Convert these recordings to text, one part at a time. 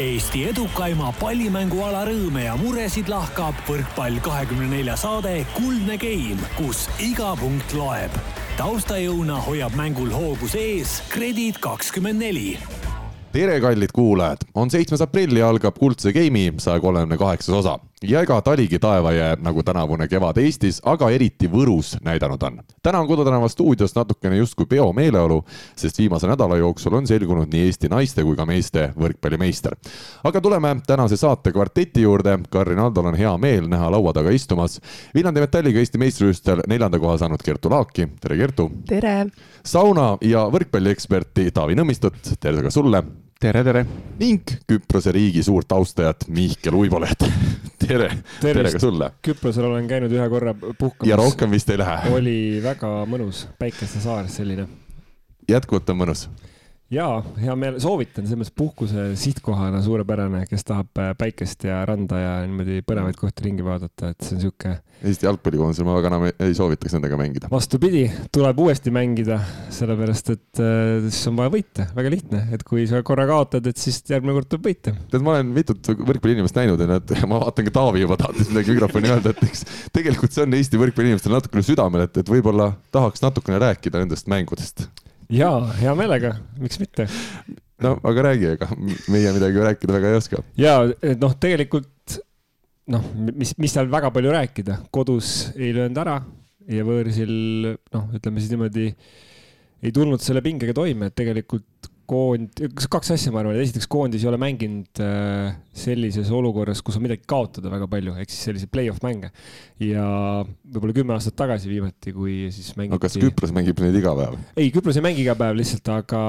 Eesti edukaima pallimänguala rõõme ja muresid lahkab võrkpall kahekümne nelja saade Kuldne Game, kus iga punkt loeb. taustajõuna hoiab mängul hoogus ees Kredit kakskümmend neli. Tere, kallid kuulajad, on seitsmes aprill ja algab Kuldse Game'i saja kolmekümne kaheksas osa ja ega taligi taevajää nagu tänavune kevad Eestis, aga eriti Võrus näidanud on. täna on Kodutänava stuudios natukene justkui peomeeleolu, sest viimase nädala jooksul on selgunud nii Eesti naiste kui ka meeste võrkpallimeister. aga tuleme tänase saate kvarteti juurde. Karin Aldol on hea meel näha laua taga istumas Viljandi Metalliga Eesti meistrivõistlustel neljanda koha saanud Kertu Laaki. tere, Kertu! tere! sauna ja võrkpallieksperti Taavi Nõmmistut, tere ka sulle! Tere, tere! ning Küprose riigi suurt austajat Mihkel Uibolet tere, tere ka sulle! Küprosel olen käinud ühe korra puhkamas. ja rohkem vist ei lähe? oli väga mõnus, päikeste saar selline. jätkuvalt on mõnus jaa, hea meel, soovitan selles mõttes puhkuse sihtkohana suurepärane, kes tahab äh, päikest ja randa ja niimoodi põnevaid kohti ringi vaadata, et see on sihuke. Eesti jalgpallikoondisel ma väga enam ei, ei soovitaks nendega mängida. vastupidi, tuleb uuesti mängida, sellepärast et äh, siis on vaja võita, väga lihtne, et kui sa korra kaotad, et siis järgmine kord tuleb võita. tead, ma olen mitut võrkpalliinimest näinud ja nad, ma vaatan ka Taavi juba tahtis midagi mikrofoni öelda, et eks tegelikult see on Eesti võrkpalliinimestele natukene südamel, et, et võib-olla tahaks natukene rääkida nendest mängudest jaa, hea meelega, miks mitte. no aga räägi, ega meie midagi rääkida väga ei oska. ja noh, tegelikult noh, mis, mis seal väga palju rääkida, kodus ei löönud ära ja võõrsil noh, ütleme siis niimoodi ei tulnud selle pingega toime, et tegelikult koond, kaks asja, ma arvan, et esiteks koondis ei ole mänginud äh, sellises olukorras, kus on midagi kaotada väga palju, ehk siis selliseid play-off mänge. ja võib-olla kümme aastat tagasi viimati, kui siis mängiti. aga kas Küpros mängib neid iga päev? ei, Küpros ei mängi iga päev lihtsalt, aga,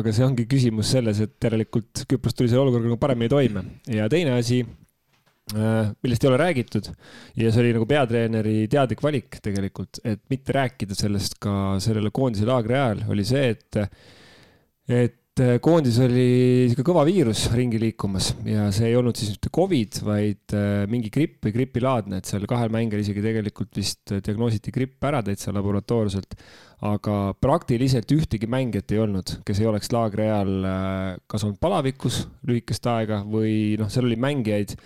aga see ongi küsimus selles, et järelikult Küpros tuli selle olukorraga nagu paremini toime ja teine asi äh, millest ei ole räägitud ja see oli nagu peatreeneri teadlik valik tegelikult, et mitte rääkida sellest ka sellele koondise laagri ajal, oli see, et et äh, koondis oli sihuke kõva viirus ringi liikumas ja see ei olnud siis mitte Covid, vaid äh, mingi gripp või gripilaadne, et seal kahel mängijal isegi tegelikult vist diagnoositi gripp ära täitsa laboratoorselt. aga praktiliselt ühtegi mängijat ei olnud, kes ei oleks laagri ajal äh, kas olnud palavikus lühikest aega või noh, seal oli mängijaid,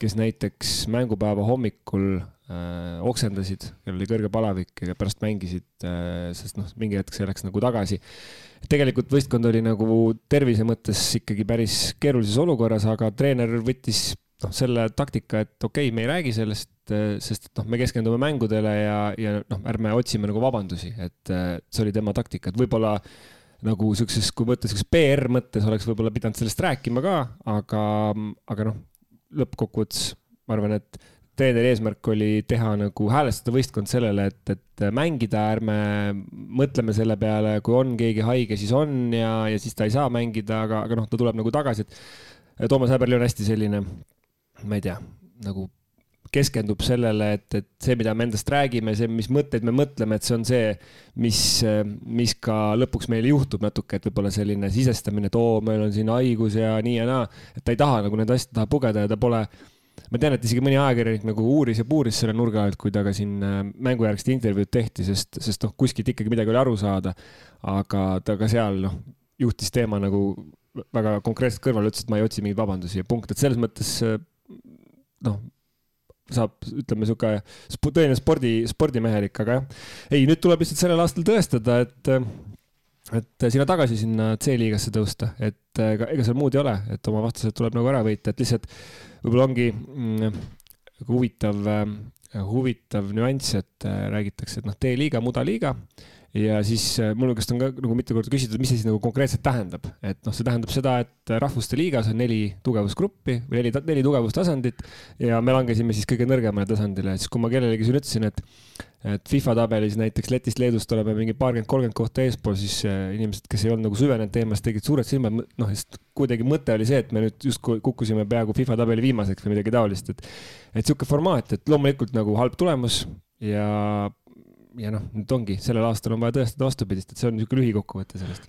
kes näiteks mängupäeva hommikul äh, oksendasid, kellel oli kõrge palavik ja pärast mängisid äh,, sest noh, mingi hetk see läks nagu tagasi tegelikult võistkond oli nagu tervise mõttes ikkagi päris keerulises olukorras, aga treener võttis noh, selle taktika, et okei okay,, me ei räägi sellest, sest et noh, me keskendume mängudele ja, ja noh, ärme otsime nagu vabandusi, et see oli tema taktika, et võib-olla nagu siukses, kui võtta siukses PR mõttes oleks võib-olla pidanud sellest rääkima ka, aga, aga noh, lõppkokkuvõttes ma arvan, et treeneri eesmärk oli teha nagu häälestada võistkond sellele, et, et mängida, ärme mõtleme selle peale, kui on keegi haige, siis on ja, ja siis ta ei saa mängida, aga, aga noh, ta tuleb nagu tagasi, et Toomas Häberli on hästi selline, ma ei tea, nagu keskendub sellele, et, et see, mida me endast räägime, see, mis mõtteid me mõtleme, et see on see, mis, mis ka lõpuks meil juhtub natuke, et võib-olla selline sisestamine, et oo, meil on siin haigus ja nii ja naa, et ta ei taha nagu nende asjade taha pugeda ja ta pole ma tean, et isegi mõni ajakirjanik nagu uuris ja puuris selle nurga alt, kui temaga siin äh, mängujärgset intervjuud tehti, sest, sest noh, kuskilt ikkagi midagi oli aru saada. aga ta ka seal noh, juhtis teema nagu väga konkreetselt kõrvale, ütles, et ma ei otsi mingeid vabandusi ja punkt, et selles mõttes äh, noh, saab, ütleme sihuke tõeline spordi, spordimehelik, aga jah. ei, nüüd tuleb lihtsalt sellel aastal tõestada, et et sinna tagasi sinna C-liigasse tõusta, et ega, ega seal muud ei ole, et oma vastased tuleb nagu ära võita, et lihtsalt võib-olla ongi mm, huvitav, huvitav nüanss, et äh, räägitakse, et noh, D-liiga, mudaliiga ja siis äh, minu käest on ka nagu mitu korda küsitud, mis see siis nagu konkreetselt tähendab, et noh, see tähendab seda, et Rahvuste Liigas on neli tugevusgruppi või neli, neli tugevustasandit ja me langesime siis kõige nõrgemale tasandile, siis kui ma kellelegi siin ütlesin, et et FIFA tabelis näiteks Lätist, Leedust oleme mingi paarkümmend, kolmkümmend kohta eespool, siis äh, inimesed, kes ei olnud nagu süvenenud teemasse, tegid suured silmad, noh, sest kuidagi mõte oli see, et me nüüd justkui kukkusime peaaegu FIFA tabeli viimaseks või midagi taolist, et et niisugune formaat, et loomulikult nagu halb tulemus ja ja noh, nüüd ongi, sellel aastal on vaja tõestada vastupidist, et see on niisugune lühikokkuvõte sellest.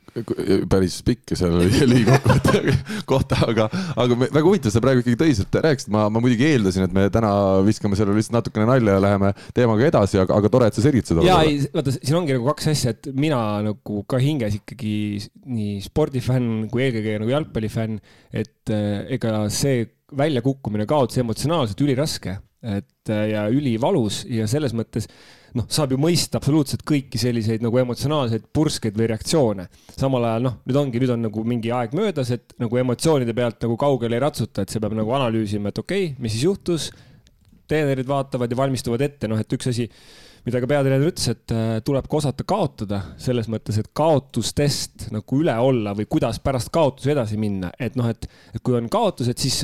päris pikk seal lühikokkuvõtte kohta, aga, aga me, väga huvitav, sa praegu ikkagi tõsiselt rääkisid, ma, ma muidugi eeldasin, et me täna viskame sellele lihtsalt natukene nalja ja läheme teemaga edasi, aga, aga tore, et sa selgitasid. ja ei, vaata, siin ongi nagu kaks asja, et mina nagu ka hinges ikkagi nii spordifänn kui eelkõige nagu jalgpallifänn, et äh, ega see väljakukkumine, kaotus emotsionaalselt üliraske, et äh, ja ülivalus ja selles mõttes noh, saab ju mõista absoluutselt kõiki selliseid nagu emotsionaalseid purskeid või reaktsioone. samal ajal noh, nüüd ongi, nüüd on nagu mingi aeg möödas, et nagu emotsioonide pealt nagu kaugele ei ratsuta, et see peab nagu analüüsima, et okei okay,, mis siis juhtus. treenerid vaatavad ja valmistuvad ette, noh, et üks asi mida ka peatreener ütles, et äh, tuleb ka osata kaotada selles mõttes, et kaotustest nagu üle olla või kuidas pärast kaotusi edasi minna, et noh, et, kui on kaotused, siis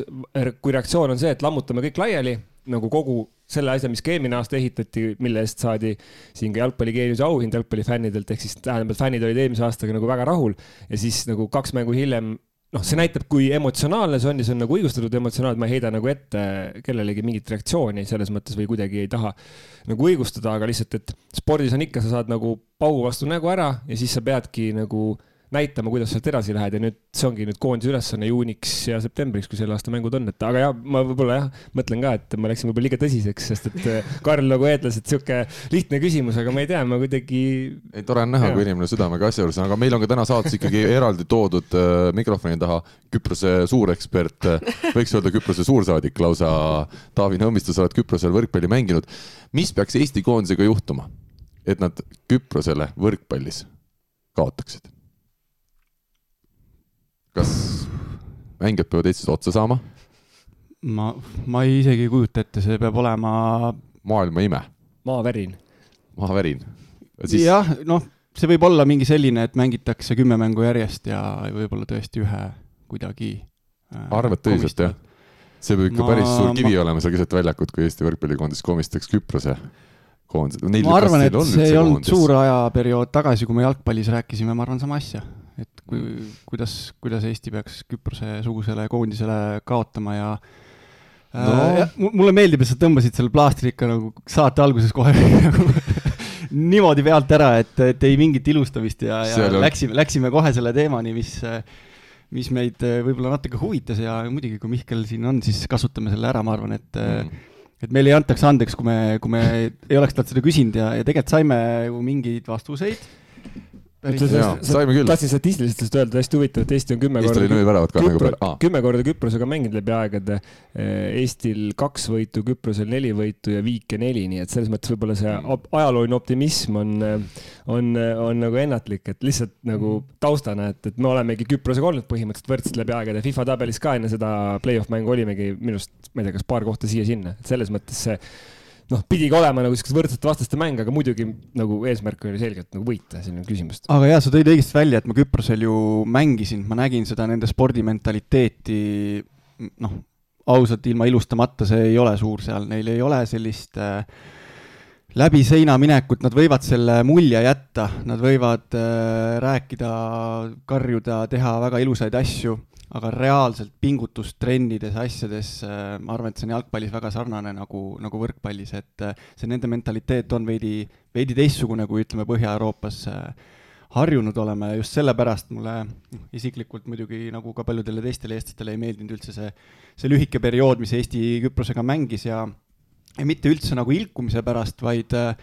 kui reaktsioon on see, et lammutame kõik laiali nagu kogu selle asja, mis ka eelmine aasta ehitati, mille eest saadi siin ka jalgpalligeeniuse auhind jalgpallifännidelt, ehk siis tähendab, et fännid olid eelmise aastaga nagu väga rahul ja siis nagu kaks mängu hiljem noh, see näitab, kui emotsionaalne see on ja see on nagu õigustatud emotsionaalne, ma ei heida nagu ette kellelegi mingit reaktsiooni selles mõttes või kuidagi ei taha nagu õigustada, aga lihtsalt, et spordis on ikka, sa saad nagu paugu vastu nägu ära ja siis sa peadki nagu näitama, kuidas sealt edasi lähed ja nüüd see ongi nüüd koondise ülesanne juuniks ja septembriks, kui selle aasta mängud on, et aga jah, ma võib-olla jah, mõtlen ka, et ma läksin võib-olla liiga tõsiseks, sest et äh, Karl nagu eeldas, et sihuke lihtne küsimus, aga ma ei tea, ma kuidagi. ei, tore on näha, kui inimene südamega asja juures on, aga meil on ka täna saates ikkagi eraldi toodud äh, mikrofoni taha Küprose suurekspert äh,, võiks öelda Küprose suursaadik lausa. Taavi Nõmmistu, sa oled Küprosel võrkpalli mänginud. mis peaks Eesti koondisega juhtuma, et nad Küprosele võrkpallis kaotaksid? Kas mängijad peavad Eestis otsa saama? ma, ma ei isegi ei kujuta ette, see peab olema. maailma ime. maavärin. maavärin. Siis... jah, noh, see võib olla mingi selline, et mängitakse kümme mängu järjest ja võib-olla tõesti ühe kuidagi äh,. arvad tõsiselt, jah? see peab ikka ma, päris suur kivi ma... olema seal keset väljakut, kui Eesti võrkpallikoondis komistaks Küprose koondise. ma arvan, et see ei olnud suur ajaperiood tagasi, kui me jalgpallis rääkisime, ma arvan, sama asja et kui, kuidas, kuidas Eesti peaks Küprose-sugusele koondisele kaotama ja äh, no. äh, mulle meeldib, et sa tõmbasid selle plaastri ikka nagu saate alguses kohe nagu niimoodi pealt ära, et, et ei mingit ilustamist ja, ja on... läksime, läksime kohe selle teemani, mis, mis meid äh, võib-olla natuke huvitas ja muidugi, kui Mihkel siin on, siis kasutame selle ära, ma arvan, et mm et meile ei antaks andeks, kui me, kui me ei oleks talt seda küsinud ja, ja tegelikult saime ju mingeid vastuseid. Tahtsin statistiliselt öelda, hästi huvitav, et Eesti on kümme korda. Eesti oli väravat ka nagu kümme korda Küprosega mänginud läbi aegade. Eestil kaks võitu, Küprosel neli võitu ja Viike neli, nii et selles mõttes võib-olla see mm. ajalooline optimism on, on, on nagu ennatlik, et lihtsalt nagu mm. taustana, et, et me olemegi Küprosega olnud põhimõtteliselt võrdsed läbi aegade. FIFA tabelis ka enne seda play-off mängu olimegi minu arust, ma ei tea, kas paar kohta siia-sinna, et selles mõttes see noh, pidigi olema nagu siukest võrdsete vastaste mäng, aga muidugi nagu eesmärk oli selgelt nagu võita, siin on küsimust. aga jaa, sa tõid õigesti välja, et ma Küprosel ju mängisin, ma nägin seda nende spordimentaliteeti, noh, ausalt ilma ilustamata, see ei ole suur seal, neil ei ole sellist äh, läbi seina minekut, nad võivad selle mulje jätta, nad võivad äh, rääkida, karjuda, teha väga ilusaid asju aga reaalselt pingutust trennides, asjades, äh, ma arvan, et see on jalgpallis väga sarnane nagu, nagu võrkpallis, et äh, see nende mentaliteet on veidi, veidi teistsugune, kui ütleme, Põhja-Euroopas äh, harjunud oleme, just sellepärast mulle isiklikult muidugi nagu ka paljudele teistele eestlastele ei meeldinud üldse see, see lühike periood, mis Eesti Küprosega mängis ja, ja mitte üldse nagu ilkumise pärast, vaid äh,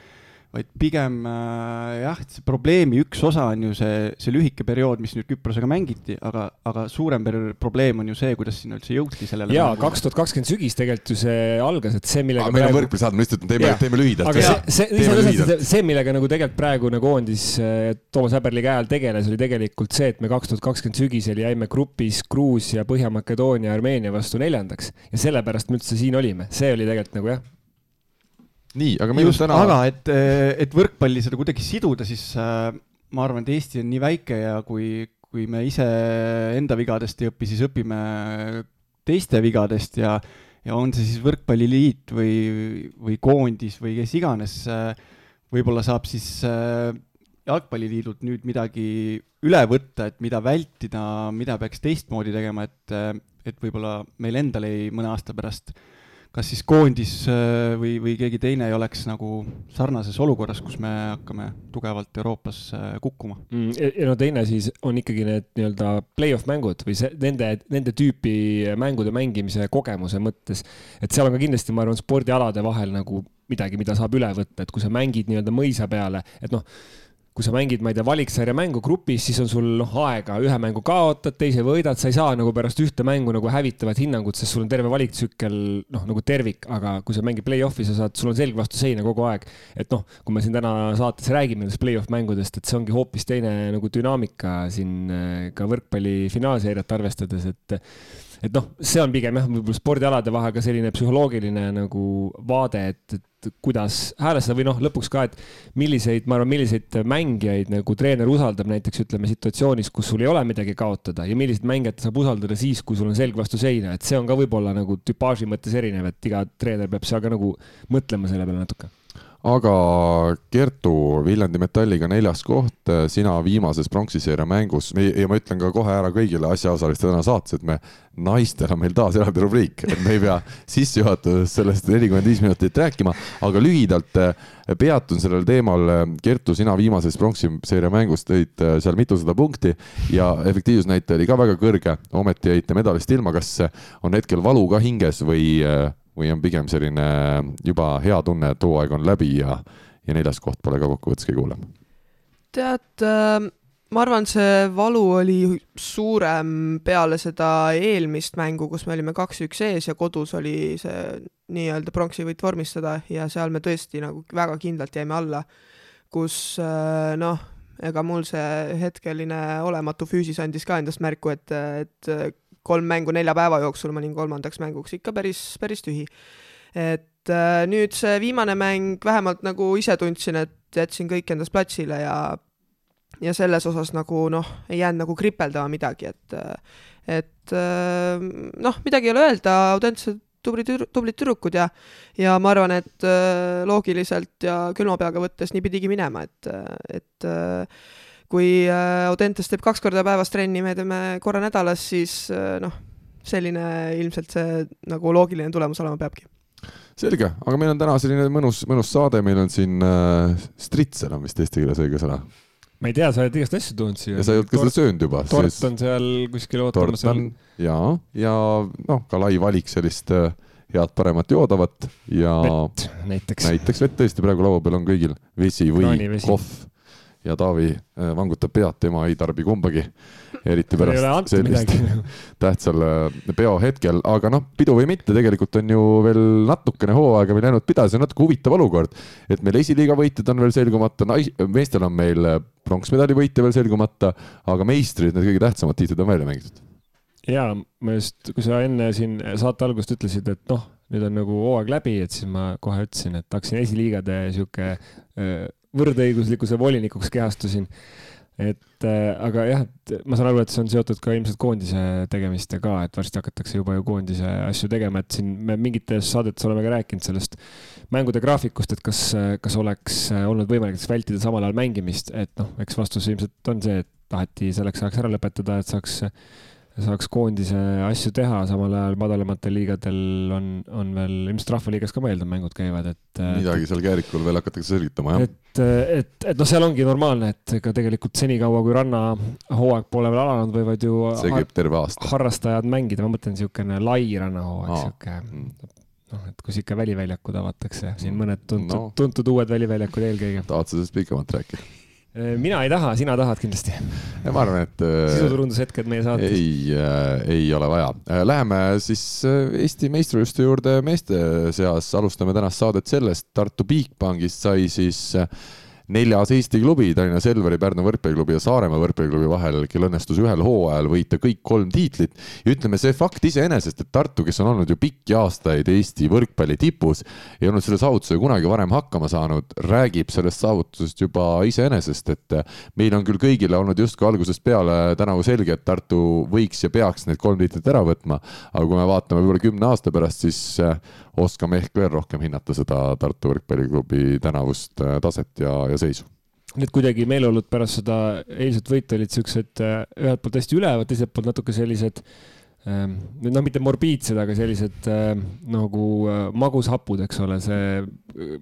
vaid pigem äh, jah, see probleemi üks osa on ju see, see lühike periood, mis nüüd Küprosega mängiti, aga, aga suurem probleem on ju see, kuidas sinna üldse jõuti sellele. jaa, kaks tuhat kakskümmend sügis tegelikult ju see algas, et see, millega. meil on võrkpallisaade, ma lihtsalt teeme, teeme lühidalt. aga see, see, see, see, millega nagu tegelikult praegune koondis äh, Toomas Häberli käe all tegeles, oli tegelikult see, et me kaks tuhat kakskümmend sügisel jäime grupis Gruusia, Põhja-Makedoonia, Armeenia vastu neljandaks ja sellepärast me üldse siin olime, see oli tegelikult nagu jah nii, aga meil on täna. aga et, et võrkpalli seda kuidagi siduda, siis äh, ma arvan, et Eesti on nii väike ja kui, kui me ise enda vigadest ei õpi, siis õpime teiste vigadest ja, ja on see siis võrkpalliliit või, või koondis või kes iganes äh,, võib-olla saab siis äh, jalgpalliliidult nüüd midagi üle võtta, et mida vältida, mida peaks teistmoodi tegema, et, et võib-olla meil endal ei mõne aasta pärast kas siis koondis äh, või, või keegi teine ei oleks nagu sarnases olukorras, kus me hakkame tugevalt Euroopas äh, kukkuma mm,. ja no teine siis on ikkagi need nii-öelda play-off mängud või see nende, nende tüüpi mängude mängimise kogemuse mõttes. et seal on ka kindlasti, ma arvan, spordialade vahel nagu midagi, mida saab üle võtta, et kui sa mängid nii-öelda mõisa peale, et noh kui sa mängid, ma ei tea, valiksarja mängu grupis, siis on sul noh, aega, ühe mängu kaotad, teise võidad, sa ei saa nagu pärast ühte mängu nagu hävitavat hinnangut, sest sul on terve valiktsükkel noh, nagu tervik, aga kui sa mängid play-off'i, sa saad, sul on selg vastu seina kogu aeg. et noh, kui me siin täna saates räägime nendest play-off mängudest, et see ongi hoopis teine nagu dünaamika siin äh, ka võrkpalli finaalseeriat arvestades, et et noh, see on pigem jah, võib-olla spordialade vahel ka selline psühholoogiline nagu vaade, et, et kuidas häälestada või noh, lõpuks ka, et milliseid, ma arvan, milliseid mängijaid nagu treener usaldab näiteks ütleme situatsioonis, kus sul ei ole midagi kaotada ja milliseid mängijaid saab usaldada siis, kui sul on selg vastu seina, et see on ka võib-olla nagu tüpaaži mõttes erinev, et iga treener peab seal ka nagu mõtlema selle peale natuke aga Kertu, Viljandi Metalliga neljas koht, sina viimases pronksiseeria mängus ja ma ütlen ka kohe ära kõigile asjaosalistele täna saates, et me naistel on meil taas eraldi rubriik, et me ei pea sissejuhatuses sellest nelikümmend viis minutit rääkima, aga lühidalt eh, peatun sellel teemal. Kertu, sina viimases pronksiseeria mängus tõid eh, seal mitusada punkti ja efektiivsusnäitaja oli ka väga kõrge, ometi jäite medalist ilma. kas on hetkel valu ka hinges või või on pigem selline juba hea tunne, et hooaeg on läbi ja, ja neljas koht pole ka kokkuvõttes kõige hullem? tead äh,, ma arvan, see valu oli suurem peale seda eelmist mängu, kus me olime kaks-üks ees ja kodus oli see nii-öelda pronksivõit vormistada ja seal me tõesti nagu väga kindlalt jäime alla, kus äh, noh, ega mul see hetkeline olematu füüsis andis ka endast märku, et, et kolm mängu nelja päeva jooksul, ma olin kolmandaks mänguks ikka päris, päris tühi. et äh, nüüd see viimane mäng, vähemalt nagu ise tundsin, et jätsin kõik endast platsile ja ja selles osas nagu noh, ei jäänud nagu kripeldama midagi, et et äh, noh, midagi ei ole öelda, autentsed tublid, tublid tüdrukud ja ja ma arvan, et äh, loogiliselt ja külma peaga võttes nii pidigi minema, et, et kui äh, Audentes teeb kaks korda päevas trenni, me teeme korra nädalas, siis äh, noh, selline ilmselt see nagu loogiline tulemus olema peabki selge, aga meil on täna selline mõnus, mõnus saade, meil on siin äh, stritsel on vist eesti keeles õige sõna. ma ei tea, sa oled igast asju toonud siia. ja sa ei olnud ka seda söönud juba. tort siis... on seal kuskil ootamas. tort on ja, ja noh, ka lai valik sellist äh, head paremat joodavat ja. vett näiteks. näiteks vett tõesti, praegu laua peal on kõigil vesi või kohv ja Taavi äh, vangutab pead, tema ei tarbi kumbagi, eriti pärast sellist tähtsal äh, peohetkel, aga noh, pidu või mitte, tegelikult on ju veel natukene hooaega meil jäänud pidada, see on natuke huvitav olukord, et meil esiliiga võitjad on veel selgumata, nais-, meestel on meil äh, pronksmedali võitja veel selgumata, aga meistrid, need kõige tähtsamad tiitlid on välja mängitud. ja ma just, kui sa enne siin saate algust ütlesid, et noh, nüüd on nagu hooaeg läbi, et siis ma kohe ütlesin, et hakkasin esiliigade sihuke võrdõiguslikkuse volinikuks kehastusin. et äh, aga jah, et ma saan aru, et see on seotud ka ilmselt koondise tegemistega, et varsti hakatakse juba ju koondise asju tegema, et siin me mingites saadetes oleme ka rääkinud sellest mängude graafikust, et kas, kas oleks olnud võimalik vältida samal ajal mängimist, et noh, eks vastus ilmselt on see, et taheti selleks ajaks ära lõpetada, et saaks saaks koondise asju teha, samal ajal madalamatel liigadel on, on veel, ilmselt Rahvaliigas ka eeldan, mängud käivad, et. midagi seal käärikul veel hakatakse selgitama, jah. et, et, et noh, seal ongi normaalne, et ega tegelikult senikaua, kui rannahooaeg pole veel alanud, võivad ju. see käib terve aasta. harrastajad mängida, ma mõtlen niisugune lai rannahooaeg, mm. noh, et kus ikka väliväljakud avatakse, siin mõned tuntud no., tuntud uued väliväljakud eelkõige. tahad sa sellest pikemalt rääkida? Äh, mina ei taha, sina tahad kindlasti. ma arvan, et. Äh, sisuturundushetked meie saates. ei äh,, ei ole vaja. Äh, läheme siis Eesti meistrivõistluste juurde meeste seas, alustame tänast saadet sellest, Tartu Bigbankist sai siis äh, neljas Eesti klubi, Tallinna Selveri, Pärnu võrkpalliklubi ja Saaremaa võrkpalliklubi vahel, kel õnnestus ühel hooajal võita kõik kolm tiitlit. ja ütleme, see fakt iseenesest, et Tartu, kes on olnud ju pikki aastaid Eesti võrkpalli tipus, ei olnud selle saavutusega kunagi varem hakkama saanud, räägib sellest saavutusest juba iseenesest, et meil on küll kõigile olnud justkui algusest peale tänavu selge, et Tartu võiks ja peaks need kolm tiitlit ära võtma. aga kui me vaatame võib-olla kümne aasta pärast, siis oskame ehk veel rohkem hinnata seda Tartu võrkpalliklubi tänavust äh, taset ja, ja seisu. Need kuidagi meeleolud pärast seda eilset võitu olid siuksed äh, ühelt poolt hästi ülevad, teiselt poolt natuke sellised ähm, noh, mitte morbiidsed, aga sellised äh, nagu äh, magushapud, eks ole, see,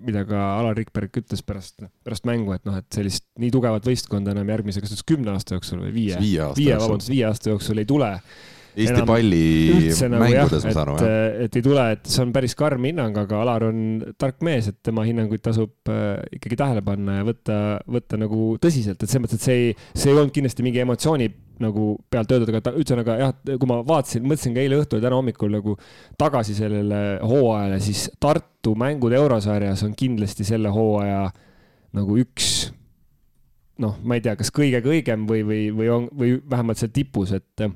mida ka Alar Rikberg ütles pärast, pärast mängu, et noh, et sellist nii tugevat võistkonda enam järgmise, kas ta ütles kümne aasta jooksul või viie? viie, vabandust, viie aasta jooksul ei tule Eesti palli nagu mängudes, ma saan aru, jah. et ei tule, et see on päris karm hinnang, aga Alar on tark mees, et tema hinnanguid tasub äh, ikkagi tähele panna ja võtta, võtta nagu tõsiselt, et selles mõttes, et see ei, see ei olnud kindlasti mingi emotsiooni nagu pealt öeldud, aga ta, ühesõnaga jah, kui ma vaatasin, mõtlesin ka eile õhtul ja täna hommikul nagu tagasi sellele hooajale, siis Tartu mängud eurosarjas on kindlasti selle hooaja nagu üks noh, ma ei tea, kas kõige kõigem või, või, või on, või vähemalt seal tipus, et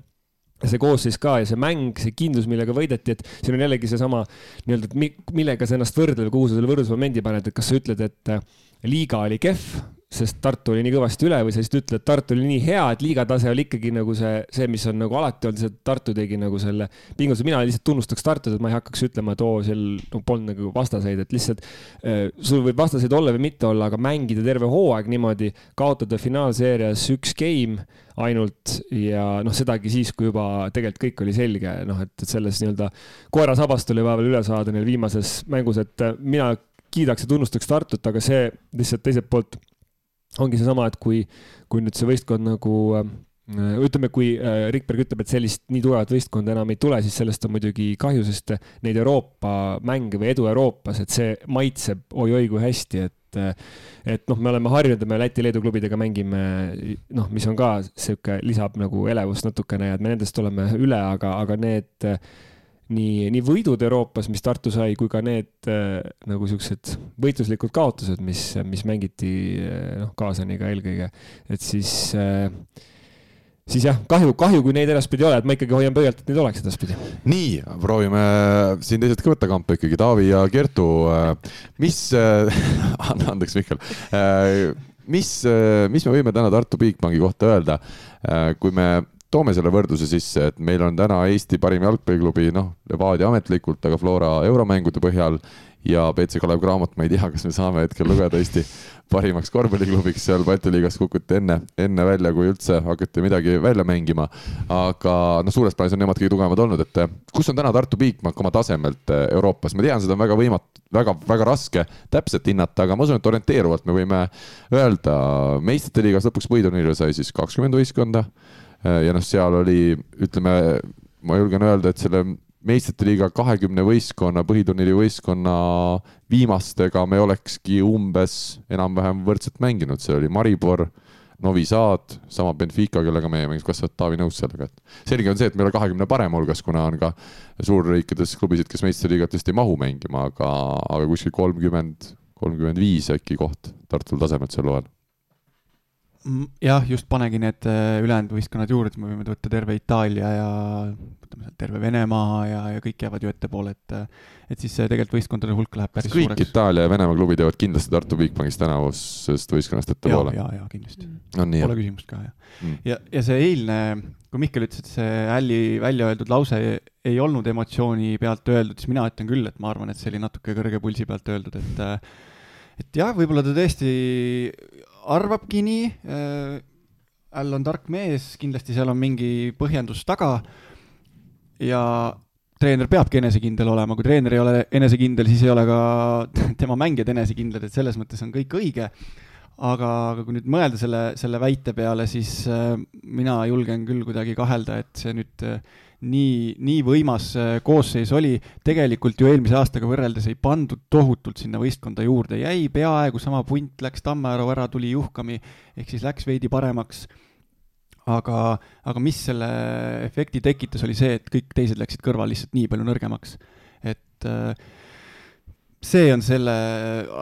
see koosseis ka ja see mäng, see kindlus, millega võideti, et siin on jällegi seesama nii-öelda, et millega sa ennast võrdled, kuhu sa selle võrdlusmomendi paned, et kas sa ütled, et liiga oli kehv sest Tartu oli nii kõvasti üle või sa lihtsalt ütled, Tartu oli nii hea, et liiga tase oli ikkagi nagu see, see, mis on nagu alati olnud, see Tartu tegi nagu selle pingutuse, mina lihtsalt tunnustaks Tartut, et ma ei hakkaks ütlema, et oo, seal no, polnud nagu vastaseid, et lihtsalt äh, sul võib vastaseid olla või mitte olla, aga mängida terve hooaeg niimoodi, kaotada finaalseerias üks game ainult ja noh, sedagi siis, kui juba tegelikult kõik oli selge, noh, et, selles nii-öelda koera sabast oli vaja veel üle saada neil viimases mängus, et äh, mina kiidaks ja tunnustaks Tartut, aga see lihtsalt teiselt poolt ongi seesama, et kui, kui nüüd see võistkond nagu äh, ütleme, kui äh, Rikberg ütleb, et sellist nii tugevat võistkonda enam ei tule, siis sellest on muidugi kahju, sest neid Euroopa mänge või edu Euroopas, et see maitseb oi-oi kui hästi, et et noh, me oleme harjunud ja me Läti-Leedu klubidega mängime, noh, mis on ka sihuke, lisab nagu elevust natukene ja et me nendest oleme üle, aga, aga need nii, nii võidud Euroopas, mis Tartu sai, kui ka need äh, nagu siuksed võitluslikud kaotused, mis, mis mängiti äh, noh, kaasaniga eelkõige, et siis äh, siis jah, kahju, kahju, kui neid edaspidi ei ole, et ma ikkagi hoian pöialt, et neid oleks edaspidi. nii, proovime siin teiselt ka võtta kampa ikkagi, Taavi ja Kertu. mis andeks, Mihkel. mis, mis me võime täna Tartu Bigbanki kohta öelda, kui me toome selle võrdluse sisse, et meil on täna Eesti parim jalgpalliklubi, noh, Levadia ametlikult, aga Flora euromängude põhjal ja BC Kalev Cramo, ma ei tea, kas me saame hetkel lugeda Eesti parimaks korvpalliklubiks seal Balti liigas kukuti enne, enne välja, kui üldse hakati midagi välja mängima. aga noh, suures plaanis on nemad kõige tugevamad olnud, et kus on täna Tartu Bigbank oma tasemelt eh, Euroopas, ma tean, seda on väga võimatu, väga, väga raske täpselt hinnata, aga ma usun, et orienteeruvalt me võime öelda, meistrite liigas lõpuks võiduneile sai siis kakskümmend võistkonda ja noh, seal oli, ütleme, ma julgen öelda, et selle meistrite liiga kahekümne võistkonna, põhiturniiri võistkonna viimastega me olekski umbes enam-vähem võrdselt mänginud, see oli Maribor, Novi Sad, sama Benfica, kellega meie mängis, kas sa oled Taavi nõus sellega, et selge on see, et me ei ole kahekümne parema hulgas, kuna on ka suurriikides klubisid, kes meistriliigat vist ei mahu mängima, aga, aga kuskil kolmkümmend, kolmkümmend viis äkki koht Tartul tasemelt seal loen jah, just panegi need äh, ülejäänud võistkonnad juurde, me võime võtta terve Itaalia ja võtame sealt terve Venemaa ja, ja kõik jäävad ju ettepoole, et et siis tegelikult võistkondade hulk läheb päris kõik suureks. Itaalia ja Venemaa klubid jäävad kindlasti Tartu Bigbankis tänavusest võistkonnast ettepoole? ja, ja, ja kindlasti mm.. on nii, jah? Pole küsimust ka, jah mm.. ja, ja see eilne, kui Mihkel ütles, et see Alli välja öeldud lause ei, olnud emotsiooni pealt öeldud, siis mina ütlen küll, et ma arvan, et see oli natuke kõrge pulsi pealt öeldud, et et jah, võib-olla ta tõesti arvabki nii äh,. All on tark mees, kindlasti seal on mingi põhjendus taga. ja treener peabki enesekindel olema, kui treener ei ole enesekindel, siis ei ole ka tema mängijad enesekindlad, et selles mõttes on kõik õige. aga, aga kui nüüd mõelda selle, selle väite peale, siis äh, mina julgen küll kuidagi kahelda, et see nüüd äh, nii, nii võimas äh, koosseis oli, tegelikult ju eelmise aastaga võrreldes ei pandud tohutult sinna võistkonda juurde, jäi peaaegu sama punt, läks Tammearu ära, tuli Juhkami, ehk siis läks veidi paremaks. aga, aga mis selle efekti tekitas, oli see, et kõik teised läksid kõrval lihtsalt nii palju nõrgemaks. et äh, see on selle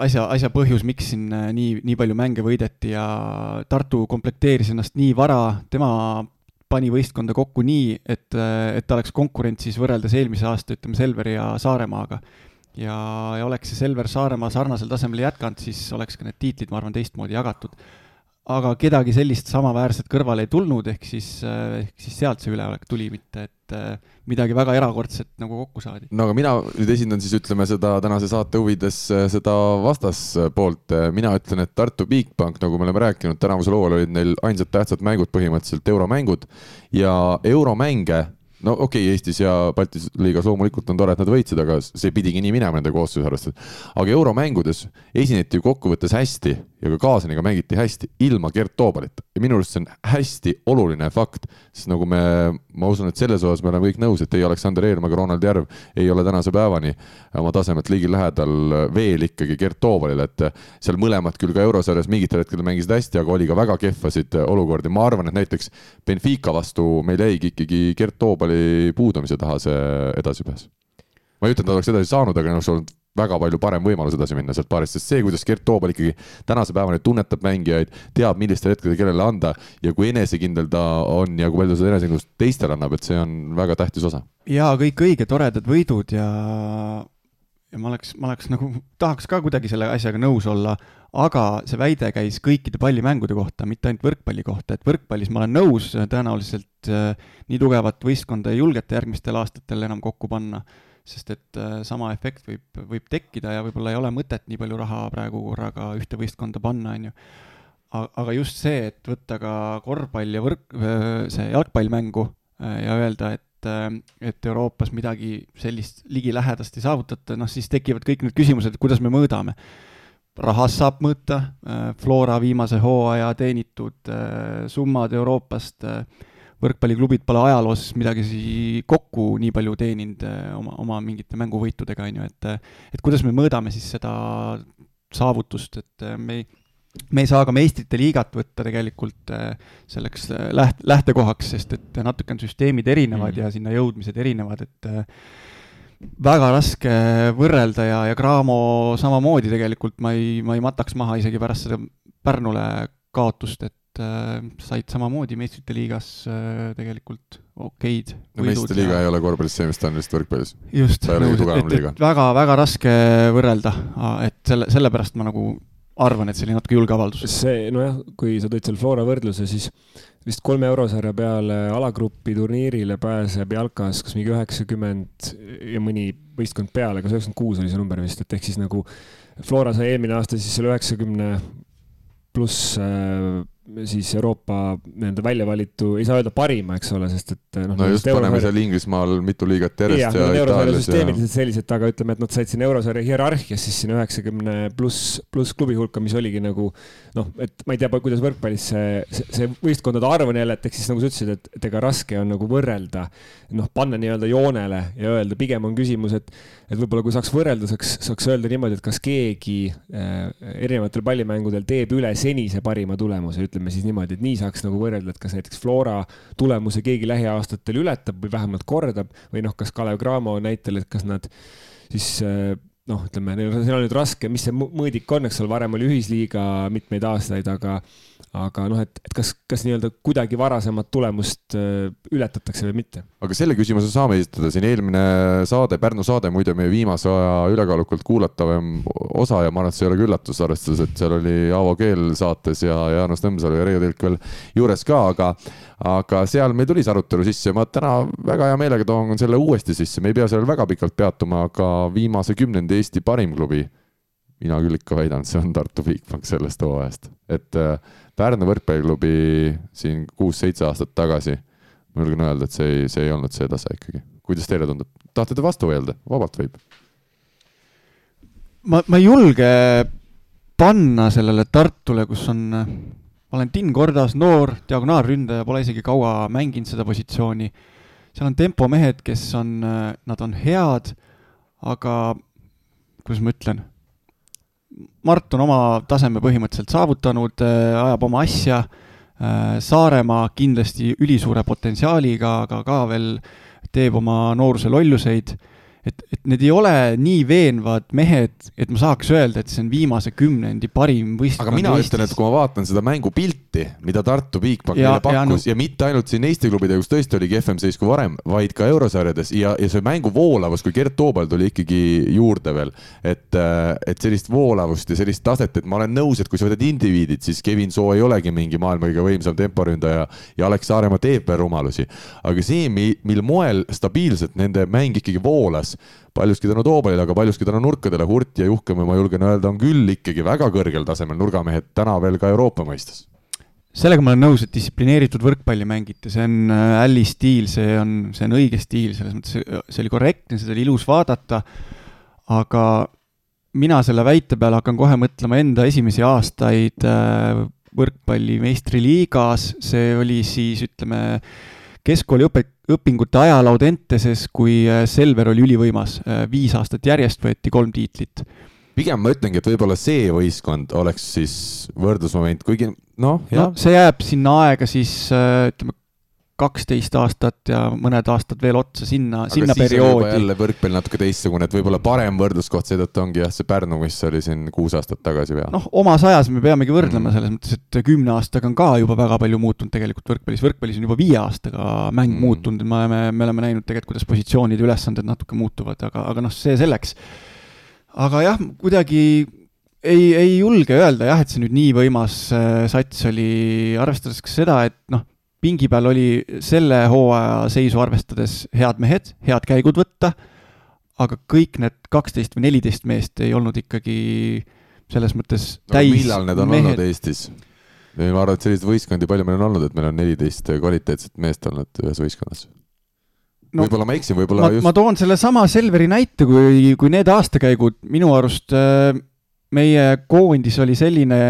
asja, asja põhjus, miks siin äh, nii, nii palju mänge võideti ja Tartu komplekteeris ennast nii vara, tema pani võistkonda kokku nii, et, et ta oleks konkurentsis võrreldes eelmise aasta, ütleme, Selveri ja Saaremaaga. ja, ja oleks see Selver Saaremaa sarnasel tasemel jätkanud, siis oleks ka need tiitlid, ma arvan, teistmoodi jagatud. Aga kedagi sellist samaväärset kõrvale ei tulnud, ehk siis, ehk siis sealt see üleolek tuli, mitte et äh, midagi väga erakordset nagu kokku saadi. no aga mina nüüd esindan siis ütleme seda tänase saate huvides äh, seda vastaspoolt. Mina ütlen, et Tartu Bigbank, nagu me oleme rääkinud, tänavusel hooajal olid neil ainsad tähtsad mängud põhimõtteliselt euromängud ja euromänge no okei okay,, Eestis ja Balti liigas loomulikult on tore, et nad võitsid, aga see pidigi nii minema nende koosseisu arvestades. aga euromängudes esineti ju kokkuvõttes hästi ja ka kaasaniga mängiti hästi ilma Gert Toobalita ja minu arust see on hästi oluline fakt, sest nagu me, ma usun, et selles osas me oleme kõik nõus, et ei Aleksander Eermaa ega Ronald Järv ei ole tänase päevani oma tasemelt ligilähedal veel ikkagi Gert Toobalile, et seal mõlemad küll ka eurosarjas mingitel hetkedel mängisid hästi, aga oli ka väga kehvasid olukordi, ma arvan, et näiteks Benfica vastu meil jäigi ikkagi Gert Toobali puudumise taha see edasipääs. ma ei ütle, et nad oleks edasi saanud, aga neil oleks olnud väga palju parem võimalus edasi minna sealt paarist, sest see, kuidas Gert Toobal ikkagi tänase päevani tunnetab mängijaid, teab, millistel hetkedel kellele anda ja kui enesekindel ta on ja kui palju seda enesekindlust teistele annab, et see on väga tähtis osa. ja kõik õige toredad võidud ja, ja ma oleks, ma oleks nagu, tahaks ka kuidagi selle asjaga nõus olla, aga see väide käis kõikide pallimängude kohta, mitte ainult võrkpalli kohta, et võrkpallis ma olen nõus, tõenäoliselt äh, nii tugevat võistkonda ei julgeta järgmistel aastatel enam kokku panna sest et äh, sama efekt võib, võib tekkida ja võib-olla ei ole mõtet nii palju raha praegu korraga ühte võistkonda panna, on ju. aga just see, et võtta ka korvpall ja võrk, äh, see jalgpall mängu äh, ja öelda, et et Euroopas midagi sellist ligilähedast ei saavutata, noh siis tekivad kõik need küsimused, et kuidas me mõõdame. rahas saab mõõta, Flora viimase hooaja teenitud summad Euroopast äh, võrkpalliklubid pole ajaloos midagi kokku nii palju teeninud eh, oma, oma mingite mänguvõitudega, on ju, et et kuidas me mõõdame siis seda saavutust, et eh, me ei, me ei saa ka meistrite liigat võtta tegelikult selleks läht-, lähtekohaks, sest et natuke on süsteemid erinevad mm. ja sinna jõudmised erinevad, et väga raske võrrelda ja, ja Cramo samamoodi tegelikult ma ei, ma ei mataks maha isegi pärast seda Pärnule kaotust, et äh, said samamoodi meistrite liigas äh, tegelikult okeid. no meistrite liiga ja... ei ole korvpallis see, mis ta on lihtsalt võrkpallis. just, väga-väga raske võrrelda, et selle, sellepärast ma nagu arvan, et see oli natuke julge avaldus. see, nojah, kui sa tõid selle Flora võrdluse, siis vist kolme eurosarja peale alagrupi turniirile pääseb jalkas kas mingi üheksakümmend ja mõni võistkond peale, kas üheksakümmend kuus oli see number vist, et ehk siis nagu Flora sai eelmine aasta siis selle üheksakümne pluss äh, siis Euroopa nii-öelda välja valitu, ei saa öelda parima, eks ole, sest et noh. no just, paneme seal Inglismaal mitu liigat järjest ja, ja Itaalias ja. süsteemid ja... sellised, aga ütleme, et nad said siin eurosarja hierarhias siis sinna üheksakümne pluss, pluss klubi hulka, mis oligi nagu noh, et ma ei tea, kuidas võrkpallis see, see, see võistkondade arv on jälle, et ehk siis nagu sa ütlesid, et, et ega raske on nagu võrrelda, noh, panna nii-öelda joonele ja öelda, pigem on küsimus, et et võib-olla kui saaks võrrelda, saaks, saaks öelda niimoodi, et kas keegi äh, erinevatel pallimängudel teeb üle senise parima tulemuse, ütleme siis niimoodi, et nii saaks nagu võrrelda, et kas näiteks Flora tulemuse keegi lähiaastatel ületab või vähemalt kordab või noh, kas Kalev Cramo näitel, et kas nad siis äh, noh, ütleme, neil on nüüd raske, mis see mõõdik on, eks ole, varem oli ühisliiga mitmeid aastaid, aga aga noh, et, et kas, kas nii-öelda kuidagi varasemat tulemust äh, ületatakse või mitte? aga selle küsimuse saame esitada, siin eelmine saade, Pärnu saade muide meie viimase aja ülekaalukalt kuulatavam osa ja ma arvan, et see ei ole ka üllatus, arvestades, et seal oli Aavo Keel saates ja Jaanus Nõmsalu ja Reijo Tilk veel juures ka, aga aga seal meil tuli see arutelu sisse ja ma täna väga hea meelega toon selle uuesti sisse, me ei pea sellel väga pikalt peatuma, aga viimase kümnendi Eesti parim klubi mina küll ikka väidan, et see on Tartu Bigbank sellest hooajast, et äh, Pärnu võrkpalliklubi siin kuus-seitse aastat tagasi, ma julgen öelda, et see ei, see ei olnud see tase ikkagi. kuidas teile tundub, tahate te vastu öelda, vabalt võib? ma, ma ei julge panna sellele Tartule, kus on Valentin Kordas, noor diagonaalründaja, pole isegi kaua mänginud seda positsiooni. seal on tempomehed, kes on, nad on head, aga kuidas ma ütlen Mart on oma taseme põhimõtteliselt saavutanud, äh, ajab oma asja, äh, Saaremaa kindlasti ülisuure potentsiaaliga, aga ka veel teeb oma nooruse lolluseid et, et need ei ole nii veenvad mehed, et ma saaks öelda, et see on viimase kümnendi parim võistkond aga mina Eestis. ütlen, et kui ma vaatan seda mängupilti, mida Tartu Bigbank meile pakkus ja, no... ja mitte ainult siin Eesti klubidega, kus tõesti oli kehvem seis kui varem, vaid ka eurosarjades ja, ja see mängu voolavus, kui Gert Toobal tuli ikkagi juurde veel, et, äh, et sellist voolavust ja sellist taset, et ma olen nõus, et kui sa võtad indiviidid, siis Kevin Soo ei olegi mingi maailma kõige võimsam temporündaja ja Alex Saaremaa teeb veel rumalusi. aga see, mil moel stabiilselt nende mäng ikkagi voolas, paljuski tänu Toobalile, aga paljuski tänu nurkadele. Hurt ja Juhkemi, ma julgen öelda, on küll ikkagi väga kõrgel tasemel nurgamehed täna veel ka Euroopa mõistes. Sellega ma olen nõus, et distsiplineeritud võrkpalli mängiti, see on äh, Alli stiil, see on, see on õige stiil, selles mõttes see oli korrektne, seda oli ilus vaadata, aga mina selle väite peale hakkan kohe mõtlema enda esimesi aastaid äh, võrkpalli meistriliigas, see oli siis ütleme, keskkooli õpe, õpingute ajal Audenteses, kui äh, Selver oli ülivõimas, viis aastat järjest võeti kolm tiitlit pigem ma ütlengi, et võib-olla see võistkond oleks siis võrdlusmoment, kuigi noh, jah no,. see jääb sinna aega siis äh, ütleme kaksteist aastat ja mõned aastad veel otsa sinna, sinna perioodi. jälle võrkpall natuke teistsugune, et võib-olla parem võrdluskoht seetõttu ongi jah, see Pärnu, mis oli siin kuus aastat tagasi või? noh, omas ajas me peamegi võrdlema mm. selles mõttes, et kümne aastaga on ka juba väga palju muutunud tegelikult võrkpallis, võrkpallis on juba viie aastaga mäng mm. muutunud, me oleme, me oleme näinud tegelikult, kuidas positsioonid ja ülesanded natuke muutuvad, aga, aga noh, see selleks aga jah, kuidagi ei, ei julge öelda jah, et see nüüd nii võimas äh, sats oli, arvestades ka seda, et noh, pingi peal oli selle hooaja seisu arvestades head mehed, head käigud võtta, aga kõik need kaksteist või neliteist meest ei olnud ikkagi selles mõttes täis no, millal need on mehed. olnud Eestis? ma arvan, et selliseid võistkondi palju meil on olnud, et meil on neliteist kvaliteetset meest olnud ühes võistkonnas no, võib-olla ma eksin, võib-olla just. ma toon sellesama Selveri näite, kui, kui need aastakäigud minu arust äh, meie koondis oli selline,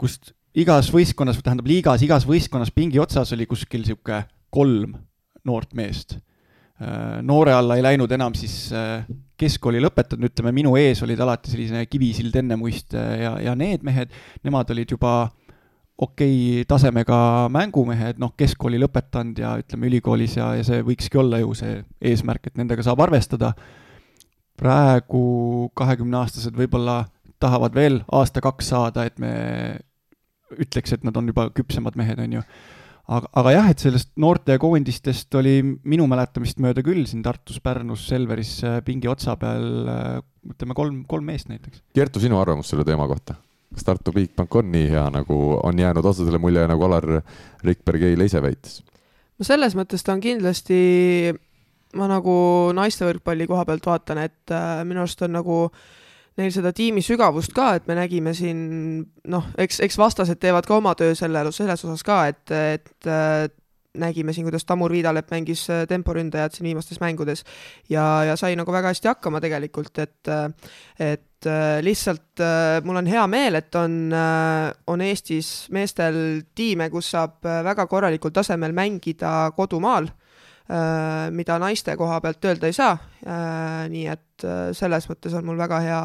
kust igas võistkonnas, tähendab liigas, igas võistkonnas pingi otsas oli kuskil niisugune kolm noort meest. Äh, noore alla ei läinud enam siis äh, keskkooli lõpetanud, ütleme minu ees olid alati selline Kivisild, Ennemuist ja, ja need mehed, nemad olid juba äh, okei okay, tasemega mängumehed, noh, keskkooli lõpetanud ja ütleme, ülikoolis ja, ja see võikski olla ju see eesmärk, et nendega saab arvestada. praegu kahekümneaastased võib-olla tahavad veel aasta-kaks saada, et me ütleks, et nad on juba küpsemad mehed, on ju. aga, aga jah, et sellest noortekoondistest oli minu mäletamist mööda küll siin Tartus, Pärnus, Selveris pingi otsa peal ütleme kolm, kolm meest näiteks. Kertu, sinu arvamus selle teema kohta? kas Tartu Bigbank on nii hea, nagu on jäänud osadele mulje, nagu Alar Rikberg eile ise väitis? no selles mõttes ta on kindlasti, ma nagu naiste võrkpalli koha pealt vaatan, et äh, minu arust on nagu neil seda tiimi sügavust ka, et me nägime siin noh, eks, eks vastased teevad ka oma töö selle, selles osas ka, et, et äh, nägime siin, kuidas Tamur Viidalepp mängis äh, temporündajat siin viimastes mängudes ja, ja sai nagu väga hästi hakkama tegelikult, et et äh, lihtsalt äh, mul on hea meel, et on, on Eestis meestel tiime, kus saab väga korralikul tasemel mängida kodumaal Äh, mida naiste koha pealt öelda ei saa. Äh, nii et äh, selles mõttes on mul väga hea,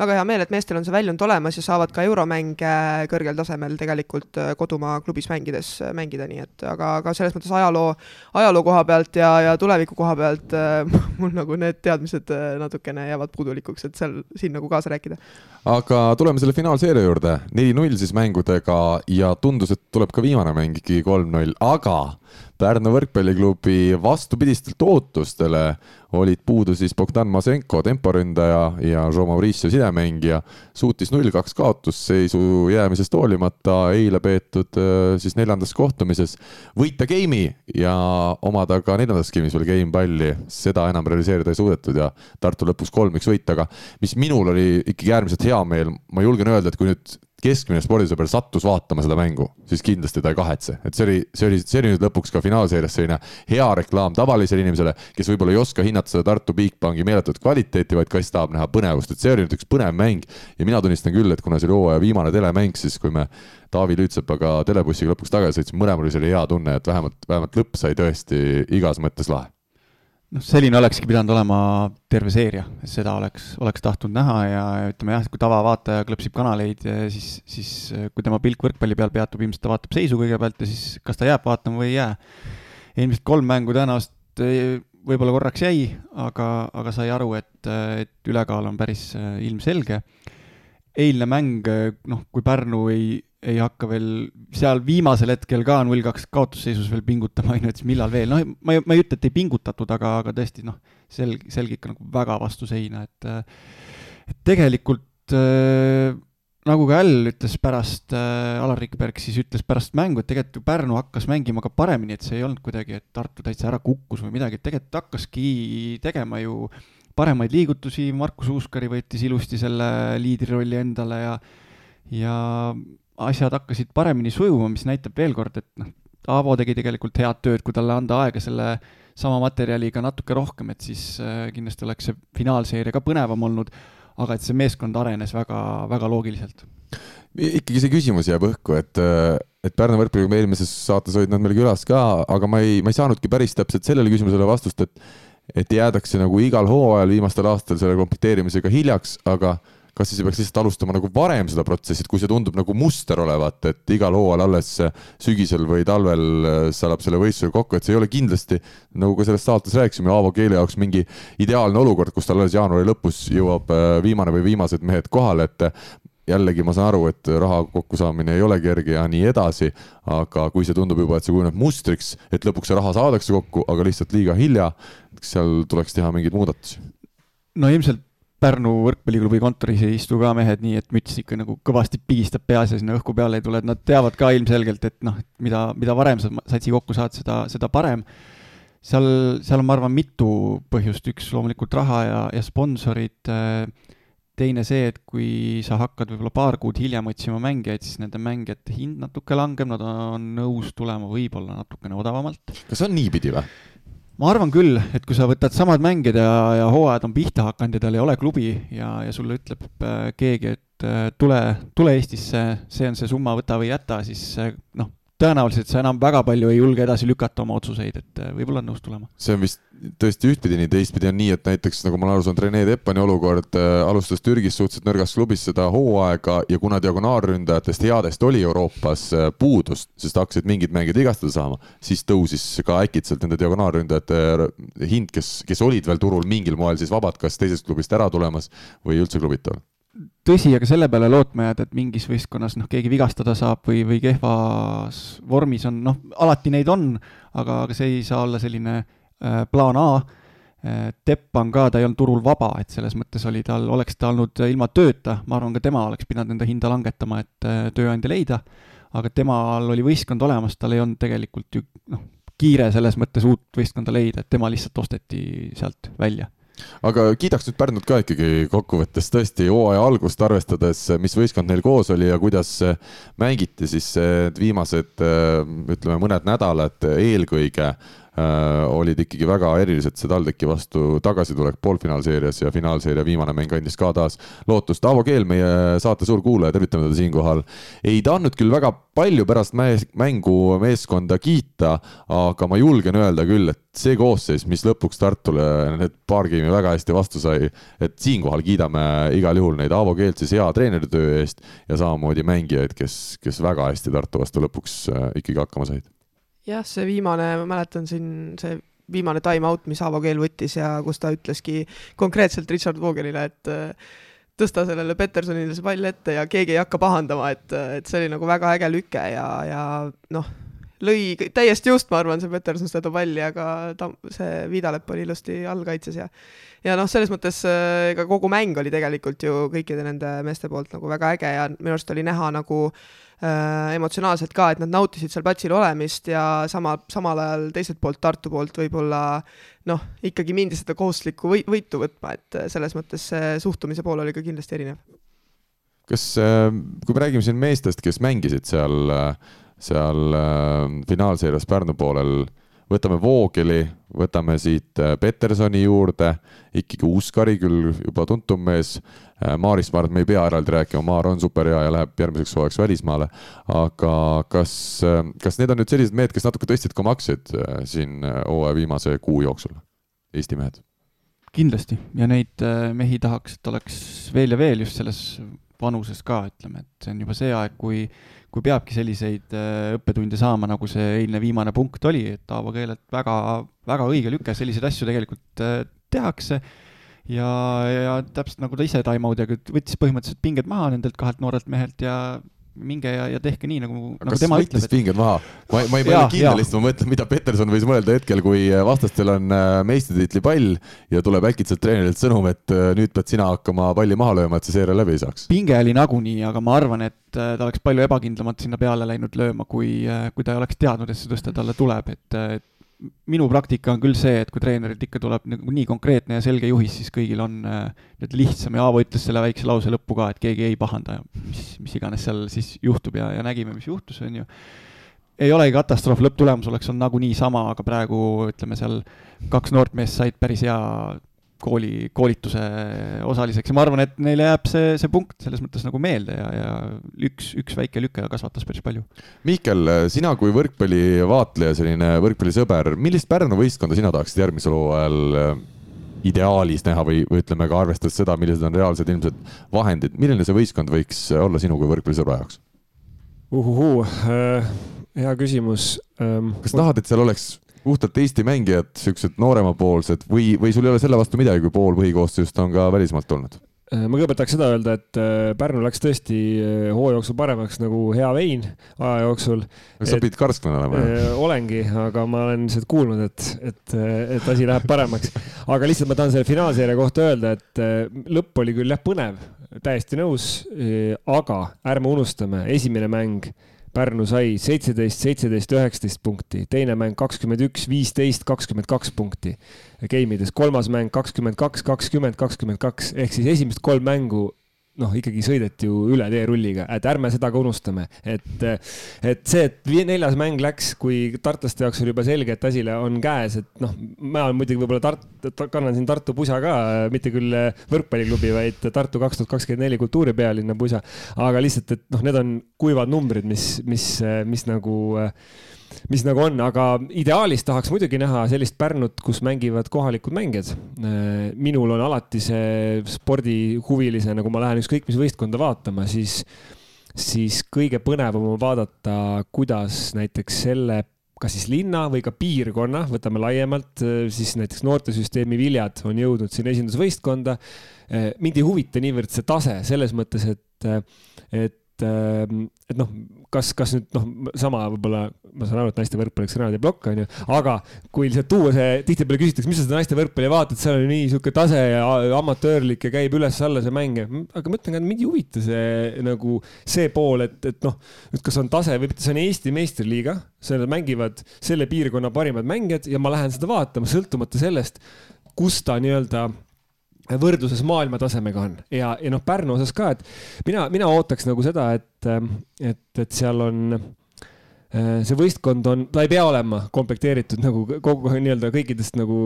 väga hea meel, et meestel on see väljund olemas ja saavad ka euromänge kõrgel tasemel tegelikult kodumaa klubis mängides mängida, nii et aga, aga selles mõttes ajaloo, ajaloo koha pealt ja, ja tuleviku koha pealt mul nagu need teadmised natukene jäävad puudulikuks, et seal siin nagu kaasa rääkida. aga tuleme selle finaalseeria juurde, neli-null siis mängudega ja tundus, et tuleb ka viimane mäng ikkagi kolm-null, aga Pärnu võrkpalliklubi vastupidistelt ootustele olid puudu siis Bogdan Masenko, temporündaja ja Jean Mauricio sidemängija, suutis null-kaks kaotusseisu jäämisest hoolimata eile peetud siis neljandas kohtumises. Võita game'i ja omada ka neljandas game'is veel game palli, seda enam realiseerida ei suudetud ja Tartu lõpuks kolm-üks võit, aga mis minul oli ikkagi äärmiselt hea meel, ma julgen öelda, et kui nüüd keskmine spordisõber sattus vaatama seda mängu, siis kindlasti ta ei kahetse, et see oli, see oli, see oli nüüd lõpuks ka finaalseerias selline hea reklaam tavalisele inimesele, kes võib-olla ei oska hinnata seda Tartu Bigbanki meeletut kvaliteeti, vaid kes tahab näha põnevust, et see oli nüüd üks põnev mäng. ja mina tunnistan küll, et kuna see oli hooaja viimane telemäng, siis kui me Taavi Lüütsepaga telebussiga lõpuks tagasi sõitsime, mõlemal oli selline hea tunne, et vähemalt, vähemalt lõpp sai tõesti igas mõttes lahe noh, selline olekski pidanud olema terve seeria, seda oleks, oleks tahtnud näha ja ütleme jah, kui tavavaataja klõpsib kanaleid, siis, siis kui tema pilk võrkpalli peal peatub, ilmselt ta vaatab seisu kõigepealt ja siis kas ta jääb vaatama või ei jää. ilmselt kolm mängu tõenäoliselt eh, võib-olla korraks jäi, aga, aga sai aru, et, et ülekaal on päris eh, ilmselge. eilne mäng, noh, kui Pärnu ei ei hakka veel seal viimasel hetkel ka null kaks kaotusseisus veel pingutama, on ju, et siis millal veel, noh, ma ei, ma ei ütle, et ei pingutatud, aga, aga tõesti noh, selg, selg ikka nagu väga vastu seina, et et tegelikult äh, nagu ka Äll ütles pärast äh,, Alar Rikberg siis ütles pärast mängu, et tegelikult ju Pärnu hakkas mängima ka paremini, et see ei olnud kuidagi, et Tartu täitsa ära kukkus või midagi, et tegelikult hakkaski tegema ju paremaid liigutusi, Markus Uuskari võttis ilusti selle liidrirolli endale ja ja asjad hakkasid paremini sujuma, mis näitab veel kord, et noh, Aavo tegi tegelikult head tööd, kui talle anda aega selle sama materjaliga natuke rohkem, et siis äh, kindlasti oleks see finaalseeria ka põnevam olnud, aga et see meeskond arenes väga, väga loogiliselt. ikkagi see küsimus jääb õhku, et, et Pärnu võrkpalliga me eelmises saates olid nad meil külas ka, aga ma ei, ma ei saanudki päris täpselt sellele küsimusele vastust, et et jäädakse nagu igal hooajal viimastel aastatel selle komplekteerimisega hiljaks, aga kas siis ei peaks lihtsalt alustama nagu varem seda protsessi, et kui see tundub nagu muster olevat, et igal hooajal alles sügisel või talvel äh, saab selle võistluse kokku, et see ei ole kindlasti, nagu ka selles saates rääkisime, Aavo Keele jaoks mingi ideaalne olukord, kus tal alles jaanuari lõpus jõuab äh, viimane või viimased mehed kohale, et jällegi ma saan aru, et raha kokkusaamine ei ole kerge ja nii edasi, aga kui see tundub juba, et see kujuneb mustriks, et lõpuks see raha saadakse kokku, aga lihtsalt liiga hilja, seal tuleks teha mingeid muudatusi. no ilmselt Pärnu võrkpalliklubi kontoris ei istu ka mehed nii, et müts ikka nagu kõvasti pigistab peas ja sinna õhku peale ei tule, et nad teavad ka ilmselgelt, et noh, mida, mida varem sa satsi kokku saad, seda, seda parem. seal, seal on, ma arvan, mitu põhjust, üks loomulikult raha ja, ja sponsorid, teine see, et kui sa hakkad võib-olla paar kuud hiljem otsima mängijaid, siis nende mängijate hind natuke langeb, nad on nõus tulema võib-olla natukene odavamalt. kas on niipidi või? Ma arvan küll, et kui sa võtad samad mängijad ja, ja hooajad on pihta hakanud ja tal ei ole klubi ja, ja sulle ütleb äh, keegi, et äh, tule, tule Eestisse, see on see summa, võta või jäta, siis äh, noh, tõenäoliselt sa enam väga palju ei julge edasi lükata oma otsuseid, et äh, võib-olla on nõus tulema. see on vist tõesti ühtpidi nii, teistpidi on nii, et näiteks nagu ma olen aru saanud, Rene Teppani olukord äh, alustas Türgis suhteliselt nõrgas klubis seda hooaega ja kuna diagonaalründajatest headest oli Euroopas äh, puudust, sest hakkasid mingid mängijad vigastada saama, siis tõusis ka äkitselt nende diagonaalründajate hind, kes, kes olid veel turul mingil moel siis vabad, kas teisest klubist ära tulemas või üldse klubita tõsi, aga selle peale lootma jääda, et mingis võistkonnas noh, keegi vigastada saab või, või kehvas vormis on, noh, alati neid on, aga, aga see ei saa olla selline äh, plaan A äh,. Teppan ka, ta ei olnud turul vaba, et selles mõttes oli tal, oleks ta olnud ilma tööta, ma arvan, ka tema oleks pidanud enda hinda langetama, et äh, tööandja leida, aga temal oli võistkond olemas, tal ei olnud tegelikult ju noh, kiire selles mõttes uut võistkonda leida, et tema lihtsalt osteti sealt välja aga kiidaks nüüd Pärnut ka ikkagi kokkuvõttes tõesti hooaja algust arvestades, mis võistkond neil koos oli ja kuidas mängiti siis viimased ütleme, mõned nädalad eelkõige olid ikkagi väga erilised, see TalTechi vastu tagasitulek poolfinaalseerias ja finaalseeria viimane mäng andis ka taas lootust. Aavo Keel, meie saate suur kuulaja, tervitame teda siinkohal. ei tahtnud küll väga palju pärast mängu meeskonda kiita, aga ma julgen öelda küll, et see koosseis, mis lõpuks Tartule need paar geimi väga hästi vastu sai, et siinkohal kiidame igal juhul neid Aavo Keelt siis hea treeneritöö eest ja samamoodi mängijaid, kes, kes väga hästi Tartu vastu lõpuks äh, ikkagi hakkama said jah, see viimane, ma mäletan siin see viimane time-out, mis Aavo Keel võttis ja kus ta ütleski konkreetselt Richard Vogelile, et äh, tõsta sellele Petersonile see pall ette ja keegi ei hakka pahandama, et, et see oli nagu väga äge lüke ja, ja noh, lõi täiesti just, ma arvan, see Peterson seda palli, aga ta, see Viidalepp oli ilusti allkaitses ja ja noh, selles mõttes äh, ega kogu mäng oli tegelikult ju kõikide nende meeste poolt nagu väga äge ja minu arust oli näha nagu äh, emotsionaalselt ka, et nad nautisid seal platsil olemist ja sama, samal ajal teiselt poolt, Tartu poolt võib-olla noh, ikkagi mindi seda kohustuslikku või, võitu võtma, et selles mõttes see suhtumise pool oli ka kindlasti erinev. kas, äh, kui me räägime siin meestest, kes mängisid seal, seal äh, finaalseerias Pärnu poolel võtame Voogeli, võtame siit äh, Petersoni juurde, ikkagi Uskari küll juba tuntum mees. Äh, Maarist ma arvan, et me ei pea eraldi rääkima, Maar on super hea ja läheb järgmiseks hooajaks välismaale. aga kas, äh, kas need on nüüd sellised mehed, kes natuke tõstsid ka makseid siin hooaja viimase kuu jooksul, Eesti mehed? kindlasti ja neid mehi tahaks, et oleks veel ja veel just selles vanuses ka, ütleme, et see on juba see aeg, kui kui peabki selliseid äh, õppetunde saama, nagu see eilne viimane punkt oli, et Aavo Keelelt väga, väga õige lüke, selliseid asju tegelikult äh, tehakse. Ja, ja täpselt nagu ta ise time-out'iga võttis põhimõtteliselt pinged maha nendelt kahelt noorelt mehelt ja minge ja, ja tehke nii, nagu, nagu tema ütleb. Et... pinged maha? ma, ma ei ole kindel, lihtsalt ma mõtlen, mida Peterson võis mõelda hetkel, kui äh, vastastel on äh, meistritiitli pall ja tuleb äkitselt treenerilt sõnum, et äh, nüüd pead sina hakkama palli maha lööma, et see seeria läbi ei saaks. pinge oli nagunii, aga ma arvan, et ta oleks palju ebakindlamalt sinna peale läinud lööma, kui, kui ta ei oleks teadnud, et see tõste talle tuleb, et minu praktika on küll see, et kui treenerilt ikka tuleb nagu nii konkreetne ja selge juhis, siis kõigil on nüüd lihtsam ja Aavo ütles selle väikse lause lõppu ka, et keegi ei pahanda ja mis, mis iganes seal siis juhtub ja, ja nägime, mis juhtus, on ju. Ei olegi katastroof, lõpptulemus oleks olnud nagunii sama, aga praegu ütleme seal kaks noort meest said päris hea kooli, koolituse osaliseks ja ma arvan, et neile jääb see, see punkt selles mõttes nagu meelde ja, ja üks, üks väike lüke kasvatas päris palju. Mihkel, sina kui võrkpallivaatleja, selline võrkpallisõber, millist Pärnu võistkonda sina tahaksid järgmisel hooajal äh, ideaalis näha või, või ütleme ka arvestades seda, millised on reaalsed ilmsed vahendid, milline see võistkond võiks olla sinu kui võrkpallisõbra jaoks? uhuhuu äh,, hea küsimus ähm,. kas tahad, et seal oleks puhtalt Eesti mängijad, siuksed nooremapoolsed või, või sul ei ole selle vastu midagi, kui pool põhikoosseisust on ka välismaalt tulnud? Äh, ma kõigepealt tahaks seda öelda, et äh, Pärnu läks tõesti äh, hooaja jooksul paremaks nagu hea vein aja jooksul. sa pidid karsklane olema ju? olengi, aga ma olen lihtsalt kuulnud, et, et, et asi läheb paremaks. aga lihtsalt ma tahan selle finaalseeria kohta öelda, et lõpp oli küll jah põnev, täiesti nõus, aga ärme unustame, esimene mäng Pärnu sai seitseteist, seitseteist, üheksateist punkti, teine mäng kakskümmend üks, viisteist, kakskümmend kaks punkti. Game ides, kolmas mäng kakskümmend kaks, kakskümmend, kakskümmend kaks ehk siis esimesed kolm mängu noh, ikkagi sõideti ju üle teerulliga, et ärme seda ka unustame, et, et see, et neljas mäng läks, kui tartlaste jaoks oli juba selge, et asi on käes, et noh, ma muidugi võib-olla Tart-, kannan siin Tartu pusa ka, mitte küll võrkpalliklubi, vaid Tartu kaks tuhat kakskümmend neli kultuuripealinna pusa, aga lihtsalt, et noh, need on kuivad numbrid, mis, mis, mis nagu äh, mis nagu on, aga ideaalis tahaks muidugi näha sellist Pärnut, kus mängivad kohalikud mängijad. minul on alati see spordihuvilisena, kui ma lähen ükskõik mis võistkonda vaatama, siis, siis kõige põnevam on vaadata, kuidas näiteks selle kas siis linna või ka piirkonna, võtame laiemalt, siis näiteks noortesüsteemi viljad on jõudnud siin esindusvõistkonda. mind ei huvita niivõrd see tase selles mõttes, et, et et noh, kas, kas nüüd noh, sama võib-olla, ma saan aru, et naiste võrkpalliks Granadi plokk on ju, aga kui lihtsalt tuua see, tihtipeale küsitakse, mis sa seda naiste võrkpalli vaatad, seal on nii sihuke tase ja amatöörlik ja käib üles-alla see mäng ja aga ma ütlen ka, et mind ei huvita see nagu see pool, et, et noh, et kas on tase või mitte, see on Eesti meistriliiga, seal mängivad selle piirkonna parimad mängijad ja ma lähen seda vaatama, sõltumata sellest, kus ta nii-öelda võrdluses maailmatasemega on ja, ja noh, Pärnu osas ka, et mina, mina ootaks nagu seda, et, et, et seal on äh, see võistkond on, ta ei pea olema komplekteeritud nagu kogu nii-öelda kõikidest nagu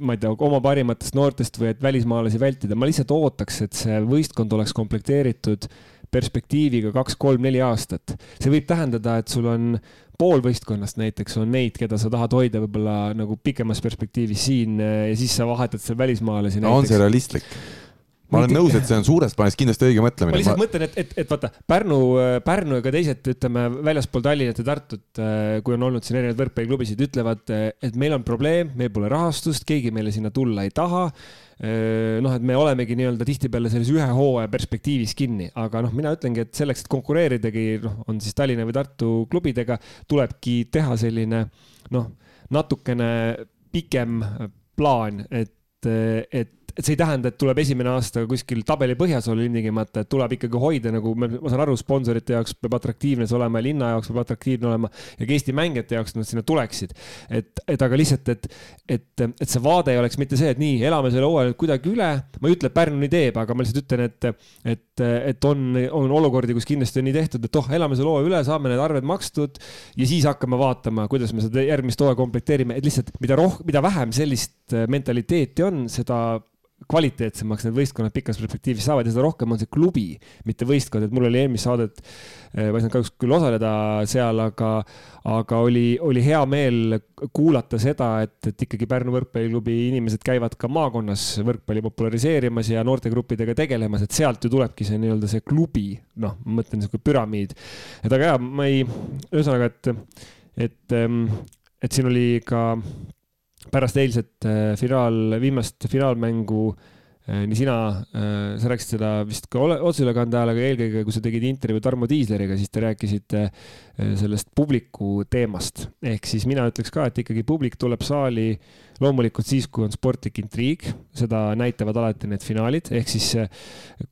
ma ei tea, oma parimatest noortest või et välismaalasi vältida, ma lihtsalt ootaks, et see võistkond oleks komplekteeritud perspektiiviga kaks-kolm-neli aastat. see võib tähendada, et sul on pool võistkonnast näiteks on neid, keda sa tahad hoida võib-olla nagu pikemas perspektiivis siin eh, ja siis sa vahetad seal välismaalasi no,. on see realistlik? ma olen nõus, et see on suures plaanis kindlasti õige mõtlemine. ma lihtsalt ma... mõtlen, et, et, et vaata Pärnu, Pärnu ja ka teised, ütleme väljaspool Tallinnat ja Tartut, eh, kui on olnud siin erinevaid võrkpalliklubisid, ütlevad, eh, et meil on probleem, meil pole rahastust, keegi meile sinna tulla ei taha noh, et me olemegi nii-öelda tihtipeale selles ühe hooaja perspektiivis kinni, aga noh, mina ütlengi, et selleks, et konkureeridagi, noh, on siis Tallinna või Tartu klubidega, tulebki teha selline noh, natukene pikem plaan, et, et et see ei tähenda, et tuleb esimene aasta kuskil tabeli põhjas olla ilmtingimata, et tuleb ikkagi hoida nagu, ma saan aru, sponsorite jaoks peab atraktiivne see olema ja linna jaoks peab atraktiivne olema ja ka Eesti mängijate jaoks, nad sinna tuleksid. et, et aga lihtsalt, et, et, et see vaade ei oleks mitte see, et nii, elame selle hooaja nüüd kuidagi üle. ma ei ütle, et Pärnu nii teeb, aga ma lihtsalt ütlen, et, et, et on, on olukordi, kus kindlasti on nii tehtud, et oh, elame selle hooaja üle, saame need arved makstud ja siis hakkame vaatama, kuidas me seda järgmist hooaega komplekteerime, et lihtsalt mida rohkem, mida vähem sellist mentaliteeti on, seda kvaliteetsemaks need võistkonnad pikas perspektiivis saavad ja seda rohkem on see klubi, mitte võistkond, et mul oli eelmist saadet, eh, ma ei saanud kahjuks küll osaleda seal, aga, aga oli, oli hea meel kuulata seda, et, et ikkagi Pärnu võrkpalliklubi inimesed käivad ka maakonnas võrkpalli populariseerimas ja noortegruppidega tegelemas, et sealt ju tulebki see nii-öelda see klubi, noh, ma mõtlen niisugune püramiid. et aga jaa, ma ei, ühesõnaga, et, et, et siin oli ka pärast eilset äh, finaal, viimast finaalmängu äh, nii sina, äh, sa rääkisid seda vist ka otseülekande ajal, aga eelkõige, kui sa tegid intervjuu Tarmo Tiisleriga, siis te rääkisite sellest publiku teemast. ehk siis mina ütleks ka, et ikkagi publik tuleb saali loomulikult siis, kui on sportlik intriig, seda näitavad alati need finaalid, ehk siis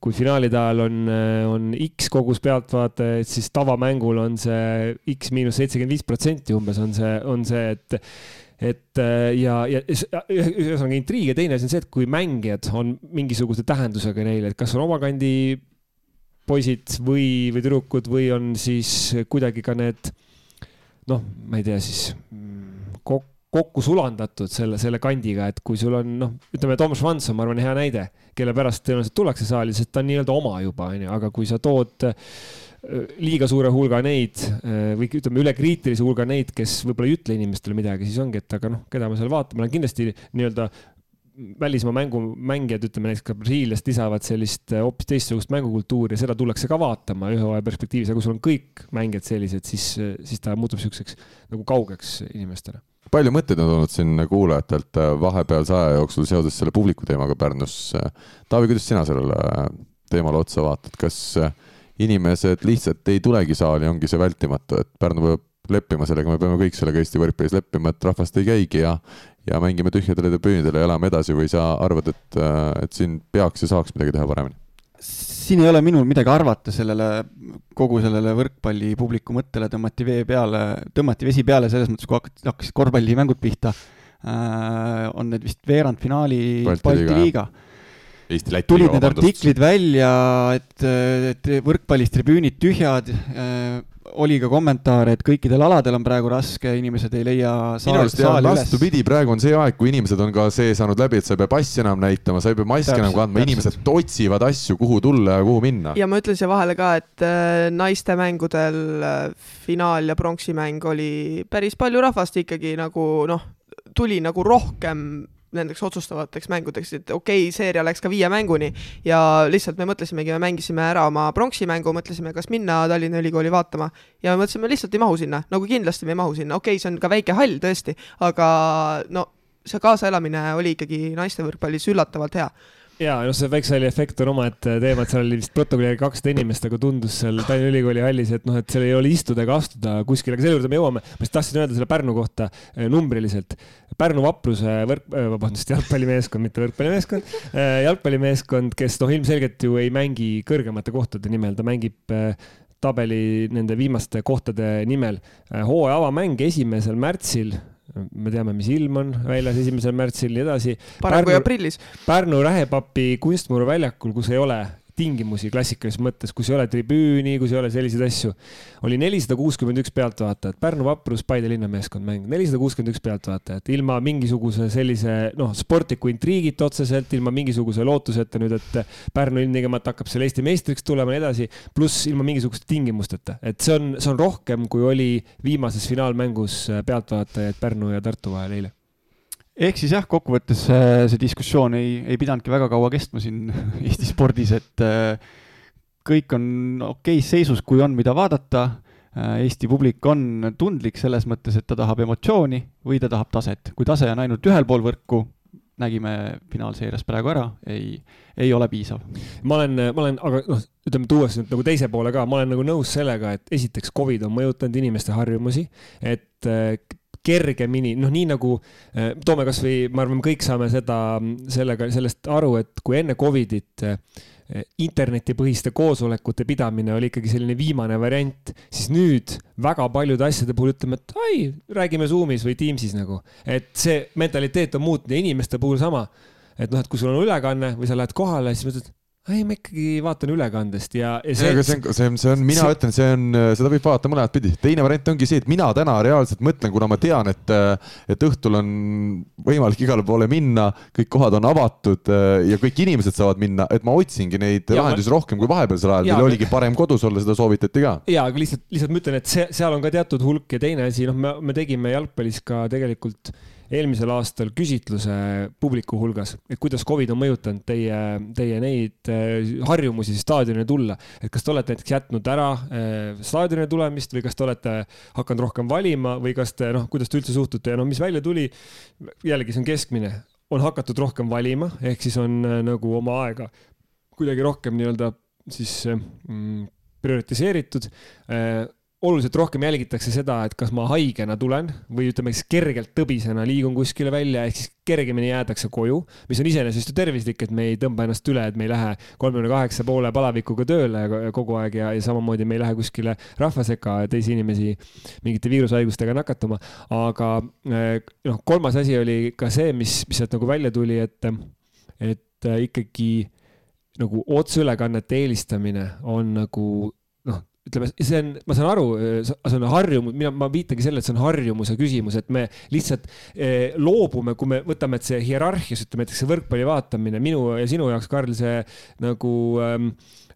kui finaalide ajal on, on X kogus pealtvaatajaid, siis tavamängul on see X miinus seitsekümmend viis protsenti umbes on see, on see, et et äh, ja, ja ühesõnaga intriig ja teine asi on see, et kui mängijad on mingisuguse tähendusega neile, et kas on omakandi poisid või, või tüdrukud või on siis kuidagi ka need noh, ma ei tea siis mm, kokku kokku sulandatud selle, selle kandiga, et kui sul on noh, ütleme, Toomas Vanson, ma arvan, hea näide, kelle pärast tõenäoliselt tullakse saali, sest ta on nii-öelda oma juba, onju, aga kui sa tood liiga suure hulga neid või ütleme, üle kriitilise hulga neid, kes võib-olla ei ütle inimestele midagi, siis ongi, et aga noh, keda me seal vaatame, olen kindlasti nii-öelda välismaa mängu, mängijad, ütleme näiteks ka Brasiiliast lisavad sellist äh, hoopis teistsugust mängukultuuri ja seda tullakse ka vaatama ühe hooaja perspektiivis, aga kui sul on kõik mängijad sellised, siis, siis ta muutub siukseks nagu kaugeks inimestele palju mõtteid on tulnud siin kuulajatelt äh, vahepealse aja jooksul seoses selle publiku teemaga Pärnus. Taavi, kuidas sina sellele teemale otsa vaatad, kas äh, inimesed lihtsalt ei tulegi saali, ongi see vältimatu, et Pärnu peab leppima sellega, me peame kõik sellega Eesti võrkpallis leppima, et rahvast ei käigi ja ja mängime tühjadele tribüünidele ja elame edasi või sa arvad, et, et siin peaks ja saaks midagi teha paremini? siin ei ole minul midagi arvata sellele, kogu sellele võrkpallipubliku mõttele tõmmati vee peale, tõmmati vesi peale selles mõttes, kui hakkasid korvpallimängud pihta äh,. on need vist veerandfinaali Balti liiga, liiga Eesti-Läti. tulid need artiklid välja, et, et võrkpallis tribüünid tühjad äh,. oli ka kommentaare, et kõikidel aladel on praegu raske, inimesed ei leia saali, saali üles. vastupidi, praegu on see aeg, kui inimesed on ka see saanud läbi, et sa ei pea passi enam näitama, sa ei pea maski enam kandma, inimesed otsivad asju, kuhu tulla ja kuhu minna. ja ma ütlen siia vahele ka, et äh, naiste mängudel äh, finaal ja pronksimäng oli päris palju rahvast ikkagi nagu noh, tuli nagu rohkem nendeks otsustavateks mängudeks, et okei okay,, seeria läks ka viie mänguni ja lihtsalt me mõtlesimegi, me mängisime ära oma pronksi mängu, mõtlesime, kas minna Tallinna Ülikooli vaatama ja me mõtlesime, lihtsalt ei mahu sinna, nagu kindlasti me ei mahu sinna, okei okay,, see on ka väike hall tõesti, aga no see kaasaelamine oli ikkagi naiste võrkpallis üllatavalt hea ja noh, see Väikse-Halli efekt on omaette teema, et seal oli vist protokolli järgi kakssada inimest, aga tundus seal Tallinna Ülikooli hallis, et noh, et seal ei ole istuda ega astuda kuskile, aga selle juurde me jõuame. ma just tahtsin öelda selle Pärnu kohta eh, numbriliselt. Pärnu vapruse võrk, eh, vabandust, jalgpallimeeskond, mitte võrkpallimeeskond, eh, jalgpallimeeskond, kes noh, ilmselgelt ju ei mängi kõrgemate kohtade nimel, ta mängib tabeli nende viimaste kohtade nimel. hooaja avamäng esimesel märtsil me teame, mis ilm on väljas esimesel märtsil, nii edasi. parem kui aprillis. Pärnu Rähepapi kunstmuru väljakul, kus ei ole tingimusi klassikalises mõttes, kus ei ole tribüüni, kus ei ole selliseid asju. oli nelisada kuuskümmend üks pealtvaatajat, Pärnu Vaprus, Paide linnameeskond mäng, nelisada kuuskümmend üks pealtvaatajat, ilma mingisuguse sellise noh, sportliku intriigita otseselt, ilma mingisuguse lootuseta nüüd, et Pärnu ilmtingimata hakkab seal Eesti meistriks tulema ja nii edasi, pluss ilma mingisuguste tingimusteta, et see on, see on rohkem, kui oli viimases finaalmängus pealtvaatajaid Pärnu ja Tartu vahel eile ehk siis jah, kokkuvõttes äh, see diskussioon ei, ei pidanudki väga kaua kestma siin Eesti spordis, et äh, kõik on okeis seisus, kui on, mida vaadata. Äh, Eesti publik on tundlik selles mõttes, et ta tahab emotsiooni või ta tahab taset. kui tase on ainult ühel pool võrku, nägime finaalseerias praegu ära, ei, ei ole piisav. ma olen, ma olen, aga noh, ütleme tuues nüüd nagu teise poole ka, ma olen nagu nõus sellega, et esiteks Covid on mõjutanud inimeste harjumusi, et kergemini, noh, nii nagu äh, toome kasvõi, ma arvan, kõik saame seda, sellega, sellest aru, et kui enne Covidit äh, internetipõhiste koosolekute pidamine oli ikkagi selline viimane variant, siis nüüd väga paljude asjade puhul ütleme, et ai, räägime Zoomis või Teamsis nagu, et see mentaliteet on muutunud ja inimeste puhul sama. et noh, et kui sul on ülekanne või sa lähed kohale, siis mõtled, ei, ma ikkagi vaatan ülekandest ja, ja see. see on, see on, see on, mina see... ütlen, see on, seda võib vaadata mõlemat pidi. teine variant ongi see, et mina täna reaalselt mõtlen, kuna ma tean, et, et õhtul on võimalik igale poole minna, kõik kohad on avatud ja kõik inimesed saavad minna, et ma otsingi neid ja, lahendusi ma... rohkem kui vahepealsel ajal, mil oligi parem kodus olla, seda soovitati ka. ja, aga lihtsalt, lihtsalt ma ütlen, et see, seal on ka teatud hulk ja teine asi, noh, me, me tegime jalgpallis ka tegelikult eelmisel aastal küsitluse publiku hulgas, et kuidas Covid on mõjutanud teie, teie neid äh, harjumusi staadionile tulla. et kas te olete näiteks jätnud ära äh, staadionile tulemist või kas te olete hakanud rohkem valima või kas te noh, kuidas te üldse suhtute ja noh, mis välja tuli, jällegi see on keskmine, on hakatud rohkem valima, ehk siis on äh, nagu oma aega kuidagi rohkem nii-öelda siis mm, prioritiseeritud oluliselt rohkem jälgitakse seda, et kas ma haigena tulen või ütleme siis kergelt tõbisena liigun kuskile välja, ehk siis kergemini jäädakse koju, mis on iseenesest ju tervislik, et me ei tõmba ennast üle, et me ei lähe kolmekümne kaheksa poole palavikuga tööle kogu aeg ja, ja samamoodi me ei lähe kuskile rahva sekka teisi inimesi mingite viirushaigustega nakatuma. aga eh, noh, kolmas asi oli ka see, mis, mis sealt nagu välja tuli, et, et ikkagi nagu otseülekannete eelistamine on nagu ütleme, see on, ma saan aru, see on harjumus, mina, ma viitangi sellele, et see on harjumuse küsimus, et me lihtsalt eh, loobume, kui me võtame, et see hierarhias, ütleme näiteks see võrkpalli vaatamine minu ja sinu jaoks, Karl, see nagu ähm, Äh,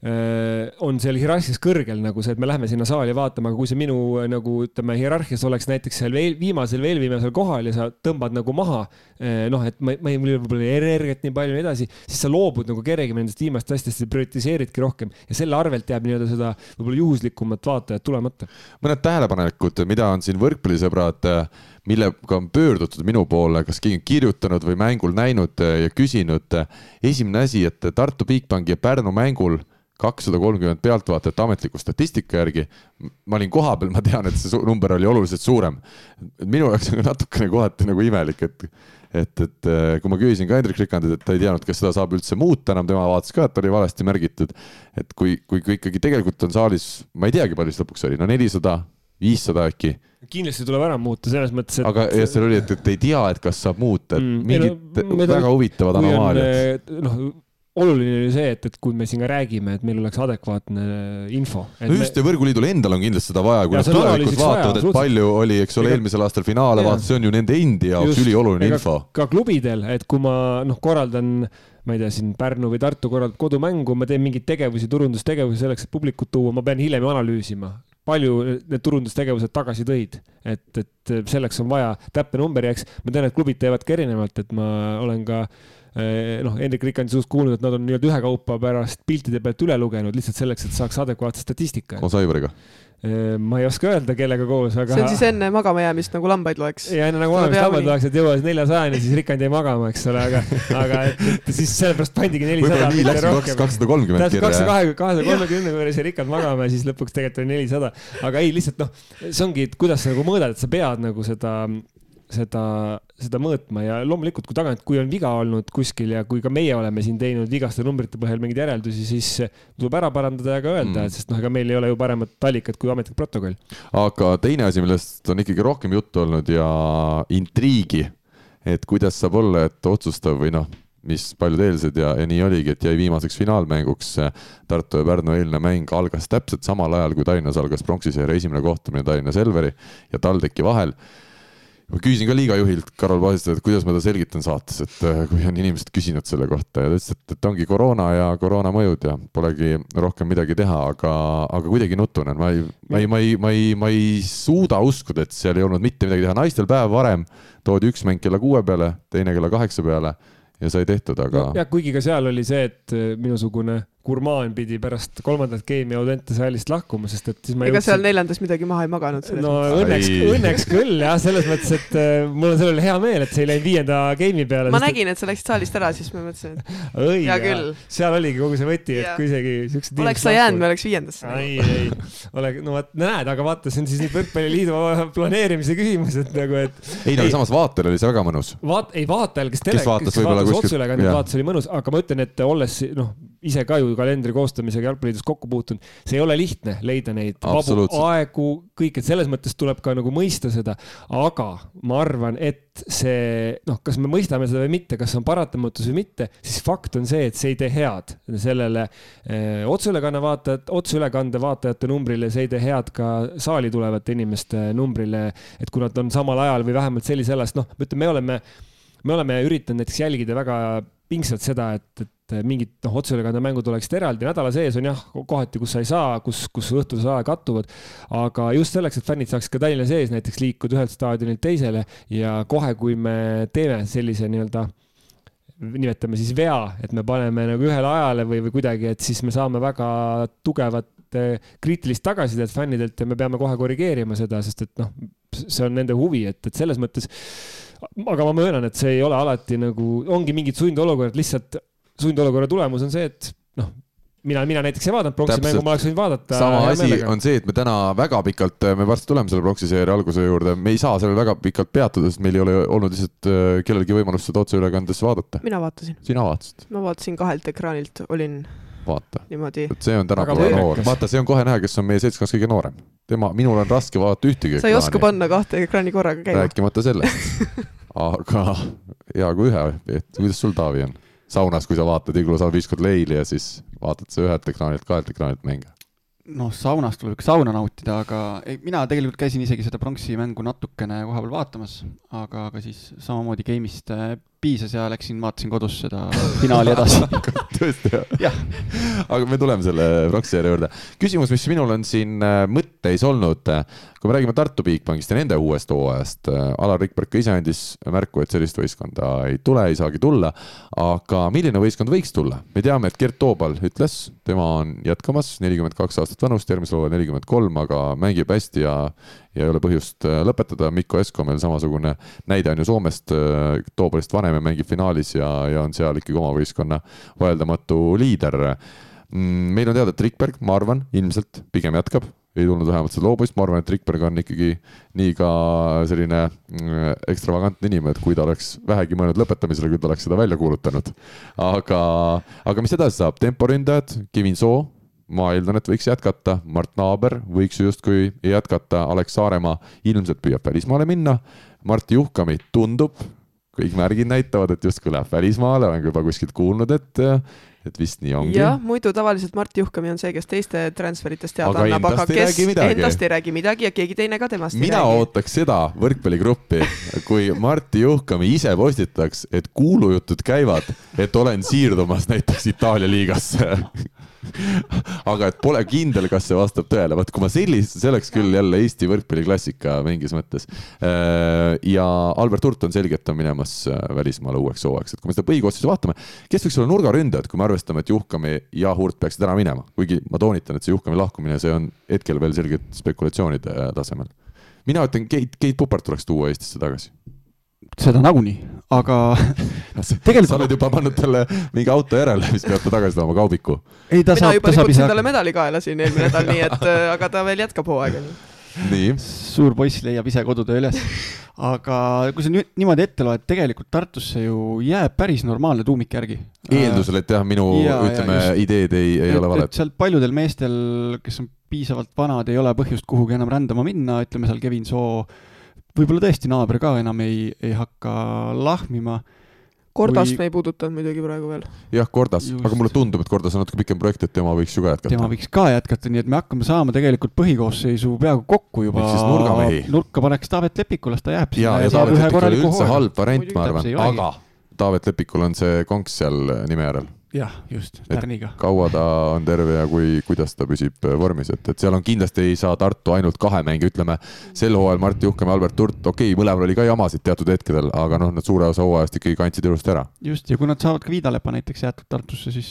on seal hierarhias kõrgel nagu see, et me lähme sinna saali vaatama, aga kui see minu äh, nagu ütleme, hierarhias oleks näiteks seal veel viimasel, veel viimasel kohal ja sa tõmbad nagu maha, äh, noh, et ma, ma ei, mul ei ole võib-olla energiat nii palju ja nii edasi, siis sa loobud nagu kergemini nendest viimastest asjadest ja prioritiseeridki rohkem ja selle arvelt jääb nii-öelda seda võib-olla juhuslikumat vaatajat tulemata. mõned tähelepanekud, mida on siin võrkpallisõbrad millega on pöördutud minu poole, kas keegi on kirjutanud või mängul näinud ja küsinud. esimene asi, et Tartu Bigbanki ja Pärnu mängul kakssada kolmkümmend pealtvaatajat ametliku statistika järgi. ma olin kohapeal, ma tean, et see number oli oluliselt suurem. minu jaoks on natukene kohati nagu imelik, et, et, et äh, kui ma küsisin ka Hendrik Rikandilt, et ta ei teadnud, kas seda saab üldse muuta enam, tema vaatas ka, et oli valesti märgitud. et kui, kui, kui ikkagi tegelikult on saalis, ma ei teagi, palju siis lõpuks oli, no nelisada, viissada äkki kindlasti tuleb ära muuta selles mõttes, et. aga ja seal oli, et, et ei tea, et kas saab muuta, et mm, mingid no, väga huvitavad anomaaliad. noh, oluline oli see, et, et kui me siin ka räägime, et meil oleks adekvaatne info. no just ja Võrguliidul endal on kindlasti seda vaja, kui nad tulevikus vaatavad, et palju oli, eks ole, eelmisel aastal finaale vaatasid, see on ju nende endi jaoks ülioluline info. ka klubidel, et kui ma noh, korraldan ma ei tea, siin Pärnu või Tartu korraldab kodumängu, ma teen mingeid tegevusi, turundustegevusi selleks, et publikut tuua, ma pean hiljem analüüsima, palju need turundustegevused tagasi tõid, et, et selleks on vaja täpne number ja eks ma tean, et klubid teevad ka erinevalt, et ma olen ka äh, noh, Hendrik Rikandi suust kuulnud, et nad on nii-öelda ühekaupa pärast piltide pealt üle lugenud lihtsalt selleks, et saaks adekvaatse statistika. koos Aivariga? Eh, ma ei oska öelda, kellega koos, aga. see on siis enne magama jäämist nagu lambaid loeks. ja enne nagu magama lambaid loeks, et jõuas neljasajani, siis Rikand jäi magama, eks ole, aga, aga et, et siis sellepärast pandigi nelisada. võib-olla nii läkski kakssada kolmkümmend kirja. kakssada kahe, kahesaja kolmekümne juures jäi Rikand magama ja siis lõpuks tegelikult oli nelisada. aga ei, lihtsalt noh, see ongi, et kuidas sa nagu mõõdad, et sa pead nagu seda seda, seda mõõtma ja loomulikult, kui tagant, kui on viga olnud kuskil ja kui ka meie oleme siin teinud vigaste numbrite põhjal mingeid järeldusi, siis tuleb ära parandada ja ka öelda mm., sest noh, ega meil ei ole ju paremat allikat kui ametlik protokoll. aga teine asi, millest on ikkagi rohkem juttu olnud ja intriigi, et kuidas saab olla, et otsustav või noh, mis paljud eeldasid ja, ja nii oligi, et jäi viimaseks finaalmänguks. Tartu ja Pärnu eilne mäng algas täpselt samal ajal, kui Tallinnas algas pronksiseeria esimene kohtumine Tallinna Selveri ja TalTechi vahel ma küsisin ka liiga juhilt Karol Paasiselt, et kuidas ma ta selgitan saates, et äh, kui on inimesed küsinud selle kohta ja ta ütles, et, et ongi koroona ja koroona mõjud ja polegi rohkem midagi teha, aga, aga kuidagi nutune, ma ei, ma ei, ma ei, ma ei, ma ei suuda uskuda, et seal ei olnud mitte midagi teha, naistel päev varem toodi üks mäng kella kuue peale, teine kella kaheksa peale ja sai tehtud, aga jah, kuigi ka seal oli see, et äh, minusugune gurmaan pidi pärast kolmandat game'i Audente saalist lahkuma, sest et siis ma ega jõudsin... seal neljandas midagi maha ei maganud? no õnneks, õnneks küll jah, selles mõttes, et äh, mul on selle üle hea meel, et see ei läinud viienda game'i peale. ma nägin, et sa läksid saalist ära, siis ma mõtlesin, et Õi, hea küll. seal oligi kogu see võti, et kui isegi siuksed oleks sa jäänud, me oleks viiendasse. ei, ei, ole, no vot, näed, aga vaata, see on siis nüüd võrkpalliliidu planeerimise küsimus, et nagu, et. ei no samas vaatajal oli see väga mõnus. vaat-, ei vaatajal, kes tele-, kes vaatas, kes vaatas otseülekannet, vaatas, oli mõnus, aga ma ütlen, et olles noh, ise ka ju kalendri koostamisega Jalgpalliliidus kokku puutunud, see ei ole lihtne leida neid vabu aegu, kõik, et selles mõttes tuleb ka nagu mõista seda, aga ma arvan, et see noh, kas me mõistame seda või mitte, kas see on paratamatus või mitte, siis fakt on see, et see ei tee head sellele eh, otseülekanne vaatajat, otseülekande vaatajate numbrile, see ei tee head ka saali tulevate inimeste numbrile, et kui nad on samal ajal või vähemalt sellisel ajal, sest noh, ütleme, me oleme me oleme üritanud näiteks jälgida väga pingsalt seda, et, et mingid noh, otseülekande mängud oleksid eraldi, nädala sees on jah, kohati, kus sa ei saa, kus, kus õhtused ajad kattuvad. aga just selleks, et fännid saaks ka Tallinna sees näiteks liikuda ühelt staadionilt teisele ja kohe, kui me teeme sellise nii-öelda nimetame siis vea, et me paneme nagu ühele ajale või, või kuidagi, et siis me saame väga tugevat eh, kriitilist tagasisidet fännidelt ja me peame kohe korrigeerima seda, sest et noh, see on nende huvi, et, et selles mõttes. Aga ma möönan, et see ei ole alati nagu, ongi mingid sundolukorrad lihtsalt sundolukorra tulemus on see, et noh, mina, mina näiteks ei vaadanud pronksi mängu, ma oleks võinud vaadata. sama asi meelega. on see, et me täna väga pikalt, me varsti tuleme selle pronksi seeria alguse juurde, me ei saa sellel väga pikalt peatuda, sest meil ei ole olnud lihtsalt äh, kellelgi võimalust seda otseülekandes vaadata. mina vaatasin. sina vaatasid? ma vaatasin kahelt ekraanilt, olin vaata. et see on tänapäeva noor, vaata, see on kohe näha, kes on meie seltskonnas kõige noorem. tema, minul on raske vaadata ühtegi sa ei ekraani. oska panna kahte ekraani korraga käima. rääkimata sellest aga hea kui ühe, et kuidas sul, Taavi, on? saunas, kui sa vaatad Iglu saab viis korda leili ja siis vaatad sa ühelt ekraanilt, kahelt ekraanilt mänge? noh, saunas tuleb ikka sauna nautida, aga ei, mina tegelikult käisin isegi seda pronksi mängu natukene kohapeal vaatamas, aga, aga siis samamoodi game'ist äh, piisas ja läksin, vaatasin kodus seda finaali edasi tõesti jah? aga me tuleme selle Rockseeri juurde. küsimus, mis minul on siin äh, mõtteis olnud, kui me räägime Tartu Bigbankist ja nende uuest hooajast, äh, Alar Rikberg ka ise andis märku, et sellist võistkonda ei tule, ei saagi tulla. aga milline võistkond võiks tulla? me teame, et Gert Toobal ütles, tema on jätkamas, nelikümmend kaks aastat vanust, järgmisel hooajal nelikümmend kolm, aga mängib hästi ja ja ei ole põhjust äh, lõpetada, Mikko Esko meil samasugune näide on ju Soomest, äh, Toobalist vanem ja mängib finaalis ja, ja on seal ikkagi oma võistkonna vaieldamatu liider. Mm, meil on teada, et Rikberg, ma arvan, ilmselt pigem jätkab, ei tulnud vähemalt seda loobumist, ma arvan, et Rikberg on ikkagi nii ka selline mm, ekstravagantne inimene, et kui ta oleks vähegi mõelnud lõpetamisele, küll ta oleks seda välja kuulutanud. aga, aga mis edasi saab, temporündajad, Kevin Soo ma eeldan, et võiks jätkata, Mart Naaber võiks ju justkui jätkata, Alex Saaremaa ilmselt püüab välismaale minna, Martti Juhkami tundub, kõik märgid näitavad, et justkui läheb välismaale, olen juba kuskilt kuulnud, et et vist nii ongi. jah, muidu tavaliselt Mart Juhkami on see, kes teiste transferitest teada aga annab, aga kes endast ei räägi midagi ja keegi teine ka temast mina ei räägi. mina ootaks seda võrkpalligruppi, kui Martti Juhkami ise postitaks, et kuulujutud käivad, et olen siirdumas näiteks Itaalia liigasse aga et pole kindel, kas see vastab tõele, vot kui ma sellist, see oleks küll jälle Eesti võrkpalliklassika mingis mõttes. Äh, ja Albert Hurt on selge, et ta on minemas äh, välismaale uueks hooajaks, et kui me seda põhikoosseisu vaatame, kes võiks olla nurgaründajad, kui me arvestame, et Juhkami ja Hurt peaksid ära minema, kuigi ma toonitan, et see Juhkami lahkumine, see on hetkel veel selgelt spekulatsioonide äh, tasemel. mina ütlen, Keit, Keit Pupart tuleks tuua Eestisse tagasi seda nagunii, aga tegelikult. sa oled juba pannud talle mingi auto järele, mis peab ta tagasi tooma, kaubiku. ei, ta saab, ta saab ise. talle medali kaela siin eelmine nädal, nii et äh, aga ta veel jätkab hooaega. nii. suur poiss leiab ise kodutöö üles. aga kui sa nüüd niimoodi ette loed, tegelikult Tartusse ju jääb päris normaalne tuumik järgi. eeldusel, et jah, minu ja, ütleme, ideed ei, ei et, ole valed. sealt paljudel meestel, kes on piisavalt vanad, ei ole põhjust kuhugi enam rändama minna, ütleme seal Kevin Soo võib-olla tõesti naaber ka enam ei, ei hakka lahmima. Kordast kui... me ei puudutanud muidugi praegu veel. jah, Kordas, aga mulle tundub, et Kordas on natuke pikem projekt, et tema võiks ju ka jätkata. tema võiks ka jätkata, nii et me hakkame saama tegelikult põhikoosseisu peaaegu kokku juba. nurka paneks Taavet Lepikule, las ta jääb. ja, ja Taavet Lepik ei ole üldse halb variant, ma arvan, aga Taavet Lepikul on see konks seal nime järel jah, just, tärniga. kaua ta on terve ja kui, kuidas ta püsib äh, vormis, et, et seal on kindlasti ei saa Tartu ainult kahe mänge, ütleme sel hooajal Mart Juhkam ja Albert Hurt, okei okay,, mõlemal oli ka jamasid teatud hetkedel, aga noh, nad suure osa hooajast ikkagi kandsid ilusti ära. just, ja kui nad saavad ka Viidalepa näiteks jäetud Tartusse, siis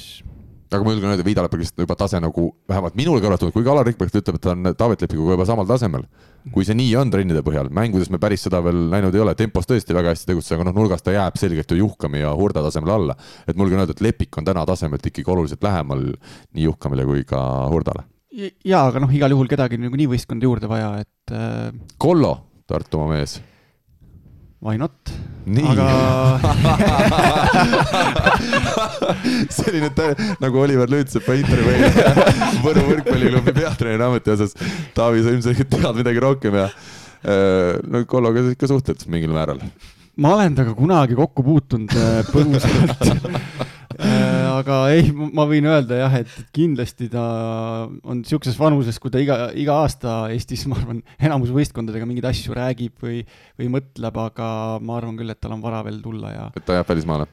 aga ma julgen öelda, Viidaleppagist juba tase nagu vähemalt minule kõrvatunud, kuigi Alar Rikberg ütleb, et ta on Taavet Lepinguga juba samal tasemel. kui see nii on trennide põhjal, mängudes me päris seda veel näinud ei ole, tempos tõesti väga hästi tegutseb, aga noh, nurgas ta jääb selgelt ju Juhkami ja Hurda tasemele alla. et ma julgen öelda, et Lepik on täna tasemelt ikkagi oluliselt lähemal nii Juhkamile kui ka Hurdale. jaa, aga noh, igal juhul kedagi niikuinii võistkonda juurde vaja, et äh.... Kollo, Tartumaa mees why not? aga selline nagu Oliver Lüütsepa intervjuu Võru võrkpalliklubi peatreeneri ametiosas. Taavi, sa ilmselgelt tead midagi rohkem ja äh, no Kolloga sa ikka suhtled mingil määral. ma olen temaga kunagi kokku puutunud äh, põgusalt aga ei, ma võin öelda jah, et kindlasti ta on niisuguses vanuses, kui ta iga, iga aasta Eestis, ma arvan, enamus võistkondadega mingeid asju räägib või, või mõtleb, aga ma arvan küll, et tal on vara veel tulla ja. et ta jääb välismaale?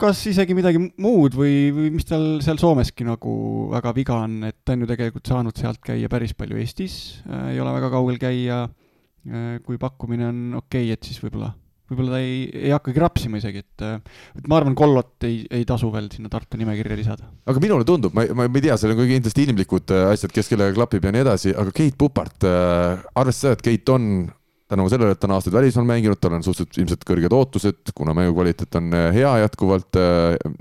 kas isegi midagi muud või, või mis tal seal Soomeski nagu väga viga on, et ta on ju tegelikult saanud sealt käia päris palju Eestis äh,, ei ole väga kaugel käia äh,. kui pakkumine on okei okay,, et siis võib-olla võib-olla ta ei, ei hakkagi rapsima isegi, et, et ma arvan, Kollot ei, ei tasu veel sinna Tartu nimekirja lisada. aga minule tundub, ma, ma, ma ei tea, seal on kindlasti inimlikud äh, asjad, kes kellega klapib ja nii edasi, aga Keit Pupart äh,, arvestades seda, et Keit on tänu sellele, et ta on aastaid välismaal mänginud, tal on suhteliselt ilmselt kõrged ootused, kuna mängu kvaliteet on äh, hea jätkuvalt äh,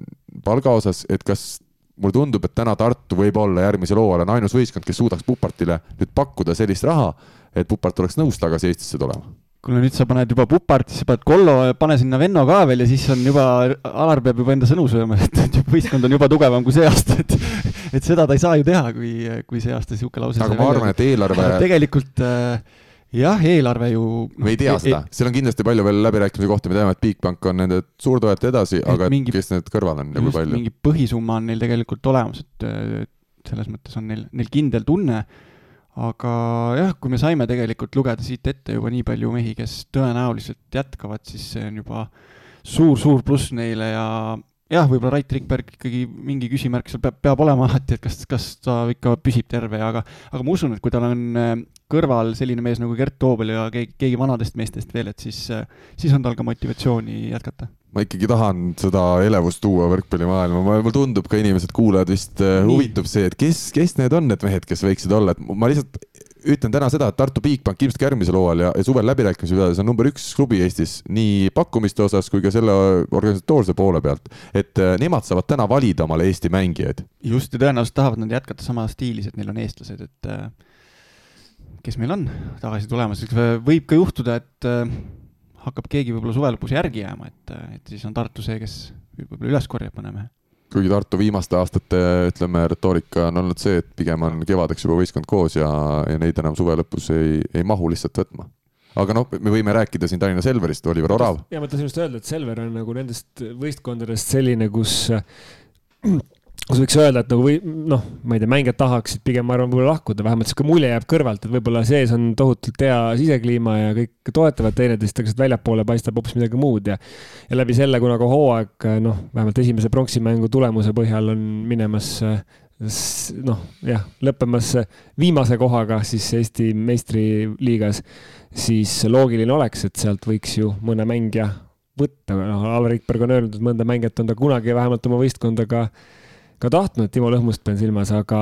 palga osas, et kas mulle tundub, et täna Tartu võib-olla järgmisel hooajal on ainus võistkond, kes suudaks Pupartile nüüd pakkuda sellist raha, et Pupart oleks nõus tagasi Eestisse tulema kuule nüüd sa paned juba Puparti, sa paned Kollo, pane sinna Venno ka veel ja siis on juba, Alar peab juba enda sõnu sööma, et, et võistkond on juba tugevam kui see aasta, et et seda ta ei saa ju teha, kui, kui see aasta niisugune lause aga ma arvan, et eelarve tegelikult äh, jah, eelarve ju me ei tea seda, seal on kindlasti palju veel läbirääkimise kohti, me teame, et Bigbank on nende suurtoetaja edasi, aga mingi, kes need kõrval on ja kui palju? mingi põhisumma on neil tegelikult olemas, et selles mõttes on neil, neil kindel tunne aga jah, kui me saime tegelikult lugeda siit ette juba nii palju mehi, kes tõenäoliselt jätkavad, siis see on juba suur-suur pluss neile ja jah, võib-olla Rait Rikberg ikkagi mingi küsimärk seal peab, peab olema alati, et kas, kas ta ikka püsib terve, aga aga ma usun, et kui tal on äh, kõrval selline mees nagu Gert Toobel ja keegi, keegi vanadest meestest veel, et siis, äh, siis on tal ka motivatsiooni jätkata ma ikkagi tahan seda elevust tuua võrkpallimaailma, mulle tundub ka inimesed, kuulajad vist äh, Nii. huvitub see, et kes, kes need on, need mehed, kes võiksid olla, et ma lihtsalt ütlen täna seda, et Tartu Bigbank ilmselt ka järgmisel hooajal ja, ja suvel läbirääkimisi pidades on number üks klubi Eestis nii pakkumiste osas kui ka selle organisatoorse poole pealt. et äh, nemad saavad täna valida omale Eesti mängijaid. just ja tõenäoliselt tahavad nad jätkata samas stiilis, et neil on eestlased, et äh, kes meil on tagasi tulemas, võib ka juhtuda, et hakkab keegi võib-olla suve lõpus järgi jääma, et, et siis on Tartu see, kes võib-olla üles korjab mõne mehe. kuigi Tartu viimaste aastate, ütleme, retoorika on olnud see, et pigem on kevadeks juba võistkond koos ja, ja neid enam suve lõpus ei, ei mahu lihtsalt võtma aga noh, me võime rääkida siin Tallinna Selverist, Oliver Orav. ja ma tahtsin just öelda, et Selver on nagu nendest võistkondadest selline, kus kus võiks öelda, et nagu või noh, ma ei tea, mängijad tahaksid pigem, ma arvan, võib-olla lahkuda, vähemalt sihuke mulje jääb kõrvalt, et võib-olla sees on tohutult hea sisekliima ja kõik toetavad teineteist, aga lihtsalt väljapoole paistab hoopis midagi muud ja ja läbi selle, kuna ka hooaeg noh, vähemalt esimese pronksimängu tulemuse põhjal on minemas noh, jah, lõppemas viimase kohaga siis Eesti meistriliigas, siis loogiline oleks, et sealt võiks ju mõne mängija võtta, noh, Alvar Rikberg on öelnud, et mõnda mängijat on ta kunagi vähemalt oma võistkonda ka tahtnud, Timo Lõhmust pean silmas, aga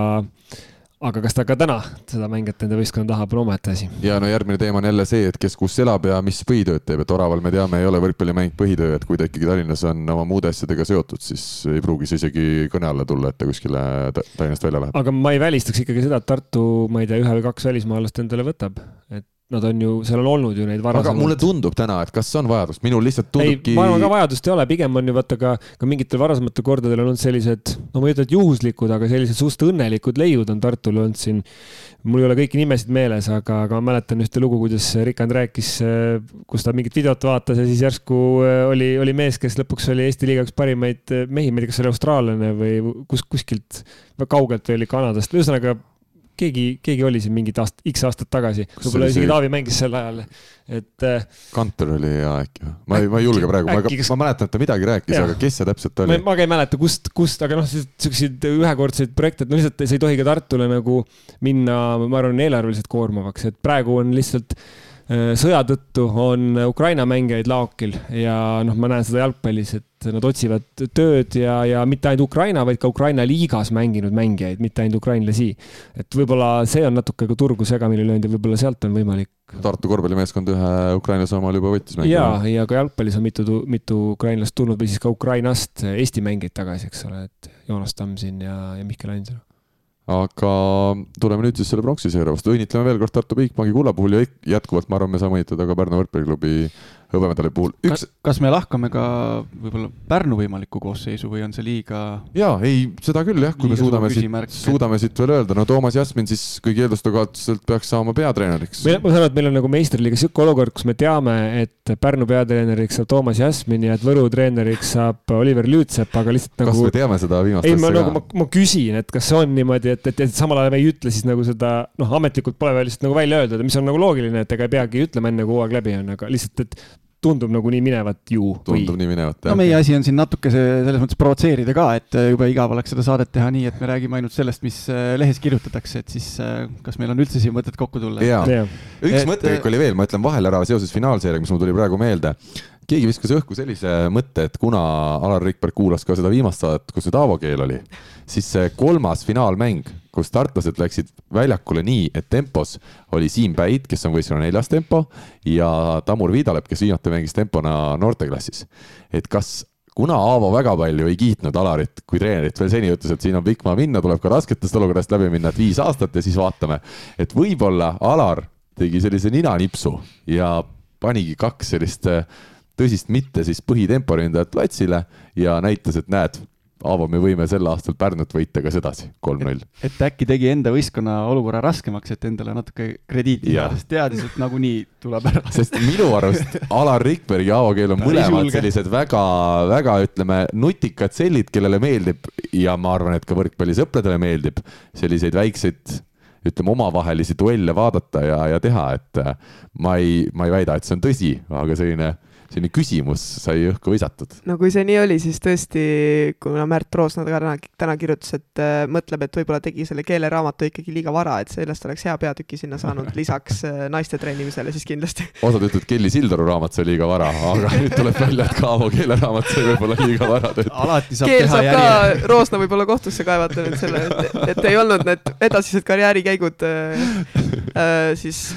aga kas ta ka täna seda mängijat enda võistkonda tahab, on omaette asi. ja no järgmine teema on jälle see, et kes kus elab ja mis põhitööd teeb, et Oraval me teame, ei ole võrkpallimäng põhitöö, et kui ta ikkagi Tallinnas on oma muude asjadega seotud, siis ei pruugi see isegi kõne alla tulla, et ta kuskile Tallinnast välja läheb. aga ma ei välistaks ikkagi seda, et Tartu, ma ei tea, ühe või kaks välismaalast endale võtab, et Nad on ju, seal on olnud ju neid varasemaid. aga mulle tundub täna, et kas on vajadust, minul lihtsalt tundubki. ma arvan ka vajadust ei ole, pigem on ju vaata ka, ka mingitel varasematel kordadel on olnud sellised, no ma ei ütle, et juhuslikud, aga sellised suht õnnelikud leiud on Tartul olnud siin. mul ei ole kõiki nimesid meeles, aga, aga ma mäletan ühte lugu, kuidas Rikand rääkis, kus ta mingit videot vaatas ja siis järsku äh, oli, oli mees, kes lõpuks oli Eesti liiga üks parimaid äh, mehi, ma ei tea, kas see oli austraallane või kus, kuskilt kaugelt või oli Kanadast, ühesõnaga keegi, keegi oli siin mingid aast-, X aastat tagasi, võib-olla isegi Taavi mängis sel ajal, et. Äh, Kantor oli hea äkki või? ma ei, ma ei julge praegu, ma, kas... ma mäletan, et ta midagi rääkis, aga kes see täpselt oli? ma ka ei mäleta, kust, kust, aga noh, siukseid ühekordseid projekte, et no lihtsalt see ei tohi ka Tartule nagu minna, ma arvan, eelarveliselt koormavaks, et praegu on lihtsalt äh, sõja tõttu on Ukraina mängijaid laokil ja noh, ma näen seda jalgpallis, et nad otsivad tööd ja, ja mitte ainult Ukraina, vaid ka Ukraina liigas mänginud mängijaid, mitte ainult ukrainlasi. et võib-olla see on natuke ka turgu segamini löönud ja võib-olla sealt on võimalik. Tartu korvpallimeeskond ühe ukrainlase omal juba võttis mängu. ja, ja ka jalgpallis on mitu, mitu ukrainlast tulnud või siis ka Ukrainast Eesti mängijaid tagasi, eks ole, et Joonas Tamm siin ja, ja Mihkel Ainsalu aga tuleme nüüd siis selle pronksiseeria vastu, õnnitleme veel kord Tartu Bigbanki kulla puhul ja jätkuvalt ma arvan, me saame õnnitleda ka Pärnu võrkpalliklubi hõbemedali puhul Üks.... kas me lahkame ka võib-olla Pärnu võimalikku koosseisu või on see liiga? jaa, ei, seda küll jah, kui me suudame siit, suudame siit veel öelda, no Toomas Jasmin siis kõigi eelduste kohaselt peaks saama peatreeneriks. ma saan aru, et meil on nagu meistriliiga sihuke olukord, kus me teame, et Pärnu peatreeneriks saab Toomas Jasmin ja et Võru treeneriks saab Oliver Lüütsepp, aga lihtsalt nagu. kas me teame seda viimast asja ka? ei, ma nagu, ma, ma küsin, et kas see on niimoodi, et, et, et samal ajal me ei ütle siis nagu seda, noh, ametlikult pole veel lihtsalt nagu välja öeldud, mis on nagu loogiline, et ega ei peagi ütlema enne, kui hooaeg läbi on, aga lihtsalt, et tundub nagu nii minevat ju. tundub või... nii minevat, jah. no meie asi on siin natuke see, selles mõttes provotseerida ka, et äh, jube igav oleks seda saadet teha nii, et me räägime ainult sellest, mis äh, lehes kirjutatakse, et siis äh, kas meil on üldse siin mõtet kokku tulla? jaa, üks mõttekäik oli veel, ma ütlen vahele ära seoses finaalseeriaga, mis mul tuli praegu meelde keegi viskas õhku sellise mõtte, et kuna Alar Rikberg kuulas ka seda viimast saadet, kus see Taavo keel oli, siis see kolmas finaalmäng, kus tartlased läksid väljakule nii, et tempos oli Siim Päid, kes on võistkonna neljas tempo ja Tamur Viidalep, kes viimati mängis tempona noorteklassis. et kas kuna Aavo väga palju ei kiitnud Alarit kui treenerit veel seni, ütles, et siin on pikk maa minna, tuleb ka rasketest olukorrast läbi minna, et viis aastat ja siis vaatame. et võib-olla Alar tegi sellise ninanipsu ja panigi kaks sellist äh, tõsist mitte siis põhitemporündajat platsile ja näitas, et näed, Aavo, me võime sel aastal Pärnut võita ka sedasi, kolm-null. et äkki tegi enda võistkonna olukorra raskemaks, et endale natuke krediiti saada, sest teadis, et nagunii tuleb ära. sest minu arust Alar Rikberg ja Aavo Keel on mõlemad sellised väga, väga ütleme, nutikad sellid, kellele meeldib ja ma arvan, et ka võrkpallisõpradele meeldib selliseid väikseid ütleme, omavahelisi duelle vaadata ja, ja teha, et ma ei, ma ei väida, et see on tõsi, aga selline selline küsimus sai õhku visatud. no kui see nii oli, siis tõesti, kuna Märt Roosna ka täna, täna kirjutas, et äh, mõtleb, et võib-olla tegi selle keeleraamatu ikkagi liiga vara, et sellest oleks hea peatüki sinna saanud lisaks äh, naiste treenimisele siis kindlasti. osad ütlevad, Kelly Sildaru raamat sai liiga vara, aga nüüd tuleb välja, et Kaavo keeleraamat sai võib-olla liiga vara tehtud. alati saab Keel teha saab järje. ka, Roosna võib-olla kohtusse kaevata nüüd selle, et, et ei olnud need edasised karjäärikäigud äh, äh, siis,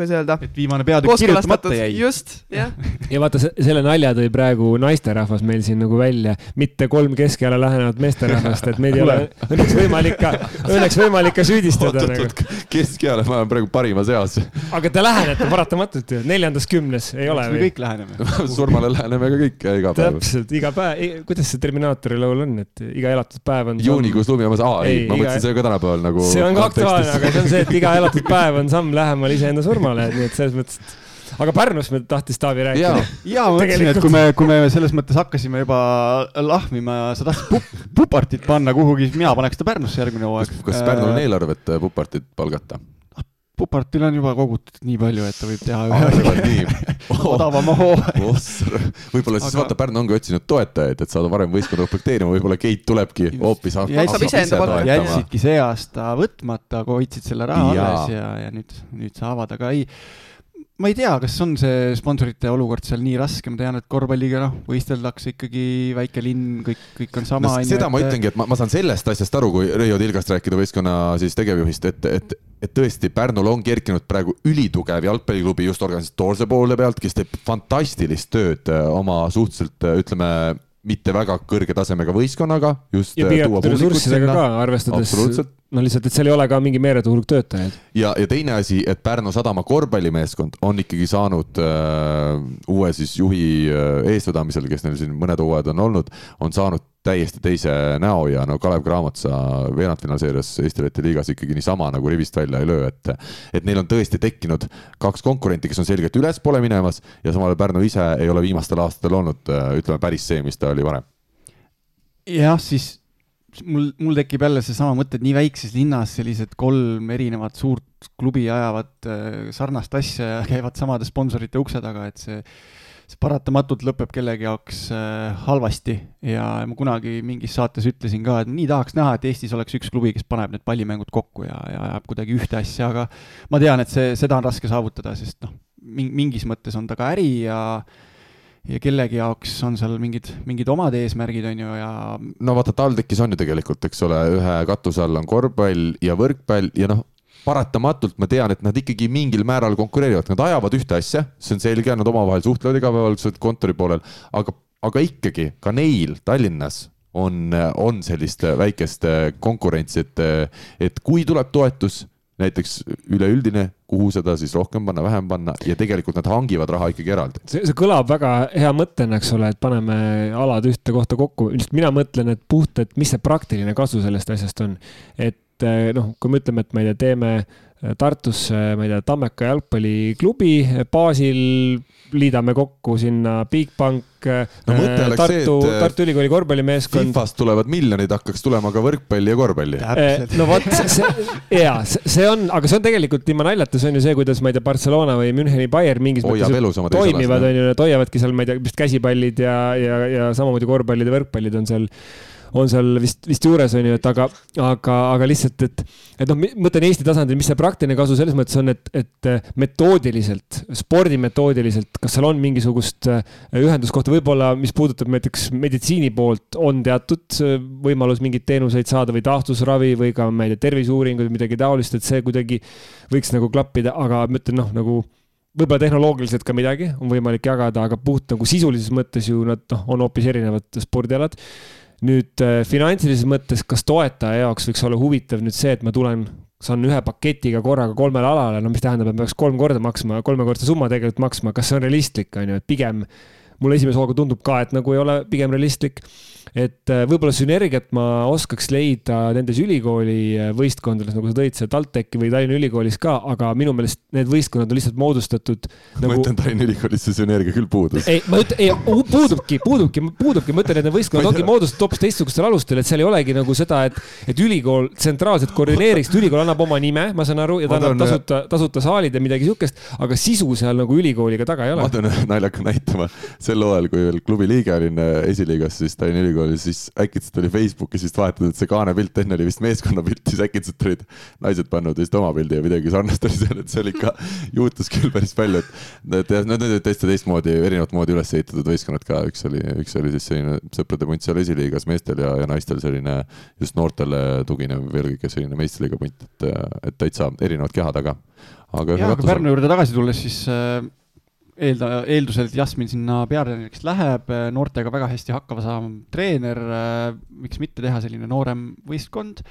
kuidas öelda, et viimane peatükk kirjutamata jäi. just, jah. ja vaata, selle nalja tõi praegu naisterahvas meil siin nagu välja, mitte kolm keskajale lähenevat meesterahvast, et meid ei ole õnneks võimalik ka, õnneks võimalik ka süüdistada nagu. keskeale, ma olen praegu parimas eas. aga te lähenete paratamatult ju, neljandas kümnes ei ole me kõik läheneme. surmale läheneme ka kõik iga päev. täpselt, iga päev, kuidas see Terminaatori laul on, et iga elatud päev on juunikuus lumi on, aa ei, Ei, ma iga- mõtlesin, see on ka tänapäeval nagu. see on ka aktuaalne, aga see on see, et iga elatud päev on samm lähemal iseenda surmale, nii et selles mõttes, et aga Pärnust me tahtis Taavi rääkida ja ma mõtlesin, et kui me, kui me selles mõttes hakkasime juba lahmima ja sa tahtsid pup, pupartit panna kuhugi, siis mina paneks ta Pärnusse järgmine hooaeg. kas Pärnul on eelarvet äh, Pupartit palgata? Pupartil on juba kogutud nii palju, et ta võib teha ühe nii? odavama hooaja. Ossar. võib-olla siis Aga- vaata, Pärnu ongi otsinud toetajaid, et saada varem võistkonda komplekteerima, võib-olla Keit tulebki hoopis palka. jätsidki see aasta võtmata, aga hoidsid selle raha alles ja, ja nüüd, nüüd saavad, aga ei, ma ei tea, kas on see sponsorite olukord seal nii raske, ma tean, et korvpalliga noh, võisteldakse ikkagi väike linn, kõik, kõik on sama no,. seda ma ütlengi, et ma, ma saan sellest asjast aru, kui Reio Tilgast rääkida võistkonna siis tegevjuhist, et, et, et tõesti Pärnul on kerkinud praegu ülitugev jalgpalliklubi just organisatoorse poole pealt, kes teeb fantastilist tööd äh, oma suhteliselt äh, ütleme, mitte väga kõrge tasemega võistkonnaga, just ja äh, tuua piiratud ressurssidega ka, arvestades. No lihtsalt, et seal ei ole ka mingi meeletu hulk töötajaid. ja, ja teine asi, et Pärnu sadama korvpallimeeskond on ikkagi saanud äh, uue siis juhi äh, eestvedamisel, kes neil siin mõned hooajad on olnud, on saanud täiesti teise näo ja no Kalev Craamotsa veerandfinaalseerias Eesti-Läti liigas ikkagi niisama nagu rivist välja ei löö, et et neil on tõesti tekkinud kaks konkurenti, kes on selgelt ülespoole minemas ja samal ajal Pärnu ise ei ole viimastel aastatel olnud äh, ütleme päris see, mis ta oli varem. jah, siis mul, mul tekib jälle seesama mõte, et nii väikses linnas sellised kolm erinevat suurt klubi ajavad äh, sarnast asja ja käivad samade sponsorite ukse taga, et see, see paratamatult lõpeb kellegi jaoks äh, halvasti. Ja ma kunagi mingis saates ütlesin ka, et nii tahaks näha, et Eestis oleks üks klubi, kes paneb need pallimängud kokku ja, ja ajab kuidagi ühte asja, aga ma tean, et see, seda on raske saavutada, sest noh, mingis mõttes on ta ka äri ja ja kellegi jaoks on seal mingid, mingid omad eesmärgid, on ju, ja no vaata, TalTechis on ju tegelikult, eks ole, ühe katuse all on korvpall ja võrkpall ja noh, paratamatult ma tean, et nad ikkagi mingil määral konkureerivad, nad ajavad ühte asja, see on selge, nad omavahel suhtlevad igapäevaselt kontori poolel, aga, aga ikkagi ka neil Tallinnas on, on sellist väikest konkurentsi, et, et kui tuleb toetus, näiteks üleüldine, kuhu seda siis rohkem panna, vähem panna ja tegelikult nad hangivad raha ikkagi eraldi. see, see kõlab väga hea mõttena, eks ole, et paneme alad ühte kohta kokku, lihtsalt mina mõtlen, et puht, et mis see praktiline kasu sellest asjast on. et noh, kui me ütleme, et ma ei tea, teeme Tartusse, ma ei tea, Tammeka jalgpalliklubi baasil, liidame kokku sinna Bigbank No oleks see, Tartu, et- Tartu Ülikooli korvpallimeeskond. Fifast tulevad miljonid, hakkaks tulema ka võrkpalli ja korvpalli. no vot, see, jaa, see on, aga see on tegelikult ilma naljata, see on ju see, kuidas ma ei tea, Barcelona või Müncheni Bayern mingis teise toimivad, on ju, nad hoiavadki seal, ma ei tea, vist käsipallid ja, ja, ja samamoodi korvpallid ja võrkpallid on seal on seal vist, vist juures, on ju, et aga, aga, aga lihtsalt, et, et noh, mõtlen Eesti tasandil, mis see praktiline kasu selles mõttes on, et, et metoodiliselt, spordimetoodiliselt, kas seal on mingisugust äh, ühenduskohta, võib-olla, mis puudutab näiteks meditsiini poolt, on teatud äh, võimalus mingeid teenuseid saada või taastusravi või ka, ma ei tea, terviseuuringud või midagi taolist, et see kuidagi võiks nagu klappida, aga ma ütlen noh, nagu võib-olla tehnoloogiliselt ka midagi on võimalik jagada, aga puht nagu sisulises mõttes ju nad noh, on hoopis erinevad spordialad. Nüüd äh, finantsilises mõttes, kas toetaja jaoks võiks olla huvitav nüüd see, et ma tulen, saan ühe paketiga korraga kolmele alale, no mis tähendab, et peaks kolm korda maksma, kolmekordse summa tegelikult maksma, kas see on realistlik, on ju, et pigem mulle esimese hooga tundub ka, et nagu ei ole pigem realistlik et äh, võib-olla sünergiat ma oskaks leida nendes ülikooli äh, võistkondades, nagu sa tõid seal TalTechi või Tallinna Ülikoolis ka, aga minu meelest need võistkonnad on lihtsalt moodustatud nagu.... ma ütlen, Tallinna Ülikoolis see sünergia küll puudus. ei, ma ütlen, ei puudubki, puudubki, puudubki, ma ütlen, et need võistkonnad ongi moodustatud hoopis teistsugustel alustel, et seal ei olegi nagu seda, et, et ülikool tsentraalselt koordineeriks, ülikool annab oma nime, ma saan aru, ja ta annab tasuta, tasuta saalid ja midagi siukest, aga sisu seal nagu ülikooliga taga ei ole. ma toon naljaka näite, ma sel hooajal, kui veel klubi liige olin äh, esiliigas, siis Tallinna Ülikoolis, siis äkitselt oli Facebookis vist vahetatud see Kaane pilt, enne oli vist meeskonna pilt, siis äkitselt olid naised pannud vist oma pildi ja midagi sarnast oli seal, et see oli ikka, juhtus küll päris palju, et, jah, need olid täitsa teistmoodi, erinevat moodi üles ehitatud võistkonnad ka, üks oli, üks oli siis selline sõprade punt seal esiliigas meestel ja, ja naistel selline just noortele tuginev eelkõige selline meistriliiga punt, et, et täitsa erinevad kehad, aga aga. jah, aga Pärnu juurde tagasi tulles, siis äh, eelda, eeldusel, et Jasmin sinna peatreeneriks läheb, noortega väga hästi hakkama saav treener, miks mitte teha selline noorem võistkond.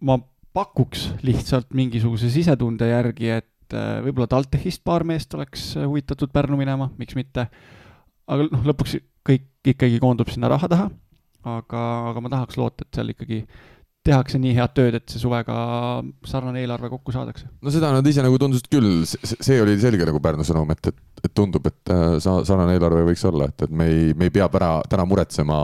ma pakuks lihtsalt mingisuguse sisetunde järgi, et äh, võib-olla TalTechist paar meest oleks huvitatud Pärnu minema, miks mitte. aga noh, lõpuks kõik ikkagi koondub sinna raha taha. aga, aga ma tahaks loota, et seal ikkagi tehakse nii head tööd, et see suvega sarnane eelarve kokku saadakse. no seda nad ise nagu tundusid küll, see oli selge nagu Pärnu sõnum, et, et, et tundub, et äh, sa-, sarnane eelarve võiks olla, et, et me ei, me ei pea pära, täna muretsema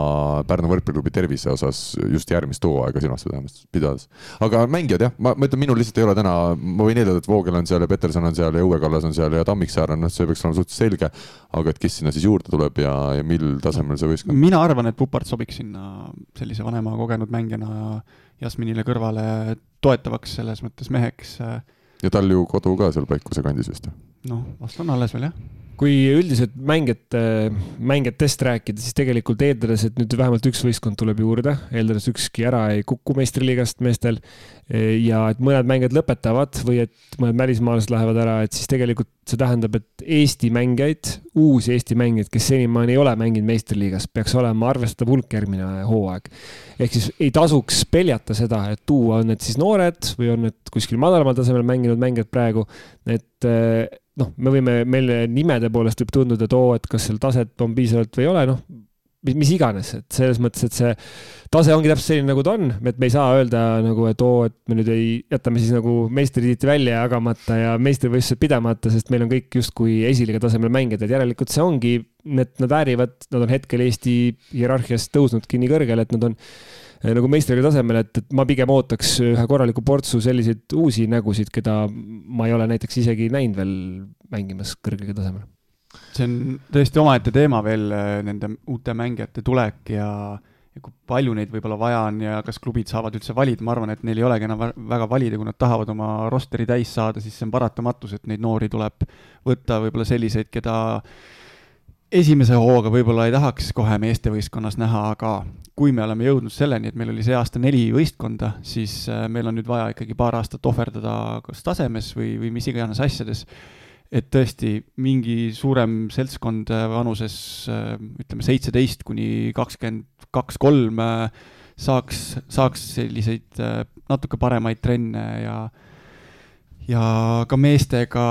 Pärnu võrkpalliklubi tervise osas just järgmist hooaega silmas pidades. aga mängijad jah, ma, ma ütlen, minul lihtsalt ei ole täna, ma võin eeldada, et Voogel on seal ja Peterson on seal ja Õue Kallas on seal ja Tammiksaar on, noh, see peaks olema suhteliselt selge. aga et kes sinna siis juurde tuleb ja, ja mil tasemel see võistkond? mina arvan, et Pupart sobiks sinna sellise vanema kogenud mängijana Jasminile kõrvale toetavaks selles mõttes meheks. Äh, ja tal ju kodu ka seal Paikuse kandis vist? Noh, vast on alles veel jah kui üldiselt mängijate, mängijatest rääkida, siis tegelikult eeldades, et nüüd vähemalt üks võistkond tuleb juurde, eeldades ükski ära ei kuku meistriliigast meestel ja et mõned mängijad lõpetavad või et mõned välismaalased lähevad ära, et siis tegelikult see tähendab, et Eesti mängijaid, uusi Eesti mängijaid, kes senimaani ei ole mänginud meistriliigas, peaks olema arvestatav hulk järgmine hooaeg. ehk siis ei tasuks peljata seda, et tuua, on need siis noored või on need kuskil madalamal tasemel mänginud mängijad praegu, et noh, me võime, meile nimede poolest võib tunduda, et oo, et kas seal taset on piisavalt või ei ole, noh, mis, mis iganes, et selles mõttes, et see tase ongi täpselt selline, nagu ta on, et me ei saa öelda nagu, et oo, et me nüüd ei, jätame siis nagu meistritiitli välja jagamata ja meistrivõistlused pidamata, sest meil on kõik justkui esiliiga tasemel mängijad, et järelikult see ongi, need, nad väärivad, nad on hetkel Eesti hierarhias tõusnudki nii kõrgele, et nad on nagu meistriga tasemel, et, et ma pigem ootaks ühe korraliku portsu selliseid uusi nägusid, keda ma ei ole näiteks isegi näinud veel mängimas kõrgel tasemel. see on tõesti omaette teema veel, eh, nende uute mängijate tulek ja, ja kui palju neid võib-olla vaja on ja kas klubid saavad üldse valida, ma arvan, et neil ei olegi enam väga valida, kui nad tahavad oma rosteri täis saada, siis see on paratamatus, et neid noori tuleb võtta, võib-olla selliseid, keda esimese hooga võib-olla ei tahaks kohe meestevõistkonnas näha, aga kui me oleme jõudnud selleni, et meil oli see aasta neli võistkonda, siis äh, meil on nüüd vaja ikkagi paar aastat ohverdada kas tasemes või, või mis iganes asjades, et tõesti mingi suurem seltskond äh, vanuses äh, ütleme seitseteist kuni kakskümmend kaks, kolm saaks, saaks selliseid natuke paremaid trenne ja ja ka meestega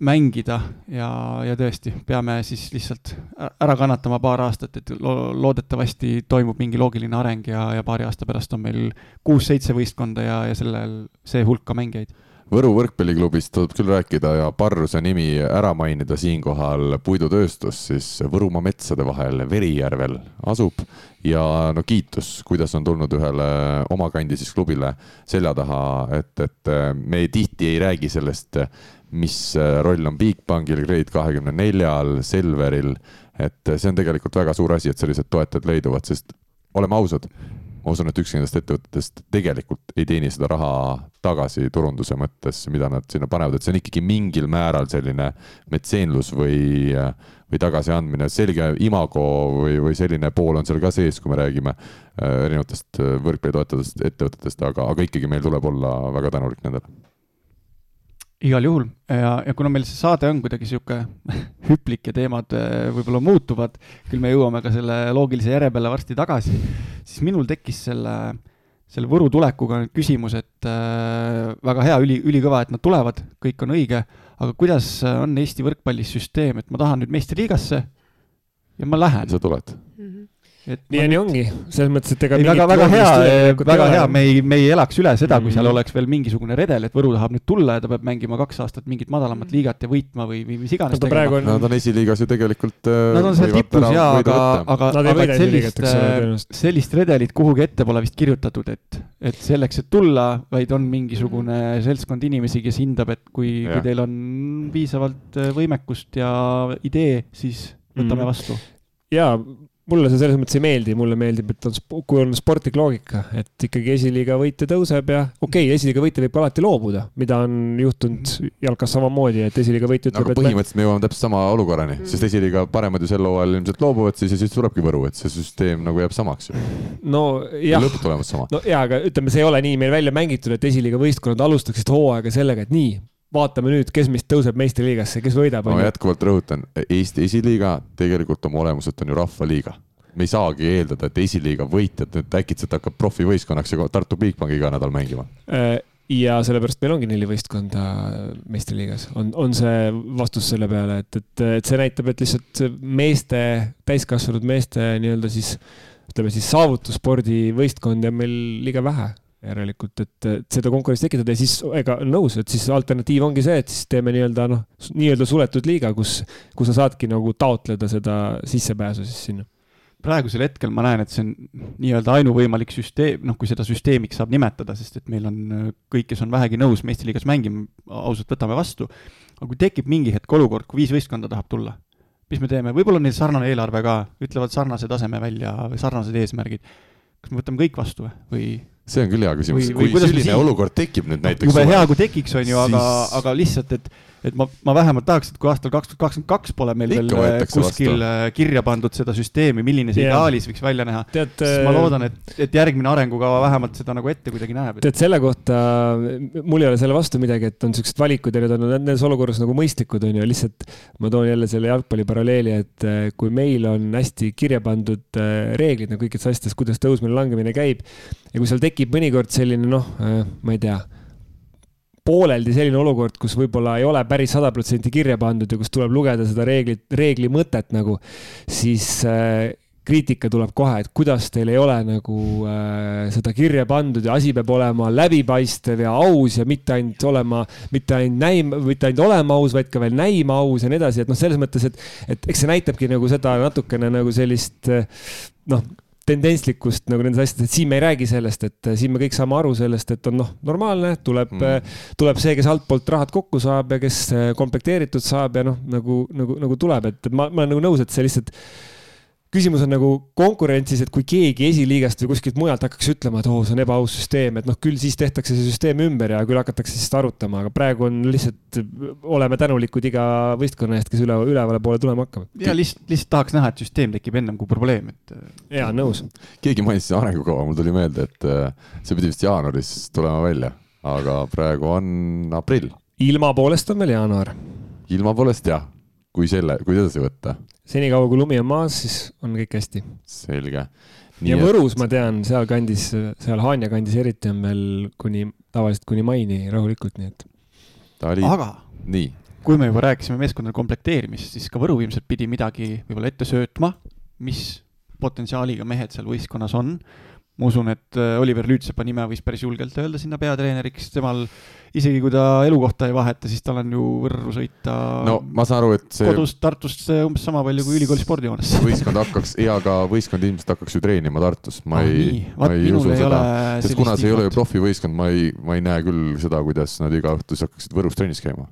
mängida ja, ja tõesti, peame siis lihtsalt ära kannatama paar aastat, et lo loodetavasti toimub mingi loogiline areng ja, ja paari aasta pärast on meil kuus-seitse võistkonda ja, ja sellel, see hulk ka mängijaid Võru võrkpalliklubist tuleb küll rääkida ja Parruse nimi ära mainida siinkohal, puidutööstus siis Võrumaa metsade vahel Verijärvel asub. Ja no kiitus, kuidas on tulnud ühele oma kandi siis klubile selja taha, et, et me tihti ei räägi sellest, mis roll on Bigbankil, Grade kahekümne neljal, Selveril, et see on tegelikult väga suur asi, et sellised toetajad leiduvad, sest oleme ausad ma usun, et ükski nendest ettevõtetest tegelikult ei teeni seda raha tagasi turunduse mõttes, mida nad sinna panevad, et see on ikkagi mingil määral selline metseenlus või, või tagasiandmine, selge imago või, või selline pool on seal ka sees, kui me räägime äh, erinevatest võrkpalli toetavatest ettevõtetest, aga, aga ikkagi meil tuleb olla väga tänulik nendele igal juhul ja, ja kuna meil see saade on kuidagi sihuke hüplik ja teemad äh, võib-olla muutuvad, küll me jõuame ka selle loogilise järje peale varsti tagasi, siis minul tekkis selle, selle Võru tulekuga nüüd küsimus, et äh, väga hea, üli, ülikõva, et nad tulevad, kõik on õige, aga kuidas on Eesti võrkpallis süsteem, et ma tahan nüüd meistriliigasse ja ma lähen. sa tuled nii ja nii ongi, selles mõttes, et ega ei, väga, väga hea, väga hea, me ei, me ei elaks üle seda, kui seal mhm. oleks veel mingisugune redel, et Võru tahab nüüd tulla ja ta peab mängima kaks aastat mingit madalamat mhm. liigat ja võitma või, või mis iganes tegema. On... Nad on esiliigas ju tegelikult äh, Nad on seal tipus jaa, aga, aga, aga sellist, äh, sellist redelit kuhugi ette pole vist kirjutatud, et, et selleks, et tulla, vaid on mingisugune mhm. seltskond inimesi, kes hindab, et kui, kui teil on piisavalt võimekust ja idee, siis võtame vastu. jaa mulle see selles mõttes ei meeldi, mulle meeldib, et on, kui on sportlik loogika, et ikkagi esiliiga võitja tõuseb ja okei okay,, esiliiga võitja võib ka alati loobuda, mida on juhtunud jalkas samamoodi, et esiliiga võitja ütleb, et põhimõtteliselt me jõuame täpselt sama olukorrani mm., sest esiliiga paremad ju sel hooajal ilmselt loobuvad siis ja siis tulebki Võru, et see süsteem nagu jääb samaks ju. no jah. lõpptulemus sama. no jaa, aga ütleme, see ei ole nii meil välja mängitud, et esiliiga võistkonnad alustaksid hooaega sellega, et nii, vaatame nüüd, kes meist tõuseb meistriliigasse, kes võidab. ma jätkuvalt rõhutan, Eesti esiliiga tegelikult oma olemuselt on ju rahvaliiga me ei saagi eeldada, et esiliiga võitjad nüüd äkitselt hakkab profivõistkonnaks ja Tartu Bigbanki iga nädal mängima. Äh, ja sellepärast meil ongi neli võistkonda meistriliigas, on, on see vastus selle peale, et, et, et see näitab, et lihtsalt meeste, täiskasvanud meeste nii-öelda siis ütleme siis saavutusspordi võistkondi on meil liiga vähe järelikult, et, et seda konkurentsi tekitada ja siis ega nõus, et siis alternatiiv ongi see, et siis teeme nii-öelda noh, nii-öelda suletud liiga, kus, kus sa saadki nagu taotleda seda sissepääsu siis sinna praegusel hetkel ma näen, et see on nii-öelda ainuvõimalik süsteem, noh, kui seda süsteemiks saab nimetada, sest et meil on kõik, kes on vähegi nõus meistriliigas mängima, ausalt võtame vastu. aga kui tekib mingi hetk olukord, kui viis võistkonda tahab tulla, mis me teeme, võib-olla on neil sarnane eelarve ka, ütlevad sarnase taseme välja sarnased eesmärgid. kas me võtame kõik vastu või? See on küll hea küsimus, kui selline siin... olukord tekib nüüd näiteks. jube hea, kui tekiks, on ju, aga siis..., aga lihtsalt, et et ma, ma vähemalt tahaks, et kui aastal kaks tuhat kakskümmend kaks pole meil Ikka veel äh, kuskil vastu. Äh, kirja pandud seda süsteemi, milline see ideaalis võiks välja näha, siis ma äh, loodan, et, et järgmine arengukava vähemalt seda nagu ette kuidagi näeb. tead, selle kohta mul ei ole selle vastu midagi, et on siuksed valikud ja need on nendes olukorras nagu mõistlikud, on ju, lihtsalt ma toon jälle selle jalgpalli paralleeli, et kui meil on hästi kirja pandud reeglid nagu kõikides asjades, kuidas tõusmine-langemine käib ja kui seal tekib mõnikord selline noh, ma ei tea pooleldi selline olukord, kus võib-olla ei ole päris sada protsenti kirja pandud ja kus tuleb lugeda seda reeglit, reegli mõtet nagu, siis äh, kriitika tuleb kohe, et kuidas teil ei ole nagu äh, seda kirja pandud ja asi peab olema läbipaistev ja aus ja mitte ainult olema, mitte ainult näima, mitte ainult olema aus, vaid ka veel näima aus ja nii edasi, et noh, selles mõttes, et, et eks see näitabki nagu seda natukene nagu sellist äh, noh tendentslikkust nagu nendes asjades, et siin me ei räägi sellest, et äh, siin me kõik saame aru sellest, et on noh, normaalne, tuleb mm., tuleb see, kes altpoolt rahad kokku saab ja kes äh, komplekteeritud saab ja noh, nagu, nagu, nagu tuleb, et ma, ma olen nagu nõus, et see lihtsalt küsimus on nagu konkurentsis, et kui keegi esiliigast või kuskilt mujalt hakkaks ütlema, et oo oh,, see on ebaaus süsteem, et noh, küll siis tehtakse see süsteem ümber ja küll hakatakse siis arutama, aga praegu on lihtsalt, oleme tänulikud iga võistkonna eest, kes üle, ülevale poole tulema hakkab. ja lihtsalt, lihtsalt tahaks näha, et süsteem tekib ennem kui probleem, et. jaa, nõus. keegi mainis arengukava, mul tuli meelde, et äh, see pidi vist jaanuaris tulema välja, aga praegu on aprill. ilma poolest on veel jaanuar. ilma poolest jah, kui selle, kui edasi võtta senikaua kui lumi on maas, siis on kõik hästi. selge. ja et... Võrus ma tean, sealkandis, seal Haanja kandis eriti on veel kuni, tavaliselt kuni maini rahulikult, nii et. Oli... aga nii. kui me juba rääkisime meeskondade komplekteerimist, siis ka Võru ilmselt pidi midagi võib-olla ette söötma, mis potentsiaaliga mehed seal võistkonnas on ma usun, et äh, Oliver Lüütsepa nime võis päris julgelt öelda sinna peatreeneriks, temal isegi kui ta elukohta ei vaheta, siis tal on ju Võrru sõita no ma saan aru, et see kodust Tartust umbes sama palju kui ülikooli spordihoones. võistkond hakkaks, jaa, aga võistkond ilmselt hakkaks ju treenima Tartus, ma ah, ei, ma ei usu seda, sest kuna see ei ole ju profivõistkond, ma ei, ma ei näe küll seda, kuidas nad iga õhtu siis hakkaksid Võrus trennis käima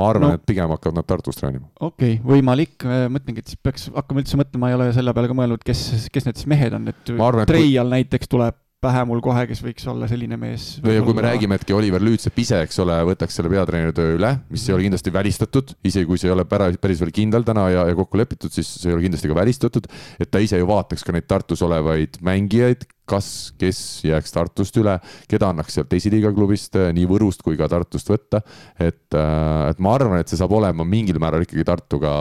ma arvan no,, et pigem hakkavad nad Tartus treenima. okei okay,, võimalik, mõtlengi, et siis peaks hakkama üldse mõtlema, ma ei ole selle peale ka mõelnud, kes, kes need siis mehed on, et Treial kui... näiteks tuleb pähe mul kohe, kes võiks olla selline mees. no ja kui me räägime, et Oliver Lüütsepp ise, eks ole, võtaks selle peatreeneri töö üle, mis ei ole kindlasti välistatud, isegi kui see ei ole päris, päris veel kindel täna ja, ja kokku lepitud, siis see ei ole kindlasti ka välistatud, et ta ise ju vaataks ka neid Tartus olevaid mängijaid, kas, kes jääks Tartust üle, keda annaks sealt esiliiga klubist nii Võrust kui ka Tartust võtta. et, et ma arvan, et see saab olema mingil määral ikkagi Tartuga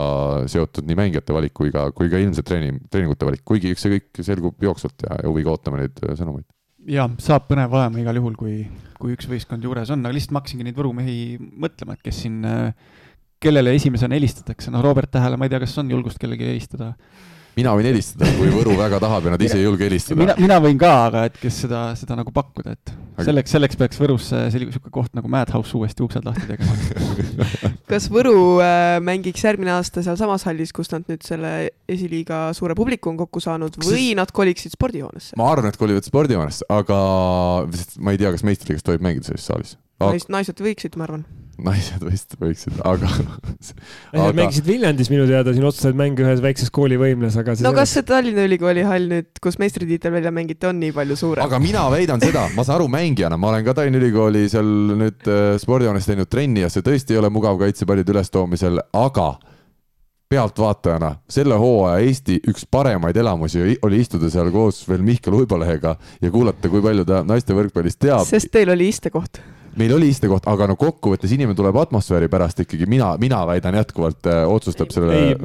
seotud nii mängijate valik kui ka, kui ka ilmselt treening, treeningute valik, kuigi eks see kõik selgub jooksvalt ja huviga ootame neid sõnumeid. Ja saab põnev olema igal juhul, kui, kui üks võistkond juures on, aga lihtsalt ma hakkasingi neid Võru mehi mõtlema, et kes siin, kellele esimesena helistatakse, noh, Robert Tähele, ma ei tea, kas on julgust kellelegi helistada mina võin helistada, kui Võru väga tahab ja nad ise ei julge helistada. mina, mina võin ka, aga et kes seda, seda nagu pakkuda, et selleks, selleks peaks Võrusse selline niisugune koht nagu Madhouse uuesti uksed lahti tegema kas Võru äh, mängiks järgmine aasta sealsamas hallis, kus nad nüüd selle esiliiga suure publiku on kokku saanud või nad koliksid spordihoonesse? ma arvan, et kolivad spordihoonesse, aga ma ei tea, kas meistrikas tohib mängida sellises saalis aga.... naised võiksid, ma arvan naised vist võiksid, aga aga.... mängisid Viljandis minu teada siin otsustasid mänge ühes väikses koolivõimles, aga no kas see Tallinna Ülikooli hall nüüd, kus meistritiitel välja mängiti, on nii palju suurem? aga mina väidan seda, ma saan aru mängijana, ma olen ka Tallinna Ülikooli seal nüüd äh, spordihoones teinud trenni ja see tõesti ei ole mugav kaitsepallide ülestoomisel, aga pealtvaatajana selle hooaja Eesti üks paremaid elamusi oli istuda seal koos veel Mihkel Uibolehega ja kuulata, kui palju ta naiste võrkpallist teab. sest teil oli istekoht meil oli istekoht, aga no kokkuvõttes inimene tuleb atmosfääri pärast ikkagi, mina, mina väidan jätkuvalt äh,, otsustab selle. ei,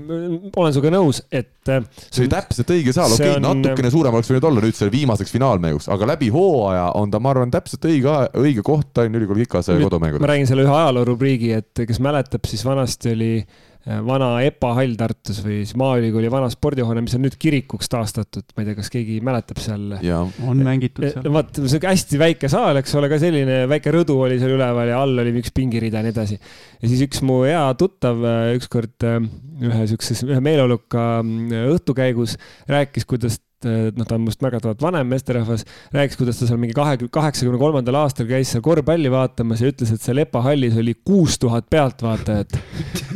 olen sinuga nõus, et äh,. see oli täpselt õige saal, okei okay, on..., natukene suurem oleks võinud olla nüüd selle viimaseks finaalmänguks, aga läbi hooaja on ta, ma arvan, täpselt õige, õige koht Tallinna Ülikooli Kikase kodumängudel. ma räägin selle ühe ajaloorubriigi, et kes mäletab, siis vanasti oli Äh, vana EPA hall Tartus või siis Maaülikooli vana spordihoone, mis on nüüd kirikuks taastatud, ma ei tea, kas keegi mäletab seal. on mängitud seal. vaat, see on hästi väike saal, eks ole, ka selline väike rõdu oli seal üleval ja all oli üks pingirida ja nii edasi. ja siis üks mu hea tuttav äh, ükskord äh, ühe siukses, ühe meeleoluka õhtu käigus rääkis, kuidas noh, ta on minust märgatavalt vanem meesterahvas, rääkis, kuidas ta seal mingi kahe, kaheksakümne kolmandal aastal käis seal korvpalli vaatamas ja ütles, et seal EPA hallis oli kuus tuhat pealtvaatajat.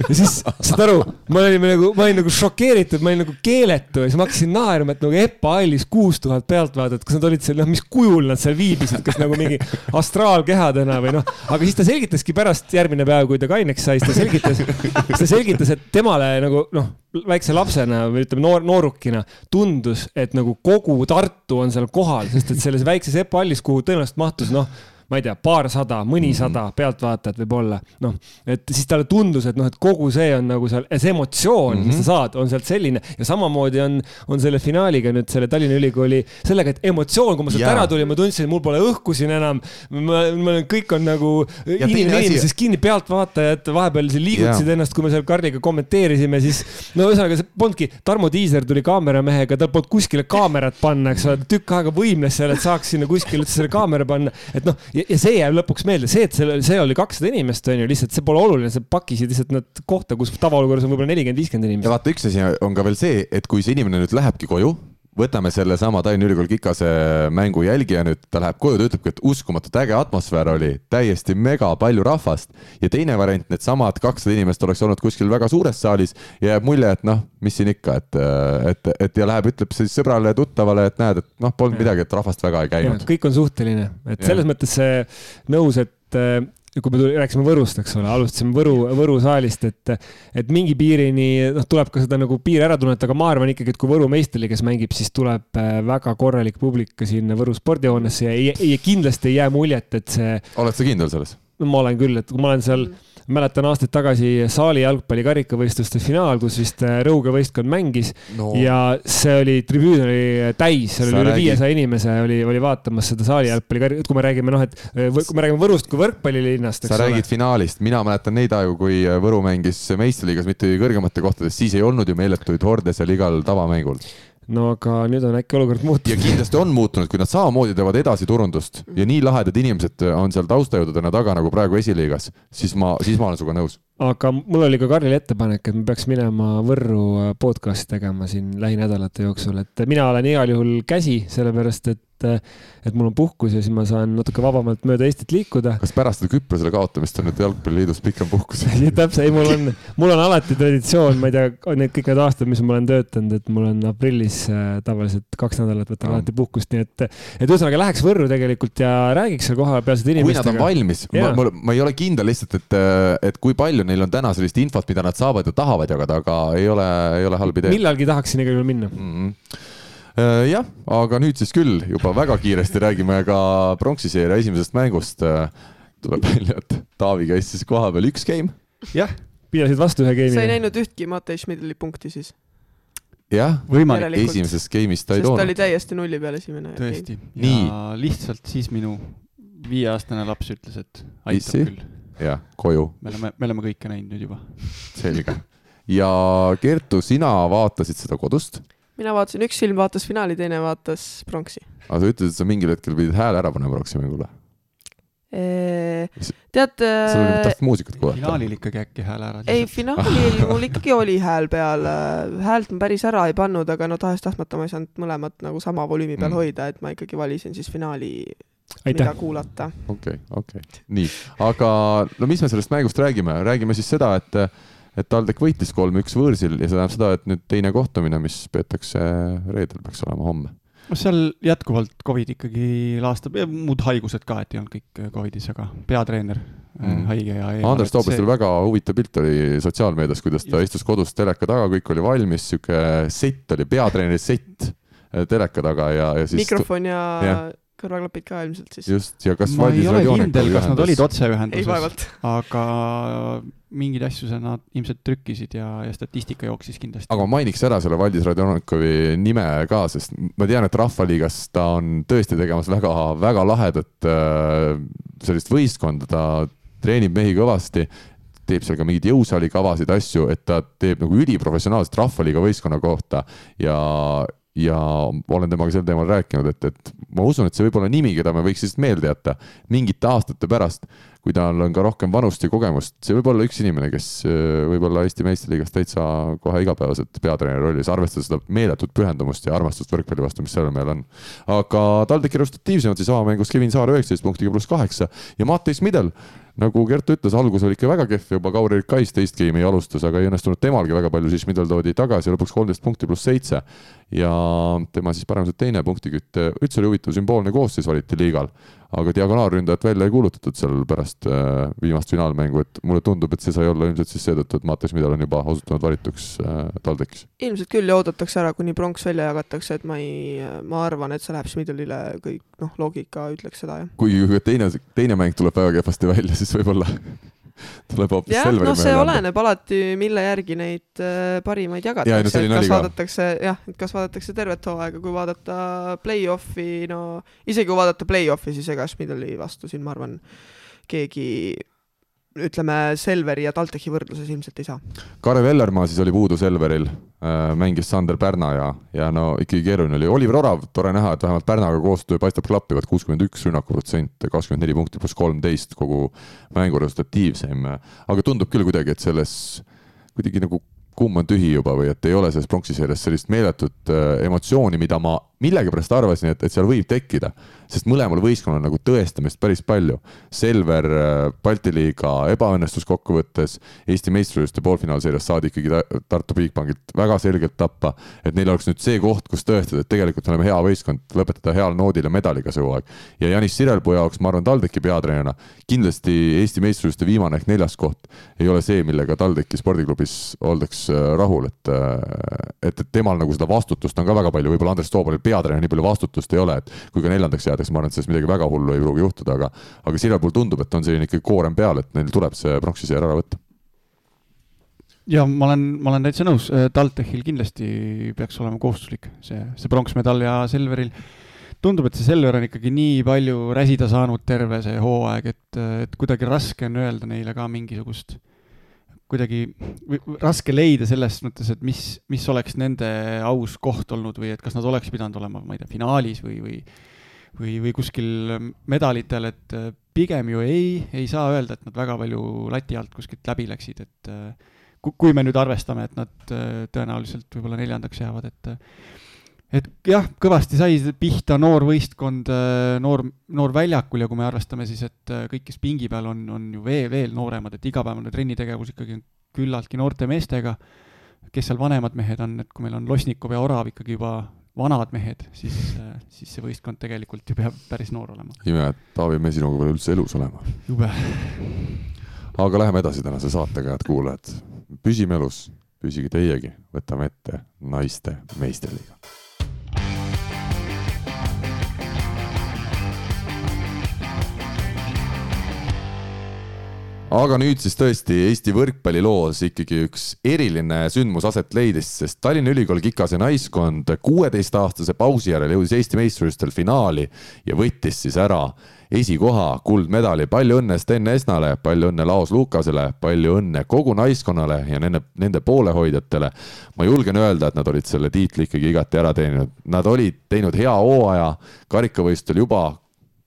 ja siis, saad aru, ma olin nagu, ma olin nagu šokeeritud, ma olin nagu keeletu ja siis ma hakkasin naerma, et nagu EPA hallis kuus tuhat pealtvaatajat, kas nad olid seal, noh, mis kujul nad seal viibisid, kas nagu mingi astraalkehadena või noh, aga siis ta selgitaski pärast järgmine päev, kui ta kaineks sai, siis ta selgitas, siis ta selgitas, et temale nagu noh, väikse lapsena või ütleme noor, noorukina tundus, et nagu kogu Tartu on seal kohal, sest et selles väikses EPA hallis, kuhu tõenäoliselt mahtus noh ma ei tea, paarsada, mõnisada mhm. pealtvaatajat võib-olla, noh, et siis talle tundus, et noh, et kogu see on nagu seal, see emotsioon mm, -hmm. mis sa mhm. saad, on sealt selline ja samamoodi on, on selle finaaliga nüüd selle Tallinna Ülikooli sellega, et emotsioon, kui ma sealt ära tulin, ma tundsin, et mul pole õhku siin enam. ma, ma, kõik on nagu inimene inimesest kinni, pealtvaatajad vahepeal siin liigutasid yeah. ennast, kui me seal Karliga kommenteerisime, siis no ühesõnaga, see polnudki, Tarmo Tiiser tuli kaameramehega, tal polnud kuskile kaamerat panna, eks ole, tükk aega võimles seal, et saaks sinna kuskile üldse selle kaamera panna, et noh ja, ja see jääb lõpuks meelde, see, et seal, see oli kakssada inimest, on ju, lihtsalt see pole oluline, sa pakkisid lihtsalt nad kohta, kus tavaolukorras on võib-olla nelikümmend, viiskümmend inimest. ja vaata, üks asi on ka veel see, et kui see inimene nüüd lähebki koju võtame sellesama Tallinna Ülikooli Kikase mängu jälgija nüüd, ta läheb koju, ta ütlebki, et uskumatult äge atmosfäär oli, täiesti mega palju rahvast. ja teine variant, needsamad kakssada inimest oleks olnud kuskil väga suures saalis ja jääb mulje, et noh, mis siin ikka, et, et, et ja läheb, ütleb siis sõbrale tuttavale, et näed, et noh, polnud midagi, et rahvast väga ei käinud. kõik on suhteline, et selles ja. mõttes nõus, et kui me tuli, rääkisime Võrust, eks ole, alustasime Võru, Võru saalist, et, et mingi piirini, noh, tuleb ka seda nagu piiri ära tunnetada, aga ma arvan ikkagi, et kui Võru meistriliigas mängib, siis tuleb äh, väga korralik publik ka sinna Võru spordihoonesse ja, ja kindlasti ei jää muljet, et see. oled sa kindel selles? no ma olen küll, et kui ma olen seal mm mäletan aastaid tagasi saali jalgpalli karikavõistluste finaal, kus vist äh, Rõuge võistkond mängis no. ja see oli, tribüün oli täis, seal oli üle viiesaja inimese oli, oli vaatamas seda saali jalgpalli, kui me räägime noh, et äh, kui me räägime Võrust kui võrkpallilinnast. sa räägid ole. finaalist, mina mäletan neid aegu, kui äh, Võru mängis meistriliigas mitte kõrgemate kohtades, siis ei olnud ju meeletuid horde seal igal tavamängul no aga nüüd on äkki olukord muutunud. ja kindlasti on muutunud, kui nad samamoodi teevad edasi turundust ja nii lahedad inimesed on seal taustajõududena taga nagu praegu esiliigas, siis ma, siis ma olen sinuga nõus. aga mul oli ka Karlile ettepanek, et me peaks minema Võrru podcast'i tegema siin lähinädalate jooksul, et mina olen igal juhul käsi, sellepärast et et, et mul on puhkus ja siis ma saan natuke vabamalt mööda Eestit liikuda. kas pärast seda Küprosele kaotamist on nüüd Jalgpalliliidus pikem puhkus täpselt, ei, mul on, mul on alati traditsioon, ma ei tea, need kõik need aastad, mis ma olen töötanud, et mul on aprillis äh, tavaliselt kaks nädalat võtan alati puhkust, nii et, et ühesõnaga läheks Võrru tegelikult ja räägiks seal kohapealsete inimestega. kui nad on valmis, ma, ma, ma ei ole kindel lihtsalt, et, et kui palju neil on täna sellist infot, mida nad saavad ja tahavad jagada, aga ei ole, ei ole halb idee. millalgi tahaksin igal juhul minna mm. -hmm Äh, jah, aga nüüd siis küll juba väga kiiresti räägime ka pronksiseeria esimesest mängust. tuleb välja, et Taavi käis siis kohapeal üks game. jah. pidasid vastu ühe game'i. sa ei näinud ühtki Matei Schmidli punkti siis? jah, võimalik. esimeses game'is ta ei toonud. ta oli täiesti nulli peal esimene. tõesti, ja lihtsalt siis minu viieaastane laps ütles, et aitab Issi? küll. jah, koju. me oleme, me oleme kõike näinud nüüd juba. selge. ja Kertu, sina vaatasid seda kodust? Mina vaatasin, üks silm vaatas finaali, teine vaatas pronksi. aga sa ütlesid, et sa mingil hetkel pidid hääle ära panema pronksi mängule tead. sa tahtsid muusikat kuulata? finaalil ikkagi äkki hääle ära? ei, finaalil mul ikkagi oli hääl peal, häält ma päris ära ei pannud, aga no tahes-tahtmata ma ei saanud mõlemat nagu sama volüümi peal mm. hoida, et ma ikkagi valisin siis finaali mida kuulata. okei okay,, okei okay., nii, aga no mis me sellest mängust räägime, räägime siis seda, et et TalTech võitis kolm-üks võõrsil ja see tähendab seda, et nüüd teine kohtumine, mis peetakse reedel, peaks olema homme no seal jätkuvalt Covid ikkagi laastab ja muud haigused ka, et ei olnud kõik Covidis, aga peatreener mm. haige ja. Andres Tooblastel see... väga huvitav pilt oli sotsiaalmeedias, kuidas ta Just. istus kodus teleka taga, kõik oli valmis, sihuke sett oli, peatreeneri sett teleka taga ja, ja siis. mikrofon ja, ja kõrvaklapid ka ilmselt siis. just, ja kas ma ei ole kindel, kas nad olid otseühenduses, aga mingeid asju seal nad ilmselt trükkisid ja, ja statistika jooksis kindlasti. aga ma mainiks ära selle Valdis Radionikovi nime ka, sest ma tean, et Rahvaliigas ta on tõesti tegemas väga, väga lahedat äh, sellist võistkonda, ta treenib mehi kõvasti teeb seal ka mingeid jõusaali kavasid, asju, et ta teeb nagu üliprofessionaalset rahvaliiga võistkonna kohta. Ja, ja olen temaga sel teemal rääkinud, et, et ma usun, et see võib olla nimi, keda me võiks lihtsalt meelde jätta mingite aastate pärast, kui tal on ka rohkem vanust ja kogemust. see võib olla üks inimene, kes äh, võib olla Eesti meistriliigas täitsa kohe igapäevaselt peatreeneri rollis, arvestades seda meeletut pühendumust ja armastust võrkpalli vastu, mis sellel mehel on. aga TalTechi resultatiivsemad siis avamängus Kevin Saar üheksateist punktiga pluss kaheksa ja Mattis Midel nagu Gert ütles, algus oli ikka väga kehv, juba Kauri Kais teist game'i alustas, aga ei õnnestunud temalgi väga palju, siis Middle toodi tagasi lõpuks kolmteist punkti pluss seitse. ja tema siis paremuselt teine punktikütt, üldse oli huvitav sümboolne koosseis valiti liigal aga diagonaalründajat välja ei kuulutatud seal pärast äh, viimast finaalmängu, et mulle tundub, et see sai olla ilmselt siis seetõttu, et Mattias Midal on juba osutunud valituks äh, TalTechis. ilmselt küll ja oodatakse ära, kuni pronks välja jagatakse, et ma ei, ma arvan, et see läheb Schmidlile kõik, noh, loogika ütleks seda, jah. kuigi teine, teine mäng tuleb väga kehvasti välja, siis võib-olla. Tuleb hoopis jah, no see oleneb alati, mille järgi neid äh, parimaid jagatakse, et kas vaadatakse jah, et kas vaadatakse tervet hooaega, kui vaadata play-off'i, no isegi kui vaadata play-off'i, siis ega Schmidli vastu siin ma arvan, keegi ütleme, Selveri ja TalTechi võrdluses ilmselt ei saa. Karev Ellermaa siis oli puudu Selveril äh,, mängis Sander Pärna ja, ja no ikkagi keeruline oli. Oliver Orav, tore näha, et vähemalt Pärnaga koostöö paistab klappivat, kuuskümmend üks rünnakuprotsent, kakskümmend neli punkti pluss kolmteist kogu mängu resultatiivseim. aga tundub küll kuidagi, et selles kuidagi nagu kumm on tühi juba või et ei ole selles pronksi seerias sellist meeletut äh, emotsiooni, mida ma millegipärast arvasin, et, et seal võib tekkida sest mõlemal võistkonnal nagu tõestamist päris palju. Selver äh, Balti liiga ebaõnnestus kokkuvõttes, Eesti meistrivõistluste poolfinaalseerias saadi ikkagi Tartu Bigbankilt väga selgelt tappa, et neil oleks nüüd see koht, kus tõestada, et tegelikult oleme hea võistkond, lõpetada heal noodil ja medaliga see hooaeg. ja Janis Sirelpuu jaoks, ma arvan, TalTechi peatreenerina kindlasti Eesti meistrivõistluste viimane ehk neljas koht ei ole see, millega TalTechi spordiklubis oldaks äh, rahul, et, äh, et, et temal nagu seda vastutust on ka väga palju, võib-olla Andres Toobalil peatreener nii palju vastutust ei ole, et kui ka neljandaks jääda, jäädakse, ma arvan, et sellest midagi väga hullu ei pruugi juhtuda, aga aga Sirel puhul tundub, et on selline ikkagi koorem peal, et neil tuleb see pronksi seer ära võtta. ja ma olen, ma olen täitsa nõus, TalTechil kindlasti peaks olema kohustuslik see, see pronksmedal ja Selveril tundub, et see Selver on ikkagi nii palju räsida saanud terve see hooaeg, et, et kuidagi raske on öelda neile ka mingisugust kuidagi raske leida selles mõttes, et mis, mis oleks nende aus koht olnud või et kas nad oleks pidanud olema, ma ei tea, finaalis või, või või, või kuskil medalitel, et äh, pigem ju ei, ei saa öelda, et nad väga palju lati alt kuskilt läbi läksid, et äh, kui me nüüd arvestame, et nad äh, tõenäoliselt võib-olla neljandaks jäävad, et et jah, kõvasti sai pihta noor võistkond, noor, noor väljakul ja kui me arvestame siis, et kõik, kes pingi peal on, on ju veel, veel nooremad, et igapäevane trennitegevus ikkagi on küllaltki noorte meestega, kes seal vanemad mehed on, et kui meil on Losnikov ja Orav ikkagi juba vanad mehed, siis, siis see võistkond tegelikult ju peab päris noor olema. ime, et Taavi Mesinuga pole üldse elus olema. jube. aga läheme edasi tänase saatega, head kuulajad. püsime elus, püsige teiegi, võtame ette naiste meistriliiga aga nüüd siis tõesti Eesti võrkpalliloos ikkagi üks eriline sündmus aset leidis, sest Tallinna Ülikooli Kikase naiskond kuueteistaastase pausi järel jõudis Eesti meistrivõistlustel finaali ja võttis siis ära esikoha, kuldmedali. palju õnne Sten Esnale, palju õnne Laos Lukasele, palju õnne kogu naiskonnale ja nende, nende poolehoidjatele. ma julgen öelda, et nad olid selle tiitli ikkagi igati ära teeninud. Nad olid teinud hea hooaja, karikavõistlustel juba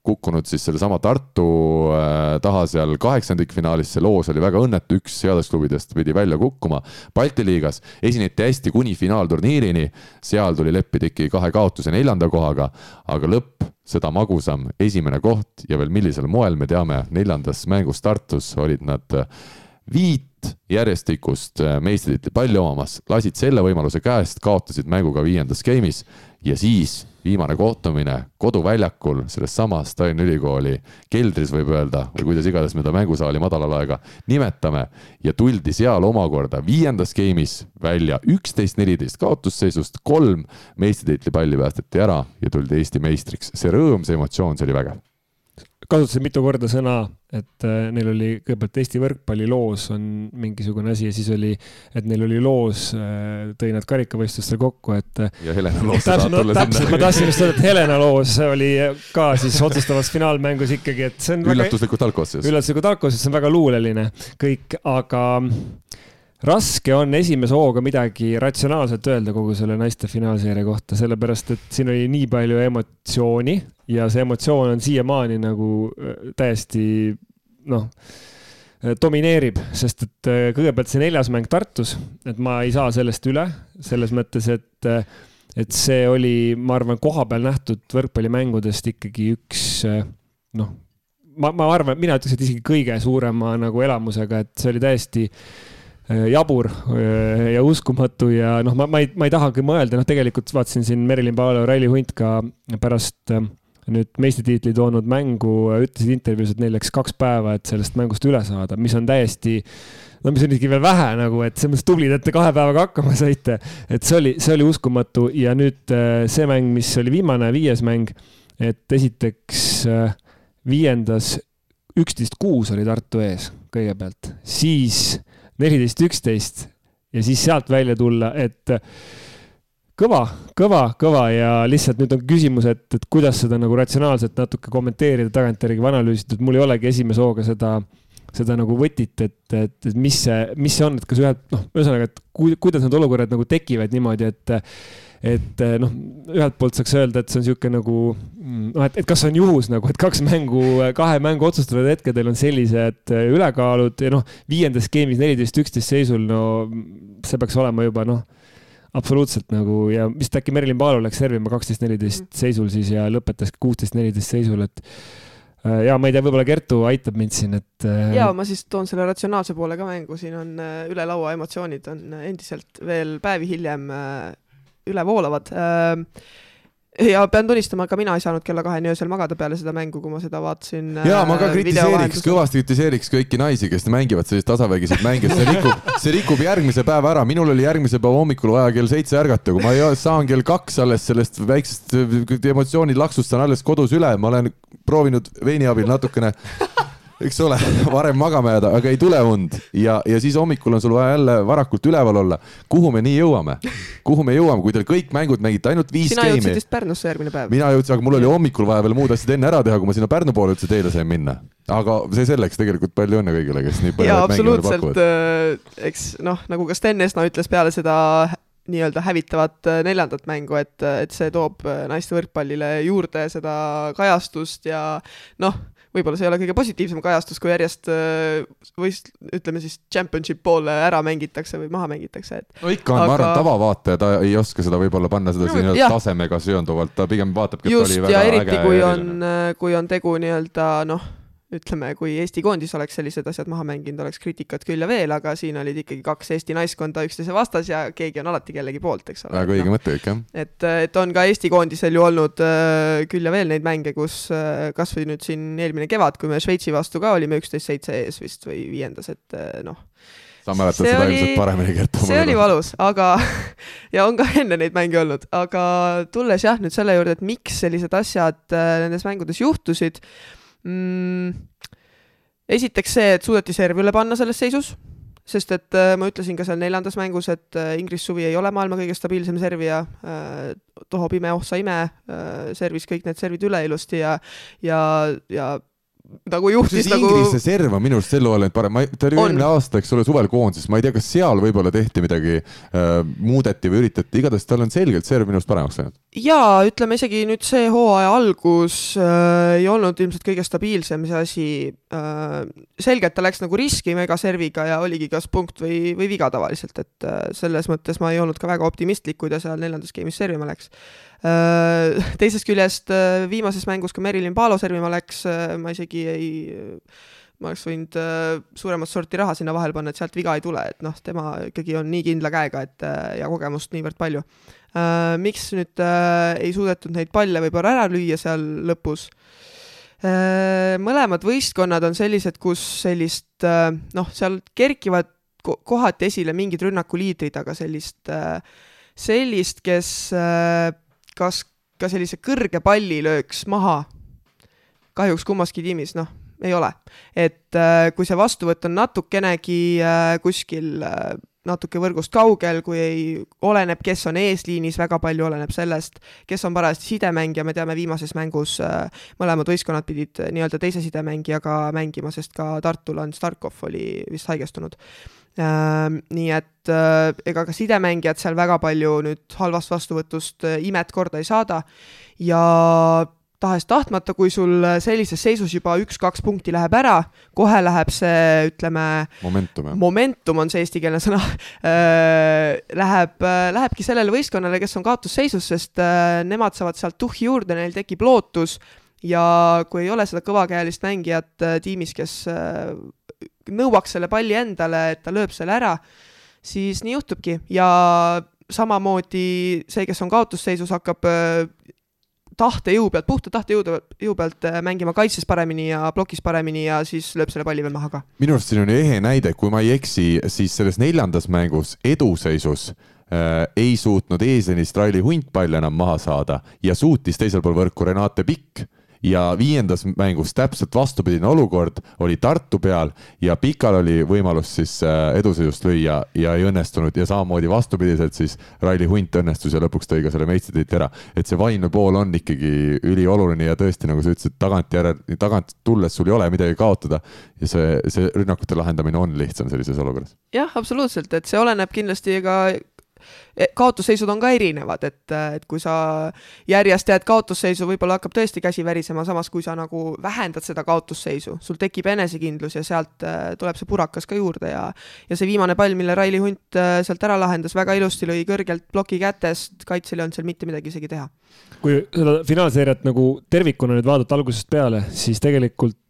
kukkunud siis sellesama Tartu äh, taha seal kaheksandikfinaalis, see loos oli väga õnnetu, üks headest klubidest pidi välja kukkuma. Balti liigas esineti hästi kuni finaalturniirini, seal tuli leppida ikkagi kahe kaotuse neljanda kohaga, aga lõpp seda magusam, esimene koht ja veel millisel moel, me teame, neljandas mängus Tartus olid nad äh, viit järjestikust äh, meistritiitli palli omamas, lasid selle võimaluse käest, kaotasid mänguga viiendas game'is ja siis viimane kohtumine koduväljakul selles samas Tallinna Ülikooli keldris, võib öelda, või kuidas iganes me ta mängusaali madalalaega nimetame. ja tuldi seal omakorda viiendas game'is välja üksteist, neliteist kaotusseisust, kolm meistritiitli palli päästeti ära ja tuldi Eesti meistriks. see rõõm, see emotsioon, see oli vägev kasutasin mitu korda sõna, et äh, neil oli kõigepealt Eesti võrkpalliloos on mingisugune asi ja siis oli, et neil oli loos, äh, tõi nad karikavõistlustel kokku, et. Äh, ja Helena loos täpselt, no, täpselt, ma tahtsin just öelda, et Helena loos oli ka siis otsustavas finaalmängus ikkagi, et see on. üllatuslikult algkoosseisus. üllatuslikult algkoosseisus, see on väga luuleline kõik, aga raske on esimese hooga midagi ratsionaalselt öelda kogu selle naiste finaalseeria kohta, sellepärast et siin oli nii palju emotsiooni ja see emotsioon on siiamaani nagu äh, täiesti noh, äh, domineerib, sest et äh, kõigepealt see neljas mäng Tartus, et ma ei saa sellest üle, selles mõttes, et, et see oli, ma arvan, kohapeal nähtud võrkpallimängudest ikkagi üks noh, ma, ma arvan, mina ütleks, et isegi kõige suurema nagu elamusega, et see oli täiesti Äh, jabur äh, ja uskumatu ja noh, ma, ma ei, ma ei tahagi mõelda, noh, tegelikult vaatasin siin Merilin Paalo Raili Hunt ka pärast äh, nüüd meistritiitli toonud mängu, ütlesid intervjuus, et neil läks kaks päeva, et sellest mängust üle saada, mis on täiesti no mis on isegi veel vähe nagu, et selles mõttes tublid, et te kahe päevaga hakkama saite. et see oli, see oli uskumatu ja nüüd see mäng, mis oli viimane, viies mäng, et esiteks viiendas üksteist kuus oli Tartu ees kõigepealt, siis neliteist, üksteist. Ja siis sealt välja tulla, et kõva, kõva, kõva ja lihtsalt nüüd on küsimus, et, et kuidas seda nagu ratsionaalselt natuke kommenteerida, tagantjärgi analüüsida, et mul ei olegi esimese hooga seda, seda nagu võtit, et, et, et mis see, mis see on, et kas ühed, noh, ühesõnaga, et ku, kuidas need olukorrad nagu tekivad niimoodi, et et eh, noh, ühelt poolt saaks öelda, et see on niisugune nagu mm, noh, et, et kas see on juhus nagu, et kaks mängu, kahe mängu otsustavad hetkedel on sellised eh, ülekaalud ja noh, viiendas skeemis neliteist, üksteist seisul, no see peaks olema juba noh, absoluutselt nagu ja vist äkki Merilin Paalo läks servima kaksteist, neliteist mm. seisul siis ja lõpetas kuusteist, neliteist seisul, et eh, ja ma ei tea, võib-olla Kertu aitab mind siin, et. ja ma siis toon selle ratsionaalse poole ka mängu, siin on üle laua emotsioonid on endiselt veel päevi hiljem üle voolavad. ja pean tunnistama, ka mina ei saanud kella kaheni öösel magada peale seda mängu, kui ma seda vaatasin. ja ma ka kritiseeriks, kõvasti kritiseeriks kõiki naisi, kes mängivad selliseid tasavägiseid mänge, see rikub, see rikub järgmise päeva ära. minul oli järgmise päeva hommikul vaja kell seitse ärgata, kui ma ei saan kell kaks alles sellest väiksest emotsioonilaksust saan alles kodus üle, ma olen proovinud veini abil natukene eks ole, varem magama jääda, aga ei tule und ja, ja siis hommikul on sul vaja jälle varakult üleval olla. kuhu me nii jõuame? kuhu me jõuame, kui teil kõik mängud mängite ainult viis sina game'i? sina jõudsid vist Pärnusse järgmine päev? mina jõudsin, aga mul oli hommikul vaja veel muud asjad enne ära teha, kui ma sinna Pärnu poole üldse teele sain minna. aga see selleks, tegelikult palju õnne kõigile, kes nii põnevaid mänge pakuvad. Äh, eks noh, nagu ka Sten Esna ütles peale seda nii-öelda hävitavat äh, neljandat mängu, et, et see toob äh, naiste võrkpallile juurde seda kajastust ja noh võib-olla see ei ole kõige positiivsem kajastus, kui järjest äh, võist-, ütleme siis championship poole ära mängitakse või maha mängitakse, et. no ikka on aga..., ma arvan, tavavaataja, ta ei oska seda võib-olla panna seda no, nii-öelda tasemega seonduvalt, ta pigem vaatabki, et Just, äge. eriti kui on, äh, kui on tegu nii-öelda noh ütleme, kui Eesti koondis oleks sellised asjad maha mänginud, oleks kriitikat küll ja veel, aga siin olid ikkagi kaks Eesti naiskonda üksteise vastas ja keegi on alati kellegi poolt, eks ole. väga õige no. mõte kõik, jah. et, et on ka Eesti koondisel ju olnud äh, küll ja veel neid mänge, kus äh, kas või nüüd siin eelmine kevad, kui me Šveitsi vastu ka olime üksteist seitse ees vist või viiendas, et äh, noh sa mäletad seda oli, ilmselt paremini, Gert. see oli valus, aga ja on ka enne neid mänge olnud, aga tulles jah, nüüd selle juurde, et miks sellised asjad nendes mängudes juhtusid mm,, esiteks see, et suudeti serv üle panna selles seisus, sest et äh, ma ütlesin ka seal neljandas mängus, et äh, Ingris Suvi ei ole maailma kõige stabiilsem servija äh,, Toho Pime, oh sa ime äh,, servis kõik need servid üle ilusti ja ja, ja nagu juhtis nagu. Inglise serv on minu arust sel hooajal parem, ma, ta oli eelmine aasta, eks ole, suvel koondises, ma ei tea, kas seal võib-olla tehti midagi äh,, muudeti või üritati, igatahes tal on selgelt serv minu arust paremaks läinud. jaa, ütleme isegi nüüd see hooaja algus äh, ei olnud ilmselt kõige stabiilsem see asi äh,. selgelt ta läks nagu riski megaserviga ja oligi kas punkt või, või viga tavaliselt, et äh, selles mõttes ma ei olnud ka väga optimistlik, kui ta seal neljandas game'is servima läks teisest küljest äh, viimases mängus, kui Merilin Paalo servima läks, äh, ma isegi ei, ma oleks võinud suuremat sorti raha sinna vahele panna, et sealt viga ei tule, et noh, tema ikkagi on nii kindla käega, et ja kogemust niivõrd palju. miks nüüd ei suudetud neid palle võib-olla ära lüüa seal lõpus? mõlemad võistkonnad on sellised, kus sellist noh, seal kerkivad kohati esile mingid rünnakuliidrid, aga sellist, sellist, kes kas ka sellise kõrge palli lööks maha. kahjuks kummaski tiimis, noh, ei ole. et äh, kui see vastuvõtt on natukenegi äh, kuskil äh, natuke võrgust kaugel, kui ei, oleneb, kes on eesliinis, väga palju oleneb sellest, kes on parajasti sidemängija, me teame viimases mängus mõlemad võistkonnad pidid nii-öelda teise sidemängijaga mängima, sest ka Tartul on Starkov oli vist haigestunud nii et äh, ega ka sidemängijad seal väga palju nüüd halvast vastuvõtust äh, imet korda ei saada. Ja tahes-tahtmata, kui sul sellises seisus juba üks-kaks punkti läheb ära, kohe läheb see, ütleme, momentum, momentum on see eestikeelne sõna äh,, läheb äh,, lähebki sellele võistkonnale, kes on kaotusseisus, sest äh, nemad saavad sealt tuhhi juurde, neil tekib lootus. Ja kui ei ole seda kõvakäelist mängijat äh, tiimis, kes äh, nõuaks selle palli endale, et ta lööb selle ära, siis nii juhtubki ja samamoodi see, kes on kaotusseisus, hakkab äh, tahtejõu pealt, puhta tahtejõu, jõu pealt äh, mängima kaitses paremini ja plokis paremini ja siis lööb selle palli veel maha ka. minu arust siin on ehe näide, kui ma ei eksi, siis selles neljandas mängus eduseisus äh, ei suutnud eesliinist Raili Hunt palli enam maha saada ja suutis teisel pool võrku Renate Pikk ja viiendas mängus täpselt vastupidine olukord oli Tartu peal ja Pikal oli võimalus siis äh, eduseisust lüüa ja ei õnnestunud ja samamoodi vastupidiselt siis Raili Hunt õnnestus ja lõpuks tõi ka selle meistritiitli ära. et see vaimne pool on ikkagi ülioluline ja tõesti, nagu sa ütlesid, tagantjärele, tagant tulles sul ei ole midagi kaotada ja see, see rünnakute lahendamine on lihtsam sellises olukorras. jah, absoluutselt, et see oleneb kindlasti ka kaotusseisud on ka erinevad, et, et kui sa järjest jääd kaotusseisu, võib-olla hakkab tõesti käsi värisema, samas kui sa nagu vähendad seda kaotusseisu, sul tekib enesekindlus ja sealt äh, tuleb see purakas ka juurde ja ja see viimane pall, mille Raili Hunt äh, sealt ära lahendas, väga ilusti lõi kõrgelt ploki kätest, kaitsel ei olnud seal mitte midagi isegi teha. kui seda finaalseeriat nagu tervikuna nüüd vaadata algusest peale, siis tegelikult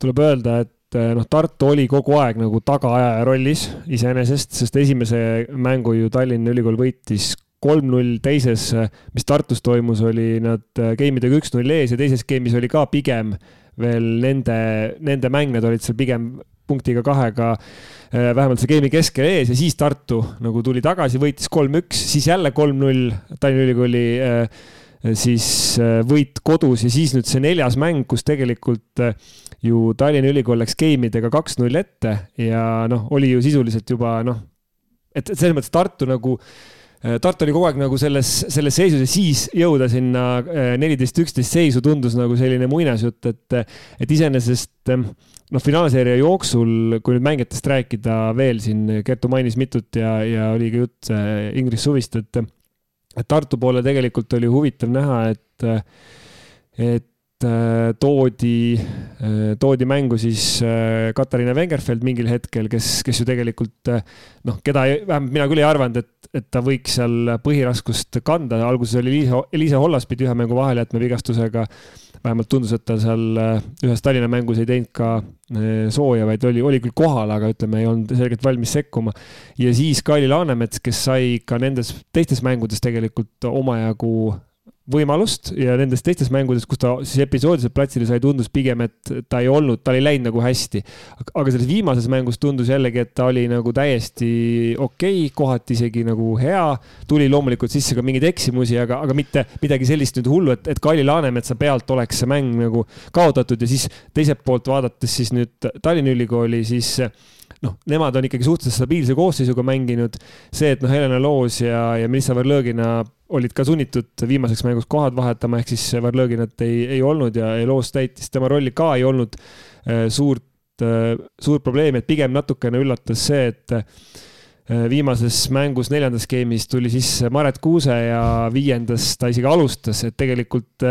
tuleb öelda, et et eh, noh, Tartu oli kogu aeg nagu tagaajaja rollis iseenesest, sest esimese mängu ju Tallinna Ülikool võitis kolm-null, teises, mis Tartus toimus, oli nad eh, game idega üks-null ees ja teises game'is oli ka pigem veel nende, nende mäng, need olid seal pigem punktiga kahega eh, vähemalt see game'i keskel ees ja siis Tartu nagu tuli tagasi, võitis kolm-üks, siis jälle kolm-null Tallinna Ülikooli siis võit kodus ja siis nüüd see neljas mäng, kus tegelikult ju Tallinna Ülikool läks game idega kaks-null ette ja noh, oli ju sisuliselt juba noh, et selles mõttes Tartu nagu äh, Tartu oli kogu aeg nagu selles, selles seisus ja siis jõuda sinna äh, neliteist, üksteist seisu tundus nagu selline muinasjutt, et, et iseenesest äh, noh, finaalseeria jooksul, kui nüüd mängijatest rääkida veel siin, Kertu mainis mitut ja, ja oli ka jutt Ingrid Suvist, et Tartu poole tegelikult oli huvitav näha, et, et Äh, toodi, äh, toodi mängu siis äh, Katariina Wengerfeld mingil hetkel, kes, kes ju tegelikult noh, keda vähemalt mina küll ei arvanud, et, et ta võiks seal põhiraskust kanda, alguses oli Liisa, Liisa Hollas pidi ühe mängu vahele jätma vigastusega. Vähemalt tundus, et ta seal ühes Tallinna mängus ei teinud ka sooja, vaid oli, oli küll kohal, aga ütleme, ei olnud selgelt valmis sekkuma. ja siis Kaili Laanemets, kes sai ka nendes teistes mängudes tegelikult omajagu võimalust ja nendes teistes mängudes, kus ta siis episoodiliselt platsile sai, tundus pigem, et ta ei olnud, tal ei läinud nagu hästi. aga selles viimases mängus tundus jällegi, et ta oli nagu täiesti okei okay,, kohati isegi nagu hea. tuli loomulikult sisse ka mingeid eksimusi, aga, aga mitte midagi sellist nüüd hullu, et, et Kaili Laanemetsa pealt oleks see mäng nagu kaotatud ja siis teiselt poolt vaadates siis nüüd Tallinna Ülikooli, siis noh, nemad on ikkagi suhteliselt stabiilse koosseisuga mänginud. see, et noh, Helena Loos ja, ja Melissa Verlõgina olid ka sunnitud viimaseks mänguks kohad vahetama, ehk siis Varlõginat ei, ei olnud ja Elos täitis tema rolli ka, ei olnud äh, suurt, äh, suurt probleemi, et pigem natukene üllatas see, et äh, viimases mängus neljandas skeemis tuli sisse Maret Kuuse ja viiendas ta isegi alustas, et tegelikult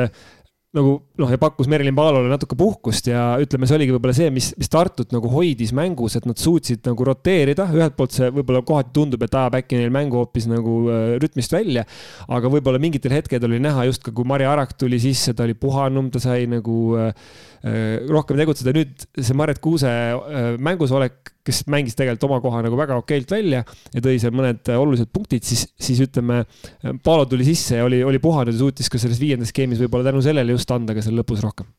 nagu noh, ja pakkus Merilin Paalole natuke puhkust ja ütleme, see oligi võib-olla see, mis, mis Tartut nagu hoidis mängus, et nad suutsid nagu roteerida, ühelt poolt see võib-olla kohati tundub, et ajab äkki neil mängu hoopis nagu äh, rütmist välja, aga võib-olla mingitel hetkedel oli näha just ka, kui Mari Arak tuli sisse, ta oli puhanum, ta sai nagu äh, rohkem tegutseda, nüüd see Maret Kuuse äh, mängusolek kes mängis tegelikult oma koha nagu väga okeilt välja ja tõi seal mõned äh, olulised punktid, siis, siis ütleme, Paolo tuli sisse ja oli, oli puhanud ja suutis ka selles viiendas skeemis võib-olla tänu sellele just anda ka seal lõpus rohkem.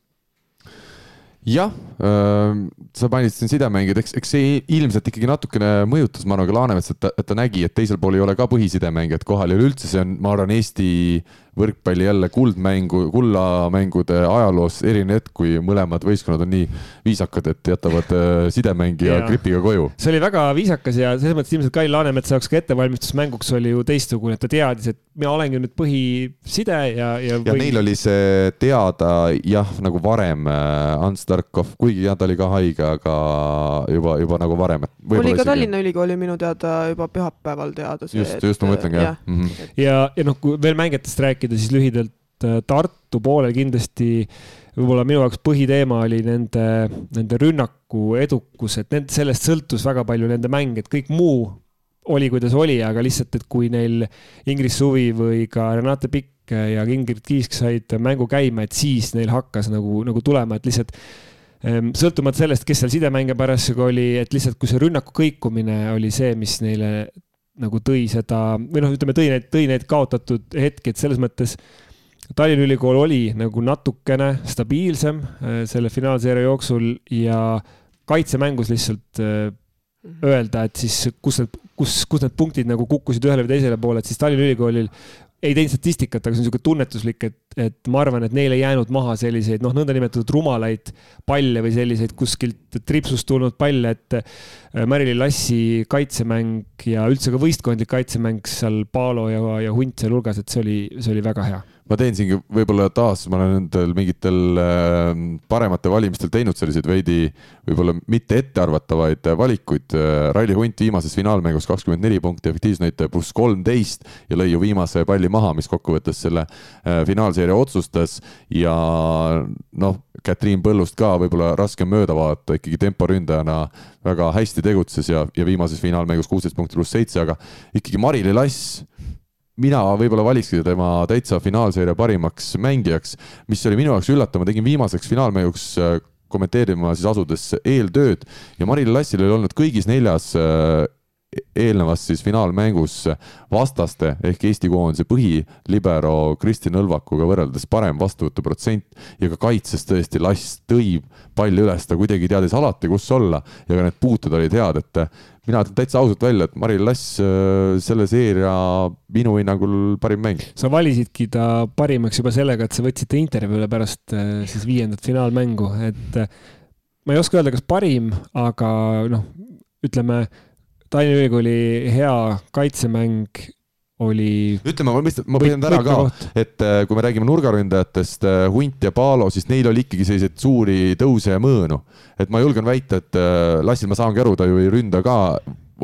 Jah äh,, sa mainisid siin sidemängijad, eks, eks see ilmselt ikkagi natukene mõjutas, ma arvan, ka Laanemets, et ta, et ta nägi, et teisel pool ei ole ka põhisidemängijad kohal ja üleüldse see on, ma arvan, Eesti võrkpalli jälle kuldmängu, kullamängude ajaloos eriline hetk, kui mõlemad võistkonnad on nii viisakad, et jätavad äh, sidemängija gripiga koju. see oli väga viisakas ja selles mõttes ilmselt Kai Laanemetsa jaoks ka ettevalmistusmänguks oli ju teistsugune, et ta teadis, et mina olengi nüüd põhiside ja, ja. ja või... neil oli see teada jah, nagu varem äh, Ants Tarkov, kuigi jah, ta oli ka haige, aga juba, juba nagu varem. oli ka Tallinna Ülikooli minu teada juba pühapäeval teada see. just, just ma mõtlengi jah. Mm -hmm. ja, ja noh, kui veel mängijatest rääkida, rääkida, siis lühidalt äh, Tartu poolel kindlasti võib-olla minu jaoks põhiteema oli nende, nende rünnaku edukus, et nende, sellest sõltus väga palju nende mäng, et kõik muu oli, kuidas oli, aga lihtsalt, et kui neil Ingrid Suvi või ka Renate Pikk ja Ingrid Kiisk said mängu käima, et siis neil hakkas nagu, nagu tulema, et lihtsalt ehm, sõltumata sellest, kes seal sidemängija parasjagu oli, et lihtsalt kui see rünnaku kõikumine oli see, mis neile nagu tõi seda või noh, ütleme, tõi need, tõi need kaotatud hetki, et selles mõttes Tallinna Ülikool oli nagu natukene stabiilsem äh, selle finaalseeria jooksul ja kaitsemängus lihtsalt äh, mhm. öelda, et siis kus need, kus, kus need punktid nagu kukkusid ühele või teisele poole, et siis Tallinna Ülikoolil ei teinud statistikat, aga see on niisugune tunnetuslik, et, et ma arvan, et neil ei jäänud maha selliseid noh, nõndanimetatud rumalaid palle või selliseid kuskilt tripsust tulnud palle, et äh, Marilyn Lassi kaitsemäng ja üldse ka võistkondlik kaitsemäng seal Paalo ja, ja Hunt sealhulgas, et see oli, see oli väga hea ma teen siin võib-olla taas, ma olen nendel mingitel äh, parematel valimistel teinud selliseid veidi võib-olla mitte ettearvatavaid valikuid. Äh, Raili Hunt viimases finaalmängus kakskümmend neli punkti, efektiivsusnäitaja pluss kolmteist ja lõi ju viimase palli maha, mis kokkuvõttes selle äh, finaalseeria otsustas ja noh, Katriin Põllust ka võib-olla raske mööda vaadata, ikkagi temporündajana väga hästi tegutses ja, ja viimases finaalmängus kuusteist punkti pluss seitse, aga ikkagi Mari-Li Lass mina võib-olla valikski tema täitsa finaalseeria parimaks mängijaks, mis oli minu jaoks üllatav, ma tegin viimaseks finaalmänguks äh, kommenteerima siis asudes eeltööd ja Maril Lassil oli olnud kõigis neljas äh, eelnevas siis finaalmängus vastaste ehk Eesti koondise põhilibero Kristin Õlvakuga võrreldes parem vastuvõtuprotsent. Ja ka kaitses tõesti Lass tõi palli üles, ta kuidagi teadis alati, kus olla ja ka need puuted olid head, et mina ütlen täitsa ausalt välja, et Maril Lass äh, selle seeria minu hinnangul parim mäng. sa valisidki ta parimaks juba sellega, et sa võtsid ta intervjuule pärast äh, siis viiendat finaalmängu, et äh, ma ei oska öelda, kas parim, aga noh, ütleme Tallinna Ülikooli hea kaitsemäng oli. ütleme, ma põhjendan ära ka, et äh, kui me räägime nurgaründajatest, äh, Hunt ja Paalo, siis neil oli ikkagi selliseid suuri tõuse ja mõõnu. et ma julgen väita, et äh, Lassil ma saangi aru, ta ju ei ründa ka,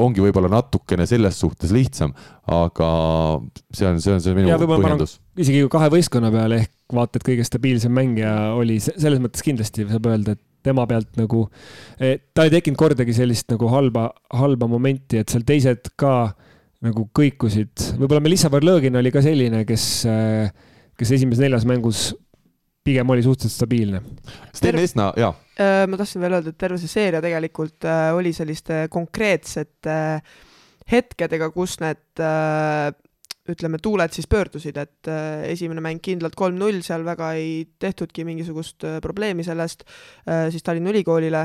ongi võib-olla natukene selles suhtes lihtsam, aga see on, see on see minu põhjendus. isegi kahe võistkonna peale ehk vaata, et kõige stabiilsem mängija oli selles mõttes kindlasti saab öelda, et tema pealt nagu, ta ei tekkinud kordagi sellist nagu halba, halba momenti, et seal teised ka nagu kõikusid, võib-olla Melissa Varlõgin oli ka selline, kes, kes esimeses neljas mängus pigem oli suhteliselt stabiilne. Sten Esna, jaa. Äh, ma tahtsin veel öelda, et terve see seeria tegelikult äh, oli selliste konkreetsete hetkedega, kus need ütleme, tuuled siis pöördusid, et äh, esimene mäng kindlalt kolm-null, seal väga ei tehtudki mingisugust äh, probleemi sellest, äh, siis Tallinna Ülikoolile,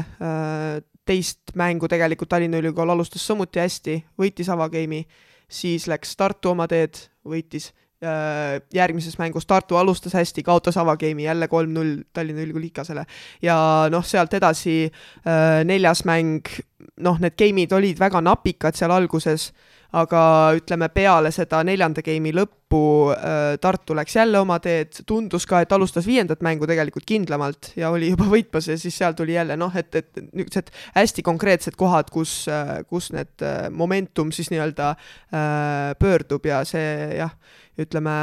teist mängu tegelikult Tallinna Ülikool alustas samuti hästi, võitis avagame'i, siis läks Tartu oma teed, võitis järgmises mängus Tartu alustas hästi, kaotas avagame'i jälle kolm-null Tallinna Ülikooli Ikasele. ja noh, sealt edasi neljas mäng, noh, need game'id olid väga napikad seal alguses aga ütleme, peale seda neljanda game'i lõppu äh, Tartu läks jälle oma teed, tundus ka, et alustas viiendat mängu tegelikult kindlamalt ja oli juba võitmas ja siis seal tuli jälle noh, et, et niisugused hästi konkreetsed kohad, kus, äh, kus need äh, momentum siis nii-öelda pöördub ja see jah, ütleme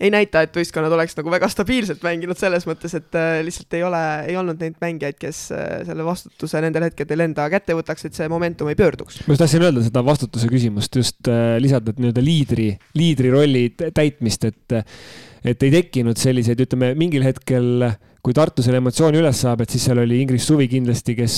ei näita, et võistkonnad oleks nagu väga stabiilselt mänginud selles mõttes, et äh, lihtsalt ei ole, ei olnud neid mängijaid, kes äh, selle vastutuse nendel hetkedel enda kätte võtaks, et see momentum ei pöörduks. ma just tahtsin öelda seda vastutuse küsimust, just äh, lisada nii-öelda liidri, liidri rolli täitmist, et, et ei tekkinud selliseid, ütleme mingil hetkel kui Tartu selle emotsiooni üles saab, et siis seal oli Ingrid Suvi kindlasti, kes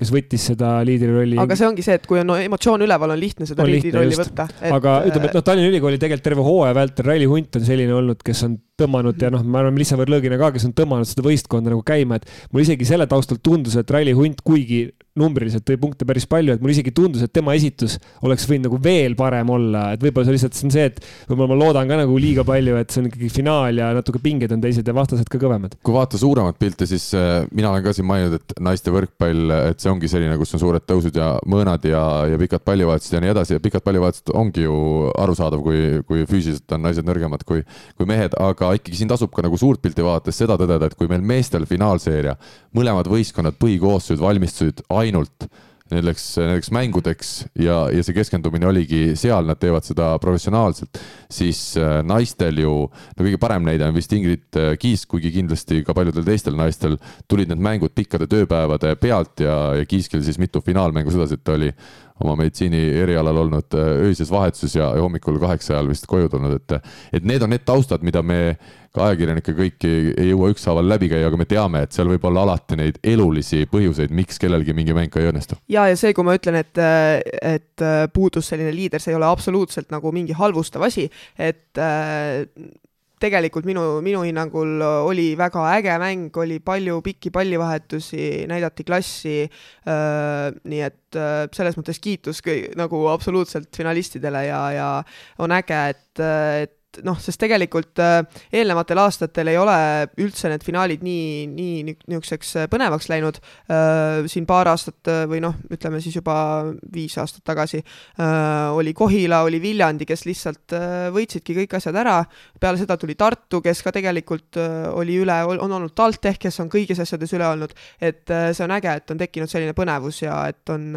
kes võttis seda liidrirolli. aga see ongi see, et kui on emotsioon üleval, on lihtne seda liidrirolli võtta et.... aga ütleme, et noh, Tallinna Ülikooli tegelikult terve hooaja vältel Raili Hunt on selline olnud, kes on tõmmanud ja noh, ma arvan, Melissa Võrlõgina ka, kes on tõmmanud seda võistkonda nagu käima, et mul isegi selle taustal tundus, et Raili Hunt, kuigi numbriliselt tõi punkte päris palju, et mulle isegi tundus, et tema esitus oleks võinud nagu veel parem olla, et võib-olla see lihtsalt see on see, et võib-olla ma loodan ka nagu liiga palju, et see on ikkagi finaal ja natuke pinged on teised ja vastased ka kõvemad. kui vaadata suuremat pilti, siis äh, mina olen ka siin maininud, et naiste võrkpall, et see ongi selline, kus on suured tõusud ja mõõnad ja, ja pikad pallivahetused ja nii edasi ja pikad pallivahetused ongi ju arusaadav, kui, kui füüsiliselt on naised nõrgemad kui, kui mehed, aga ikkagi siin tasub ka nagu suurt pilti vaadates seda tõdeda, et kui meil meestel finaalseeria, mõlemad võistkonnad, põhikoosseisud valmistusid ainult nendeks, nendeks mängudeks ja, ja see keskendumine oligi seal, nad teevad seda professionaalselt, siis äh, naistel ju, no kõige parem näide on vist Ingrid äh, Kiisk, kuigi kindlasti ka paljudel teistel naistel tulid need mängud pikkade tööpäevade pealt ja, ja Kiiskil siis mitu finaalmängu sedasi, et ta oli oma meditsiini erialal olnud äh, öises vahetuses ja, hommikul kaheksa ajal vist koju tulnud, et, et need on need taustad, mida me ka ajakirjanikke kõiki ei jõua ükshaaval läbi käia, aga me teame, et seal võib olla alati neid elulisi põhjuseid, miks kellelgi mingi mäng ka ei õnnestu. ja, ja see, kui ma ütlen, et, et puudus selline liider, see ei ole absoluutselt nagu mingi halvustav asi, et tegelikult minu, minu hinnangul oli väga äge mäng, oli palju pikki pallivahetusi, näidati klassi äh,, nii et äh, selles mõttes kiitus nagu absoluutselt finalistidele ja, ja on äge, et et noh, sest tegelikult äh, eelnevatel aastatel ei ole üldse need finaalid nii, nii niisuguseks äh, põnevaks läinud. Äh, siin paar aastat või noh, ütleme siis juba viis aastat tagasi oli Kohila, oli Viljandi, kes lihtsalt võitsidki kõik asjad ära. peale seda tuli Tartu, kes ka tegelikult oli üle, on olnud TalTech, kes on kõigis asjades üle olnud. et see on äge, et on tekkinud selline põnevus ja et on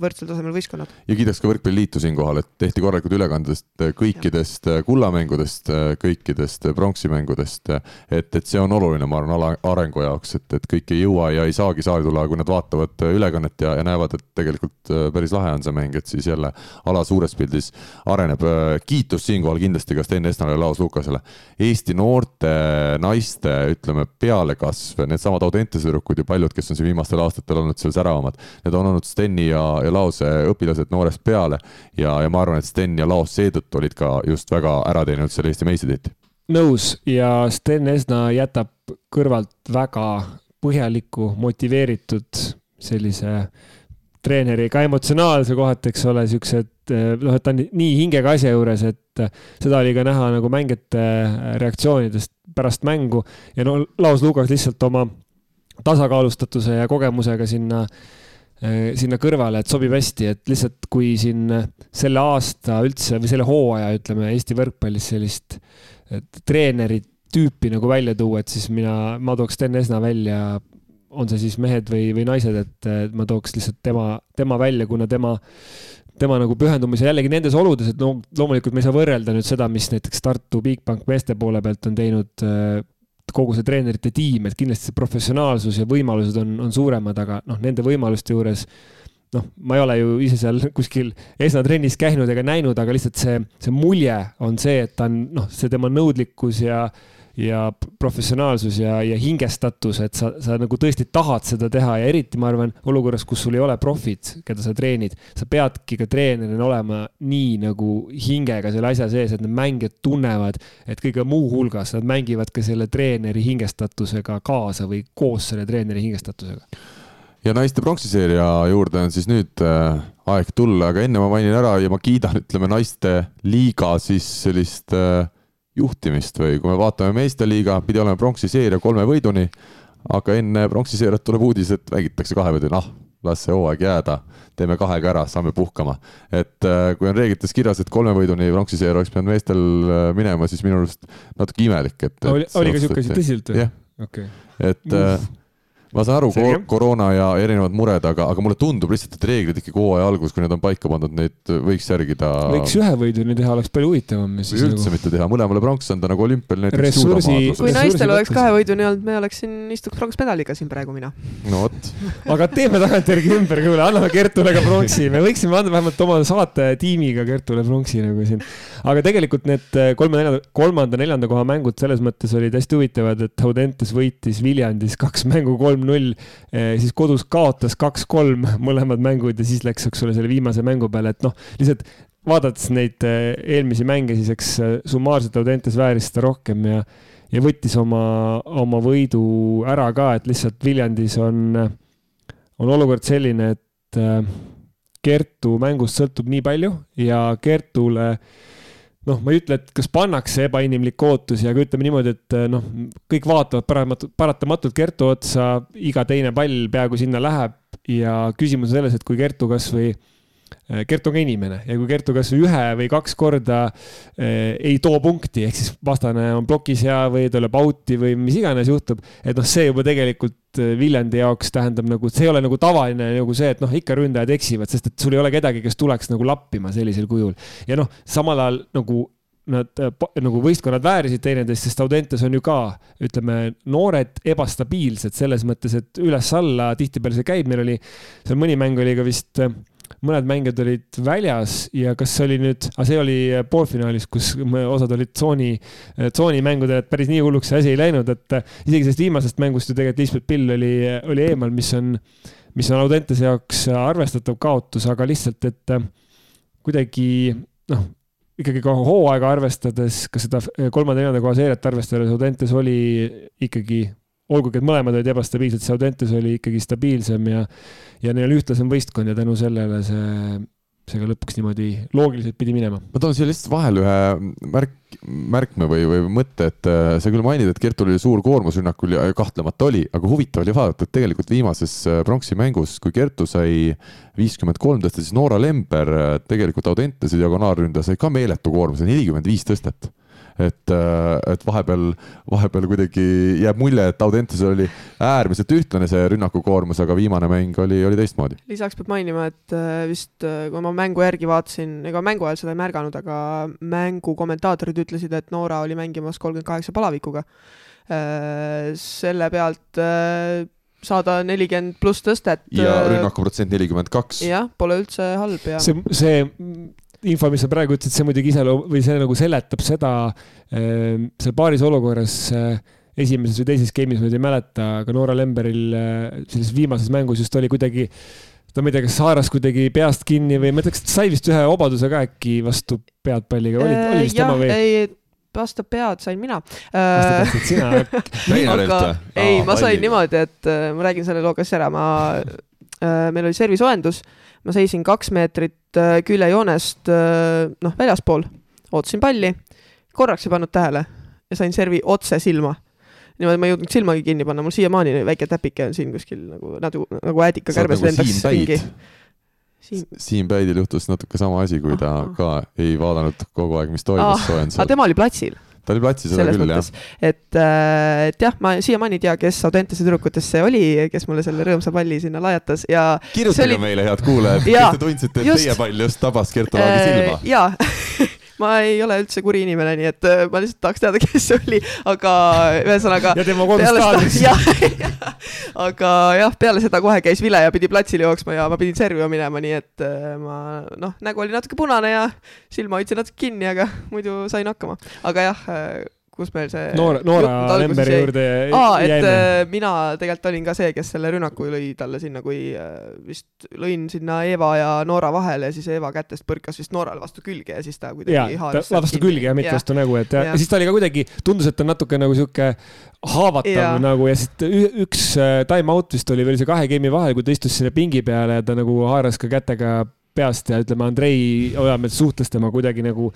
võrdsel tasemel võistkonnad. ja kiidaks ka Võrkpalliliitu siinkohal, et tehti korralikud ülekandest kõikidest kullamängudest mängudest, kõikidest pronksimängudest. et, et see on oluline, ma arvan, ala, arengu jaoks, et, et kõik ei jõua ja ei saagi saali tulla, kui nad vaatavad ülekannet ja, ja näevad, et tegelikult äh, päris lahe on see mäng, et siis jälle ala suures pildis areneb. kiitus siinkohal kindlasti ka Sten Esnale ja Laos Lukasele. Eesti noorte naiste, ütleme, pealekasv, needsamad Audentese tüdrukud ja paljud, kes on siin viimastel aastatel olnud seal säravamad, need on olnud Steni ja, ja Laose õpilased noorest peale ja, ja ma arvan, et Sten ja Laos seetõttu olid ka just väga ära teeninud võitnud selle Eesti meistritiitli. nõus ja Sten Esna jätab kõrvalt väga põhjaliku, motiveeritud sellise treeneri, ka emotsionaalse kohati, eks ole, siuksed noh, et ta on nii hingega asja juures, et seda oli ka näha nagu mängijate reaktsioonidest pärast mängu ja no Laos Lukas lihtsalt oma tasakaalustatuse ja kogemusega sinna Äh, sinna kõrvale, et sobib hästi, et lihtsalt kui siin selle aasta üldse või selle hooaja, ütleme Eesti võrkpallis sellist treeneri tüüpi nagu välja tuua, et siis mina, ma tooks Sten Esna välja, on see siis mehed või, või naised, et ma tooks lihtsalt tema, tema välja, kuna tema tema nagu pühendumise jällegi nendes oludes, et no loomulikult me ei saa võrrelda nüüd seda, mis näiteks Tartu Bigbank meeste poole pealt on teinud äh, kogu see treenerite tiim, et kindlasti see professionaalsus ja võimalused on, on suuremad, aga noh, nende võimaluste juures noh, ma ei ole ju ise seal kuskil esnatrennis käinud ega näinud, aga lihtsalt see, see mulje on see, et ta on noh, see tema nõudlikkus ja ja professionaalsus ja, ja hingestatus, et sa, sa nagu tõesti tahad seda teha ja eriti ma arvan, olukorras, kus sul ei ole profid, keda sa treenid, sa peadki ka treenerina olema nii nagu hingega selle asja sees, et need mängijad tunnevad, et kõige muu hulgas nad mängivad ka selle treeneri hingestatusega kaasa või koos selle treeneri hingestatusega. Ja naiste pronksiseeria juurde on siis nüüd äh, aeg tulla, aga enne ma mainin ära ja ma kiidan, ütleme naiste liiga siis sellist äh, juhtimist või kui me vaatame meeste liiga, pidi olema pronksiseeria kolme võiduni, aga enne pronksiseeriat tuleb uudis, et mängitakse kahe võiduni, ah, las see hooaeg jääda, teeme kahega ära, saame puhkama. et äh, kui on reeglites kirjas, et kolme võiduni pronksiseeria oleks pidanud meestel äh, minema, siis minu arust natuke imelik, et, et. oli, oli ka siuke asi tõsiselt või? jah okay., et Uff ma saan aru, koroona ja erinevad mured, aga, aga mulle tundub lihtsalt, et reeglid ikkagi hooaja alguses, kui need on paika pandud, neid võiks järgida. võiks ühe võiduni teha, oleks palju huvitavam. või üldse nagu... mitte teha, mõlemale pronks anda nagu olümpial näiteks. ressursi. kui naistel oleks kahe võiduni olnud, me oleks siin, istuks pronksmedaliga siin praegu mina. no vot aga teeme tagantjärgi ümber, kuule, anname Kertule ka pronksi, me võiksime anda vähemalt oma saate tiimiga Kertule pronksi nagu siin. aga tegelikult need kolme-neljanda, kolmanda-neljanda koha mängud selles mõttes olid hästi huvitavad, et Audentes võitis Viljandis kaks mängu kolm kolm-null, eh, siis kodus kaotas kaks-kolm mõlemad mängud ja siis läks, eks ole, selle viimase mängu peale, et noh, lihtsalt vaadates neid eh, eelmisi mänge, siis eks eh, summaarselt Audentes vääris seda rohkem ja, ja võttis oma, oma võidu ära ka, et lihtsalt Viljandis on, on olukord selline, et Kertu mängust sõltub nii palju ja Kertule äh, noh, ma ei ütle, et kas pannakse ebainimlik ootusi, aga ütleme niimoodi, et noh, kõik vaatavad paratamatult, paratamatult Kertu otsa, iga teine pall peaaegu sinna läheb ja küsimus on selles, et kui Kertu kasvõi Äh, Gert on ka inimene ja kui Gertu kasvõi ühe või kaks korda eh, ei too punkti, ehk siis vastane on plokis hea või tuleb out'i või mis iganes juhtub, et noh, see juba tegelikult äh, Viljandi jaoks tähendab nagu, see ei ole nagu tavaline nagu see, et noh, ikka ründajad eksivad, sest et sul ei ole kedagi, kes tuleks nagu lappima sellisel kujul. ja noh, samal ajal nagu nad nagu võistkonnad väärisid teineteist, sest Audentes on ju ka, ütleme, noored, ebastabiilsed selles mõttes, et üles-alla tihtipeale see käib, meil oli, seal mõni mäng oli ka vist mõned mängijad olid väljas ja kas see oli nüüd, aga see oli poolfinaalis, kus osad olid tsooni, tsoonimängudel, et päris nii hulluks see asi ei läinud, et isegi sellest viimasest mängust ju tegelikult Lisbeth Pill oli, oli eemal, mis on, mis on Audentese jaoks arvestatav kaotus, aga lihtsalt, et kuidagi noh, ikkagi ka hooaega arvestades, ka seda kolmanda-neljanda koha seeriat arvestades, Audentes oli ikkagi olgugi, et mõlemad olid ebastabiilsed, Saudentes oli ikkagi stabiilsem ja, ja neil oli ühtlasem võistkond ja tänu sellele see, see ka lõpuks niimoodi loogiliselt pidi minema. ma toon siia lihtsalt vahele ühe märk, märkme või, või mõtte, et äh, sa küll mainid, et Kertul oli suur koormus rünnakul ja kahtlemata oli, aga huvitav oli vaadata, et tegelikult viimases äh, pronksi mängus, kui Kertu sai viiskümmend kolm tõsta, siis Noora Lember äh, tegelikult Audentese diagonaalründaja sai ka meeletu koormuse, nelikümmend viis tõstet et, äh, et vahepeal, vahepeal kuidagi jääb mulje, et Audentesel oli äärmiselt ühtlane see rünnakukoormus, aga viimane mäng oli, oli teistmoodi. lisaks peab mainima, et äh, vist äh, kui ma mängu järgi vaatasin, ega mängu ajal seda ei märganud, aga mängu kommentaatorid ütlesid, et Noora oli mängimas kolmkümmend kaheksa palavikuga. selle pealt saada nelikümmend pluss tõstet. ja rünnakuprotsent nelikümmend kaks. jah, pole üldse halb ja. see, see info, mis sa praegu ütlesid, see muidugi iseloom- või see nagu seletab seda äh, seal paaris olukorras äh, esimeses või teises game'is, ma nüüd ei mäleta, aga Noora Lemberil äh, selles viimases mängus just oli kuidagi ta ma ei tea, kas haaras kuidagi peast kinni või ma ütleks, et sai vist ühe vabaduse ka äkki vastu pead palliga, oli, oli vist tema või? ei, vastu pead sain mina. sina aga ei, ma sain niimoodi, et ma räägin selle loo ka siis ära, ma äh,, meil oli servisoojendus ma seisin kaks meetrit äh, küljejoonest äh, noh, väljaspool, ootasin palli, korraks ei pannud tähele ja sain servi otse silma. niimoodi ma ei jõudnud silmagi kinni panna, mul siiamaani väike täpike on siin kuskil nagu, nagu, nagu äädikakärbes nagu lendaks ringi. Siim, Siim Päidil juhtus natuke sama asi, kui ta Aha. ka ei vaadanud kogu aeg, mis toimus ah, soojendusel. aga tema oli platsil ta oli platsil, seda küll, jah. et, äh, et jah, ma siiamaani ei tea, kes Audentese tüdrukutest see oli, kes mulle selle rõõmsa palli sinna lajatas ja kirjutage oli... meile, head kuulajad, kes te tundsite, et just... teie pall just tabas Kertu Laagi äh, silma. jaa ma ei ole üldse kuri inimene, nii et äh, ma lihtsalt tahaks teada, kes see oli, aga ühesõnaga. ja tema kolm staadionit. aga jah, peale seda kohe käis vile ja pidi platsile jooksma ja ma pidin servima minema, nii et äh, ma noh, nägu oli natuke punane ja silma hoidsin natuke kinni, aga muidu sain hakkama. aga jah, äh, kus meil see Noora, Noora Lemberi juurde aa, et jäime. Äh, mina tegelikult olin ka see, kes selle rünnaku lõi talle sinna, kui äh, vist lõin sinna Eeva ja Noora vahele ja siis Eeva kätest põrkas vist Noorale vastu külge ja siis ta kuidagi haaras vastu külge ja mitte ja. vastu nägu, et ja. ja siis ta oli ka kuidagi, tundus, et ta on natuke nagu sihuke haavatav ja. nagu ja siis üks äh, time out vist oli veel see kahe game'i vahel, kui ta istus sinna pingi peale ja ta nagu haaras ka kätega peast ja ütleme, Andrei Ojamets suhtles tema kuidagi nagu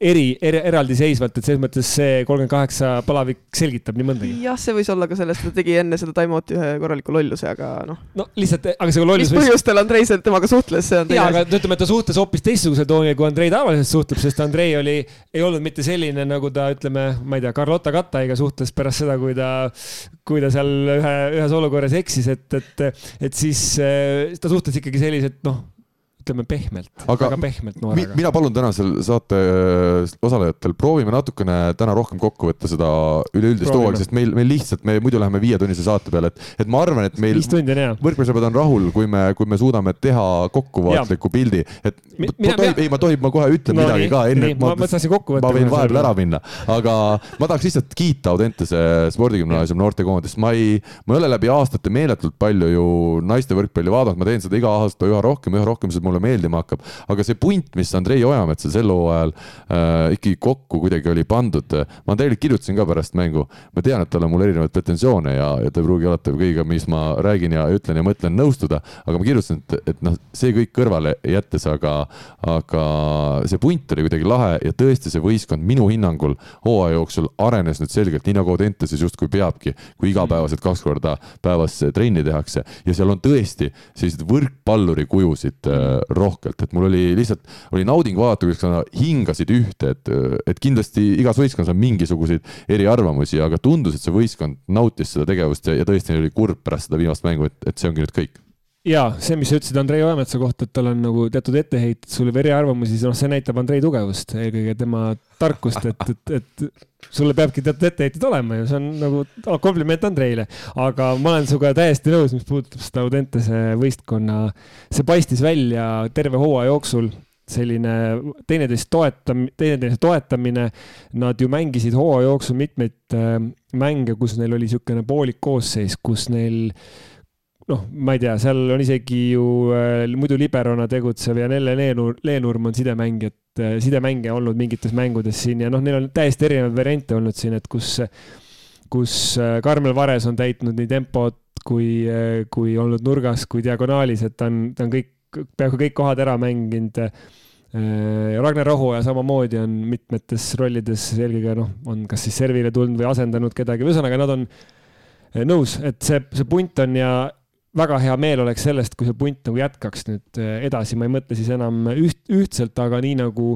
eri, eri, eraldiseisvalt, et selles mõttes see kolmkümmend kaheksa palavik selgitab nii mõndagi. jah, see võis olla ka sellest, ta tegi enne seda time-out'i ühe korraliku lolluse, aga noh. no lihtsalt, aga see lollus. mis põhjustel Andrei temaga suhtles, see on teine asi. aga ütleme, et ta suhtles hoopis teistsuguse tooniga, kui Andrei tavaliselt suhtleb, sest Andrei oli, ei olnud mitte selline, nagu ta ütleme, ma ei tea, Carlotta Kattaiga suhtles pärast seda, kui ta, kui ta seal ühe, ühes olukorras eksis, et, et, et siis eh, ta suhtles ikkagi selliselt, noh ütleme pehmelt, väga pehmelt noorega. mina palun tänasel saate äh, osalejatel, proovime natukene täna rohkem kokku võtta seda üleüldist hooaega, sest meil, meil lihtsalt, me muidu läheme viietunnise saate peale, et, et ma arvan, et meil võrkpallisõbrad on rahul, kui me, kui me suudame teha kokkuvaatliku pildi, et mina, ma tohib, ei, ma tohib, ma kohe ütlen no, midagi nii, ka enne, ma, ma, ma, ma võin vahepeal ära minna, aga ma tahaks lihtsalt kiita Audentese spordigümnaasiumi noortekoondist, ma ei, ma ei ole läbi aastate meeletult palju ju naiste võrkpalli vaadanud, ma teen seda iga aasta üha rohkem, üha rohkem, sest mulle meeldima hakkab. aga see punt, mis Andrei Ojametsal sel hooajal äh, ikkagi kokku kuidagi oli pandud, ma Andreile kirjutasin ka pärast mängu, ma tean, et tal on mul erinevaid pretensioone ja, ja ta ei pruugi alati kõigega, mis ma räägin ja ütlen ja mõtlen, nõustuda, aga ma kirjutasin, et, et noh, see kõik kõrvale jättes, aga, aga see punt oli kuidagi lahe ja tõesti see võistkond minu hinnangul hooaja jooksul arenes nüüd selgelt, nii nagu Audentases justkui peabki, kui igapäevaselt kaks korda päevas trenni tehakse. Ja seal on tõesti selliseid võrkpalluri kujusid äh, rohkelt, et mul oli lihtsalt, oli nauding vaadata, kuidas nad hingasid ühte, et, et kindlasti igas võistkonnas on mingisuguseid eriarvamusi, aga tundus, et see võistkond nautis seda tegevust ja, ja tõesti oli kurb pärast seda viimast mängu, et, et see ongi nüüd kõik ja see, mis sa ütlesid Andrei Ojametsa kohta, et tal on nagu teatud etteheited sulle või eriarvamusi, noh, see näitab Andrei tugevust, eelkõige tema tarkust, et, et, et sulle peabki teatud etteheited olema ja see on nagu kompliment Andreile. aga ma olen sinuga täiesti nõus, mis puudutab seda Audentese võistkonna, see paistis välja terve hooaja jooksul selline teineteist toetam-, teineteise toetamine. Nad ju mängisid hooaja jooksul mitmeid äh, mänge, kus neil oli niisugune poolik koosseis, kus neil äh, noh, ma ei tea, seal on isegi ju äh, muidu liberona tegutsev Janelle Leenur, Leenurm on sidemängijat äh,, sidemängija olnud mingites mängudes siin ja noh, neil on täiesti erinevaid variante olnud siin, et kus, kus äh, Karmel Vares on täitnud nii tempot kui kui olnud nurgas kui diagonaalis, et ta on, ta on kõik, peaaegu kõik kohad ära mänginud. Ragnar Rohuaja samamoodi on mitmetes rollides, eelkõige noh, on kas siis servile tulnud või asendanud kedagi, ühesõnaga nad on nõus, et see, see punt on ja väga hea meel oleks sellest, kui see punt nagu jätkaks nüüd äh, edasi, ma ei mõtle siis enam üht, ühtselt, aga nii nagu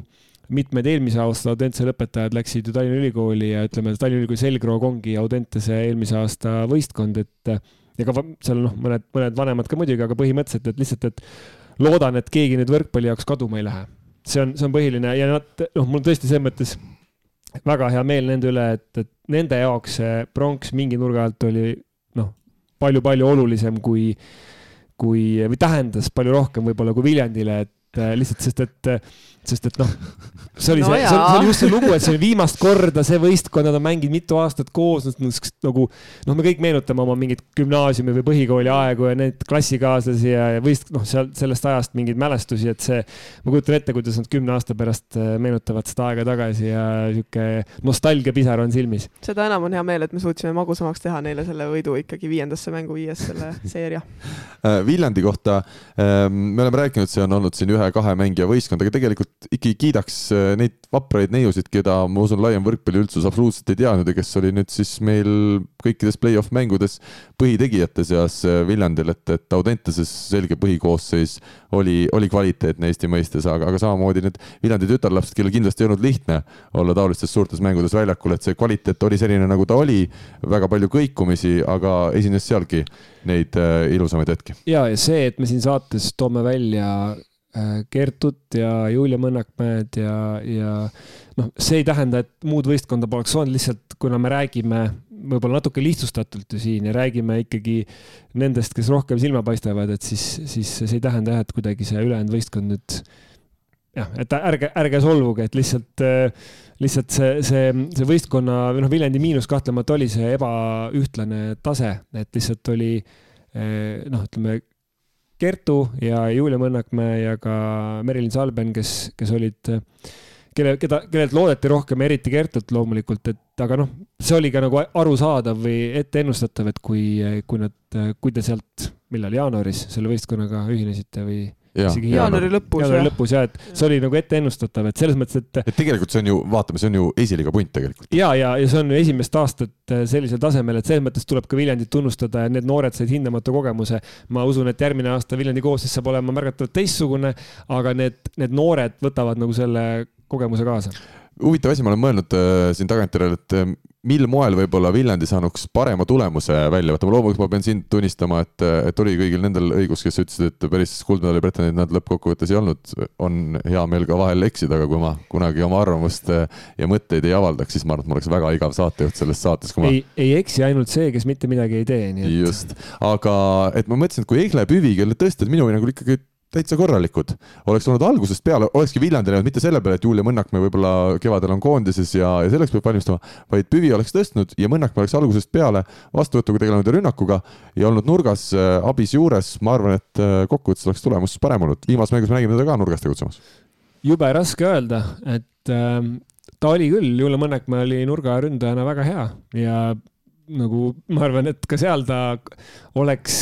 mitmed eelmise aasta Audentese lõpetajad läksid ju Tallinna Ülikooli ja ütleme, Tallinna Ülikooli selgroog ongi Audentese eelmise aasta võistkond, et ja ka seal noh, mõned, mõned vanemad ka muidugi, aga põhimõtteliselt, et lihtsalt, et loodan, et keegi nüüd võrkpalli jaoks kaduma ei lähe. see on, see on põhiline ja nad, noh, mul tõesti selles mõttes väga hea meel nende üle, et, et nende jaoks see pronks mingi nurga alt oli palju-palju olulisem kui, kui, või tähendas palju rohkem võib-olla kui Viljandile, et äh, lihtsalt sest, et sest et noh, see oli no see, see, see oli just see lugu, et see oli viimast korda see võistkond, nad on mänginud mitu aastat koos, nagu noh, me kõik meenutame oma mingit gümnaasiumi või põhikooli aegu ja neid klassikaaslasi ja, ja võist-, noh, seal sellest ajast mingeid mälestusi, et see, ma kujutan ette, kuidas nad kümne aasta pärast äh, meenutavad seda aega tagasi ja sihuke nostalgiapisar on silmis. seda enam on hea meel, et me suutsime magusamaks teha neile selle võidu ikkagi viiendasse mängu viies selle seeria äh, Viljandi kohta ähm, me oleme rääkinud, see on olnud siin ühe-kahe mängija võistkond, aga tegelikult ikkagi kiidaks äh, neid vapraid neiusid, keda ma usun, laiem võrkpalliüldsus absoluutselt ei teadnud ja kes oli nüüd siis meil kõikides play-off mängudes põhitegijate seas äh, Viljandil, et, et Audenteses selge põhikoosseis oli, oli kvaliteetne Eesti mõistes, aga, aga samamoodi need Viljandi tütarlapsed, kellel kindlasti ei olnud lihtne olla taolistes suurtes mängudes väljakul, et see kvaliteet oli selline, nagu ta oli, väga palju kõikumisi, aga esines sealgi neid äh, ilusamaid hetki. ja, ja see, et me siin saates toome välja Kertut ja Julia Mõnnakmäed ja, ja noh, see ei tähenda, et muud võistkonda poleks olnud, lihtsalt kuna me räägime võib-olla natuke lihtsustatult ju siin ja räägime ikkagi nendest, kes rohkem silma paistavad, et siis, siis see ei tähenda jah, et kuidagi see ülejäänud võistkond nüüd jah, et ärge, ärge solvuge, et lihtsalt, lihtsalt see, see, see võistkonna või noh, Viljandi miinus kahtlemata oli see ebaühtlane tase, et lihtsalt oli noh, ütleme Kertu ja Julia Mõnnakmäe ja ka Merilin Salben, kes, kes olid kelle, keda, kellelt loodeti rohkem, eriti Kertut loomulikult, et aga noh, see oli ka nagu arusaadav või etteennustatav, et kui, kui nad, kui te sealt, millal jaanuaris selle võistkonnaga ühinesite või Ja, jaanuari lõpus. jaanuari lõpus ja et see oli nagu etteennustatav, et selles mõttes, et. et tegelikult see on ju, vaatame, see on ju esiliiga punt tegelikult. ja, ja, ja see on ju esimest aastat sellisel tasemel, et selles mõttes tuleb ka Viljandit tunnustada ja need noored said hindamatu kogemuse. ma usun, et järgmine aasta Viljandi koosseis saab olema märgatavalt teistsugune, aga need, need noored võtavad nagu selle kogemuse kaasa huvitav asi, ma olen mõelnud äh, siin tagantjärele, et äh, mil moel võib-olla Viljandi saanuks parema tulemuse välja võtta, loomulikult ma pean siin tunnistama, et, et oli kõigil nendel õigus, kes ütlesid, et päris kuldmedali pretendendid nad lõppkokkuvõttes ei olnud. on hea meel ka vahel eksida, aga kui ma kunagi oma arvamust ja mõtteid ei avaldaks, siis ma arvan, et mul oleks väga igav saatejuht selles saates, kui ma. ei, ei eksi ainult see, kes mitte midagi ei tee, nii et. just, aga et ma mõtlesin, et kui Egle Püvi, kelle tõesti minu hinnangul ikkagi täitsa korralikud. oleks olnud algusest peale, olekski Viljandi läinud mitte selle peale, et Julia Mõnnakmäe võib-olla kevadel on koondises ja, ja selleks peab valmistuma, vaid Püvi oleks tõstnud ja Mõnnakmäe oleks algusest peale vastuvõtuga tegelenud ja rünnakuga ja olnud nurgas äh, abis juures. ma arvan, et äh, kokkuvõttes oleks tulemus parem olnud. viimases mängus me nägime teda ka nurgas tegutsemas. jube raske öelda, et äh, ta oli küll, Julia Mõnnakmäe oli nurgaründajana väga hea ja nagu ma arvan, et ka seal ta oleks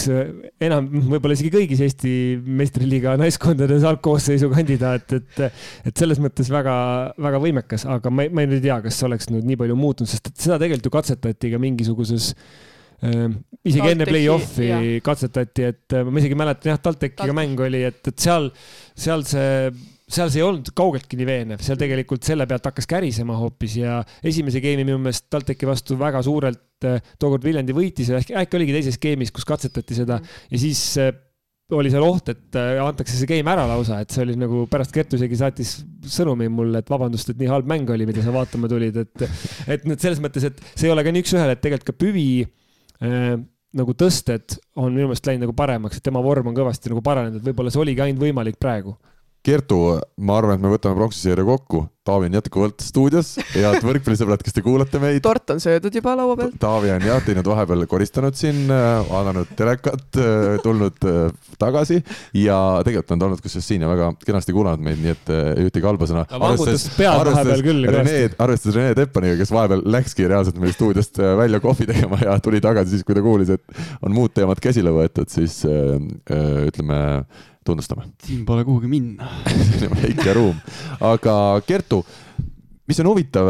enam, võib-olla isegi kõigis Eesti meistriliiga naiskondades algkoosseisu kandidaat, et, et selles mõttes väga-väga võimekas, aga ma, ma ei tea, kas oleks nüüd nii palju muutunud, sest et seda tegelikult ju katsetati ka mingisuguses äh, isegi TalTechi, enne play-off'i katsetati, et ma isegi mäletan jah, TalTechiga mäng oli, et, et seal, seal see seal see ei olnud kaugeltki nii veenev, seal tegelikult selle pealt hakkas kärisema hoopis ja esimese geimi minu meelest TalTechi vastu väga suurelt eh, tookord Viljandi võitis ja äkki, äkki oligi teises skeemis, kus katsetati seda. Ja siis eh, oli seal oht, et eh, antakse see game ära lausa, et see oli nagu pärast Kertu isegi saatis sõnumi mulle, et vabandust, et nii halb mäng oli, mida sa vaatama tulid, et, et nüüd selles mõttes, et see ei ole ka nii üks-ühele, et tegelikult ka Püvi äh, nagu tõsted on minu meelest läinud nagu paremaks, et tema vorm on kõvasti nagu paranenud, et võib-olla see oligi ainult võimalik praegu Kertu, ma arvan, et me võtame pronksiseeria kokku. Taavi on jätkuvalt stuudios, head võrkpallisõbrad, kes te kuulate meid. tort on söödud juba laua peal. Taavi on jah teinud vahepeal koristanud siin, äh, vaadanud telekat, äh, tulnud äh, tagasi ja tegelikult on ta olnud kusjuures siin ja väga kenasti kuulanud meid, nii et ühtegi halba sõna. vangutas pead vahepeal küll. Arvestades Rene Teppaniga, kes vahepeal läkski reaalselt meil stuudiost välja kohvi tegema ja tuli tagasi siis, kui ta kuulis, et on muud teemad käsile võetud, siis ütleme tunnustame. siin pole kuhugi minna siin on väike ruum, aga Kertu, mis on huvitav,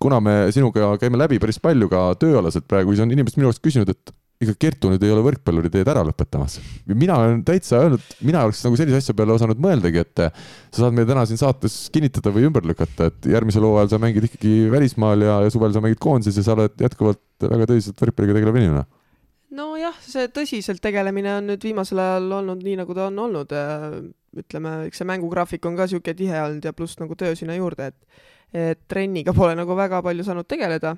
kuna me sinuga käime läbi päris palju ka tööalaselt praegu, siis on inimesed minu käest küsinud, et ega Kertu nüüd ei ole võrkpalluri teed ära lõpetamas. mina olen täitsa öelnud, mina oleks nagu sellise asja peale osanud mõeldagi, et sa saad meile täna siin saates kinnitada või ümber lükata, et järgmisel hooajal sa mängid ikkagi välismaal ja, ja suvel sa mängid koondises ja sa oled jätkuvalt väga tõsiselt võrkpalliga tegelev inimene nojah, see tõsiselt tegelemine on nüüd viimasel ajal olnud nii, nagu ta on olnud. ütleme, eks see mängugraafik on ka niisugune tihe olnud ja pluss nagu töö sinna juurde, et et trenniga pole nagu väga palju saanud tegeleda.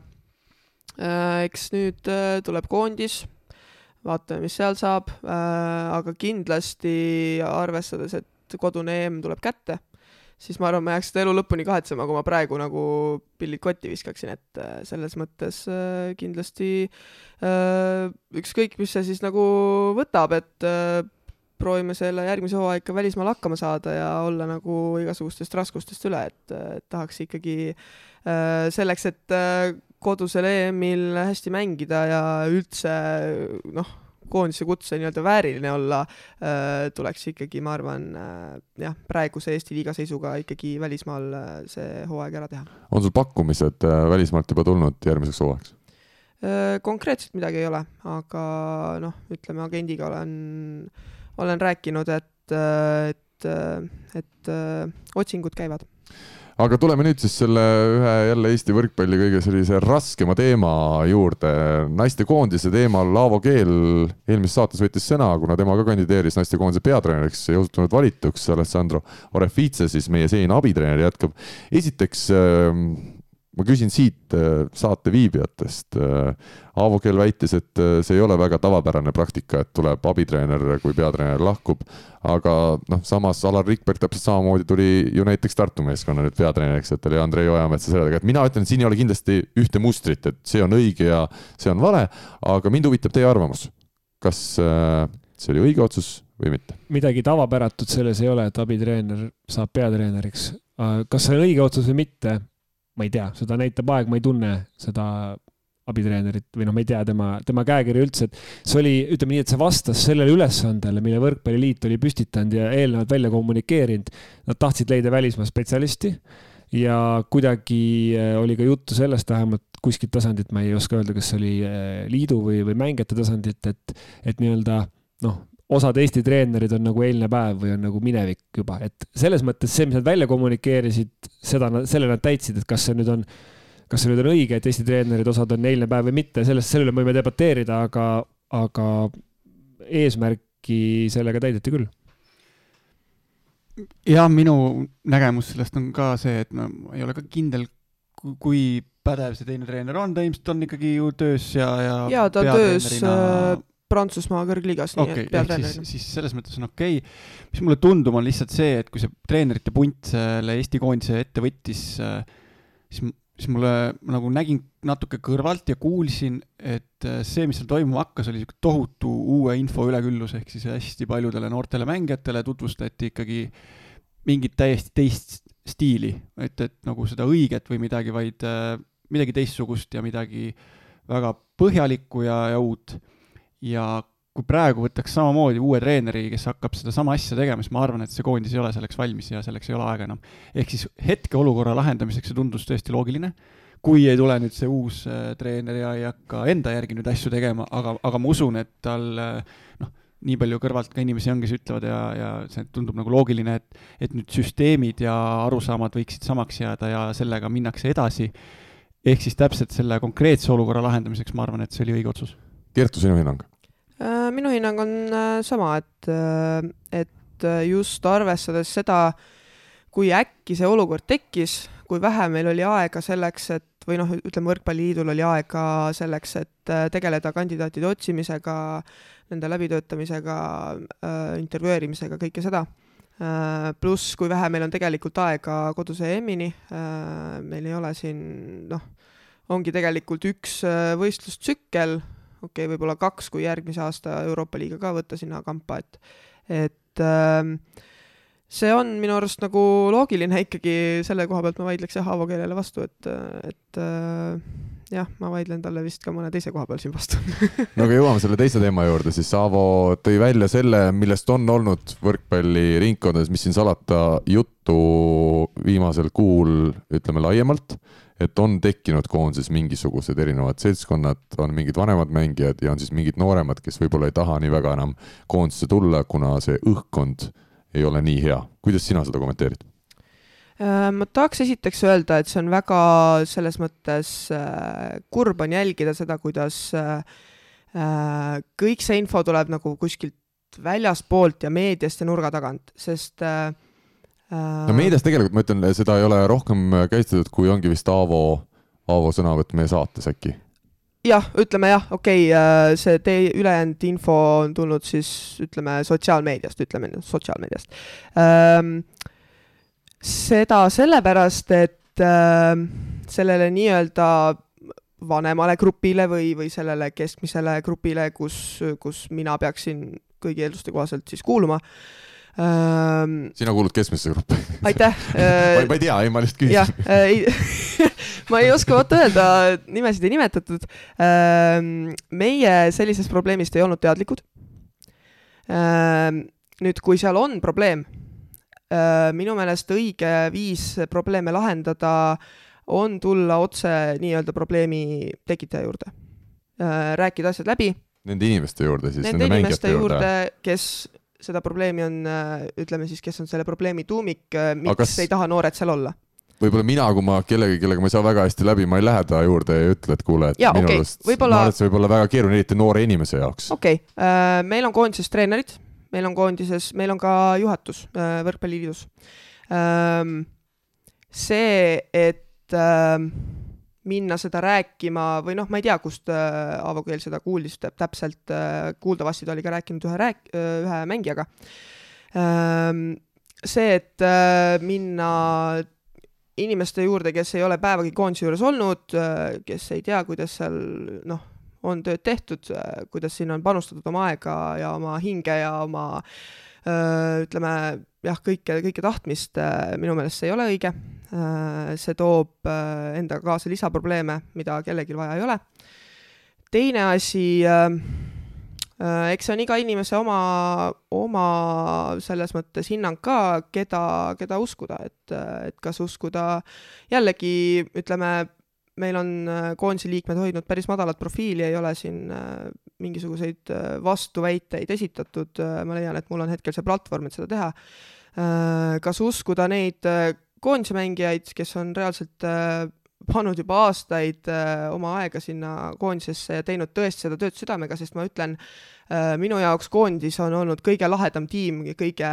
eks nüüd äh, tuleb koondis, vaatame, mis seal saab, äh, aga kindlasti arvestades, et kodune EM tuleb kätte siis ma arvan, ma jääks seda elu lõpuni kahetsema, kui ma praegu nagu pillid kotti viskaksin, et äh, selles mõttes äh, kindlasti äh, ükskõik, mis see siis nagu võtab, et proovime selle järgmise hooaja ikka välismaal hakkama saada ja olla nagu igasugustest raskustest üle, et, tahaks ikkagi selleks, et kodusel EM-il hästi mängida ja üldse noh koondise kutse nii-öelda vääriline olla äh,, tuleks ikkagi, ma arvan äh,, jah, praeguse Eesti liiga seisuga ikkagi välismaal äh, see hooaeg ära teha. on sul pakkumised välismaalt juba tulnud järgmiseks hooajaks äh,? konkreetselt midagi ei ole, aga noh, ütleme agendiga olen, olen rääkinud, et, et, et äh, otsingud käivad aga tuleme nüüd siis selle ühe jälle Eesti võrkpalli kõige sellise raskema teema juurde. naistekoondise teemal Laavo Keel eelmises saates võttis sõna, kuna tema ka kandideeris naistekoondise peatreeneriks ja osutunud valituks. Alessandro Orefice siis meie senine abitreener jätkab. esiteks ähm, ma küsin siit äh, saate viibijatest. Aavo Kell väitis, et see ei ole väga tavapärane praktika, et tuleb abitreener, kui peatreener lahkub. aga noh, samas Alar Rikberg täpselt samamoodi tuli ju näiteks Tartu meeskonna nüüd peatreeneriks, et oli Andrei Ojamets ja sellega, et mina ütlen, et siin ei ole kindlasti ühte mustrit, et see on õige ja see on vale. aga mind huvitab teie arvamus. kas see oli õige otsus või mitte? midagi tavapäratut selles ei ole, et abitreener saab peatreeneriks. kas see on õige otsus või mitte, ma ei tea, seda näitab aeg, ma ei tunne seda abitreenerit või noh, ma ei tea tema, tema käekirja üldse, et see oli, ütleme nii, et see vastas sellele ülesandele, mille Võrkpalliliit oli püstitanud ja eelnevalt välja kommunikeerinud. Nad tahtsid leida välismaa spetsialisti ja kuidagi äh, oli ka juttu sellest, vähemalt kuskilt tasandilt, ma ei oska öelda, kas see oli äh, liidu või, või mängijate tasandilt, et, et nii-öelda noh, osad Eesti treenerid on nagu eilne päev või on nagu minevik juba, et selles mõttes see, mis nad välja kommunikeerisid, seda, selle nad täitsid, et kas see nüüd on, kas see nüüd on õige, et Eesti treenerid, osad on eilne päev või mitte, sellest, selle üle me võime debateerida, aga, aga eesmärki sellega täideti küll. jah, minu nägemus sellest on ka see, et ma ei ole ka kindel, kui pädev see teine treener on, ta ilmselt on ikkagi ju töös ja, ja. ja ta on töös Prantsusmaa kõrgliigas, nii okay, et peatreenerina. siis, siis selles mõttes on okei. Okay.. mis mulle tundub, on lihtsalt see, et kui see treenerite punt selle Eesti koondise ette võttis, siis, siis mulle nagu nägin natuke kõrvalt ja kuulsin, et see, mis seal toimuma hakkas, oli niisugune tohutu uue info üleküllus, ehk siis hästi paljudele noortele mängijatele tutvustati ikkagi mingit täiesti teist stiili, et, et nagu seda õiget või midagi, vaid midagi teistsugust ja midagi väga põhjalikku ja, ja uut ja kui praegu võtaks samamoodi uue treeneri, kes hakkab sedasama asja tegema, siis ma arvan, et see koondis ei ole selleks valmis ja selleks ei ole aega enam. ehk siis hetkeolukorra lahendamiseks see tundus tõesti loogiline, kui ei tule nüüd see uus äh, treener ja ei hakka enda järgi nüüd asju tegema, aga, aga ma usun, et tal äh, noh, nii palju kõrvalt ka inimesi on, kes ütlevad ja, ja see tundub nagu loogiline, et, et nüüd süsteemid ja arusaamad võiksid samaks jääda ja sellega minnakse edasi. ehk siis täpselt selle konkreetse olukorra lahendamiseks ma arvan, et see oli õige otsus Kertu, sinu hinnang? Äh, minu hinnang on äh, sama, et, äh, et just arvestades seda, kui äkki see olukord tekkis, kui vähe meil oli aega selleks, et või noh, ütleme, Võrkpalliliidul oli aega selleks, et tegeleda kandidaatide otsimisega, nende läbitöötamisega, intervjueerimisega, kõike seda. pluss, kui vähe meil on tegelikult aega koduse EM-ini, meil ei ole siin noh, ongi tegelikult üks võistlustsükkel okei okay,, võib-olla kaks, kui järgmise aasta Euroopa liiga ka võtta sinna kampa, et, et äh, see on minu arust nagu loogiline ikkagi, selle koha pealt ma vaidleks jah, Aavo keelele vastu, et, et äh, jah, ma vaidlen talle vist ka mõne teise koha peal siin vastu no aga jõuame selle teise teema juurde, siis Aavo tõi välja selle, millest on olnud võrkpalliringkondades, mis siin salata, juttu viimasel kuul, ütleme laiemalt et on tekkinud koondises mingisugused erinevad seltskonnad, on mingid vanemad mängijad ja on siis mingid nooremad, kes võib-olla ei taha nii väga enam koondisse tulla, kuna see õhkkond ei ole nii hea. kuidas sina seda kommenteerid? Äh, ma tahaks esiteks öelda, et see on väga selles mõttes äh, kurb on jälgida seda, kuidas äh, kõik see info tuleb nagu kuskilt väljaspoolt ja meediast ja nurga tagant, sest no meedias tegelikult ma ütlen, seda ei ole rohkem käsitletud, kui ongi vist Aavo, Aavo sõnavõtt meie saates äkki. jah, ütleme jah, okei okay,, see teie ülejäänud info on tulnud siis ütleme sotsiaalmeediast, ütleme sotsiaalmeediast ähm,. Seda sellepärast, et äh, sellele nii-öelda vanemale grupile või, või sellele keskmisele grupile, kus, kus mina peaksin kõigi eelduste kohaselt siis kuuluma äh,, ähm,. sina kuulud keskmisse gruppi. aitäh äh, ma, ma ei tea, ei ma lihtsalt küsisin. jah äh,, ma ei oska vaata öelda, nimesid ei nimetatud ähm,. meie sellisest probleemist ei olnud teadlikud ähm,. nüüd, kui seal on probleem minu meelest õige viis probleeme lahendada on tulla otse nii-öelda probleemi tekitaja juurde äh,, rääkida asjad läbi. Nende inimeste juurde siis? Nende inimeste juurde, juurde, kes seda probleemi on, äh, ütleme siis, kes on selle probleemi tuumik, äh, miks kas... ei taha noored seal olla võib-olla mina, kui ma kellegi, kellega ma ei saa väga hästi läbi, ma ei lähe ta juurde ja ei ütle, et kuule, et ja, minu okay. arust võibolla... ma arvan, et see võib olla väga keeruline, eriti noore inimese jaoks. okei okay., äh, meil on koondises treenerid, meil on koondises, meil on ka juhatus Võrkpalliliidus. Ähm, see, et minna seda rääkima või noh, ma ei tea, kust äh, Aavo Keel seda kuuldis täpselt äh,, kuuldavasti ta oli ka rääkinud ühe rääk-, äh, ühe mängijaga ähm,. see, et äh, minna inimeste juurde, kes ei ole päevagi koondise juures olnud, äh, kes ei tea, kuidas seal noh, on tööd tehtud, äh, kuidas sinna on panustatud oma aega ja oma hinge ja oma äh, ütleme jah, kõike, kõike tahtmist, minu meelest see ei ole õige. see toob endaga kaasa lisaprobleeme, mida kellelgi vaja ei ole. teine asi Äh, eks see on iga inimese oma, oma selles mõttes hinnang ka, keda, keda uskuda, et, et kas uskuda jällegi ütleme, meil on äh, koondise liikmed hoidnud päris madalat profiili, ei ole siin äh, mingisuguseid vastuväiteid esitatud, ma leian, et mul on hetkel see platvorm, et seda teha. kas uskuda neid koondise mängijaid, kes on reaalselt pannud juba aastaid äh, oma aega sinna koondisesse ja teinud tõesti seda tööd südamega, sest ma ütlen äh,, minu jaoks koondis on olnud kõige lahedam tiim, kõige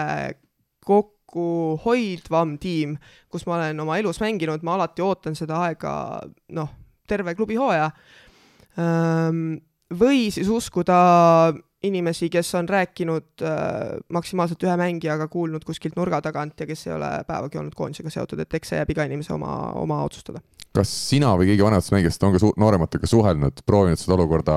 kokkuhoidvam tiim, kus ma olen oma elus mänginud, ma alati ootan seda aega, noh, terve klubi hooaja ähm,. või siis uskuda inimesi, kes on rääkinud maksimaalselt ühe mängijaga, kuulnud kuskilt nurga tagant ja kes ei ole päevagi olnud koondisega seotud, et eks see jääb iga inimese oma, oma otsustada kas sina või keegi vanematest mängijatest on ka noorematega suhelnud, proovinud seda olukorda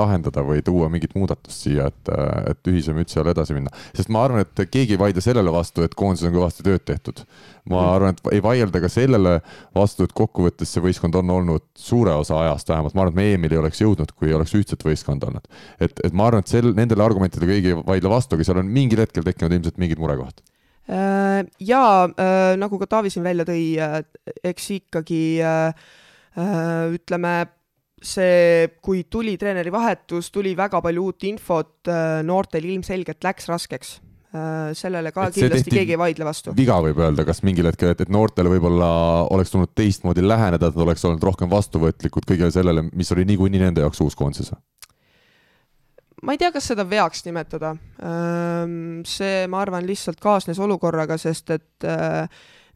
lahendada või tuua mingit muudatust siia, et, et ühise mütsi all edasi minna? sest ma arvan, et keegi ei vaidle sellele vastu, et koondises on kõvasti tööd tehtud. ma mm. arvan, et ei vaielda ka sellele vastu, et kokkuvõttes see võistkond on olnud suure osa ajast vähemalt, ma arvan, et me EM-il ei oleks jõudnud, kui ei oleks ühtset võistkonda olnud. et, et ma arvan, et sel, nendele argumentidele keegi ei vaidle vastu, aga seal on mingil hetkel tekkinud ilmselt mingid murekohad Äh, ja äh, nagu ka Taavi siin välja tõi, äh, eks ikkagi ütleme, see, kui tuli treeneri vahetus, tuli väga palju uut infot, noortel ilmselgelt läks raskeks sellele ka et kindlasti keegi ei vaidle vastu. viga võib öelda, kas mingil hetkel, et, et noortele võib-olla oleks tulnud teistmoodi läheneda, et nad oleks olnud rohkem vastuvõtlikud kõigele sellele, mis oli niikuinii nende jaoks uus koondises? Ma ei tea, kas seda veaks nimetada. see, ma arvan, lihtsalt kaasnes olukorraga, sest et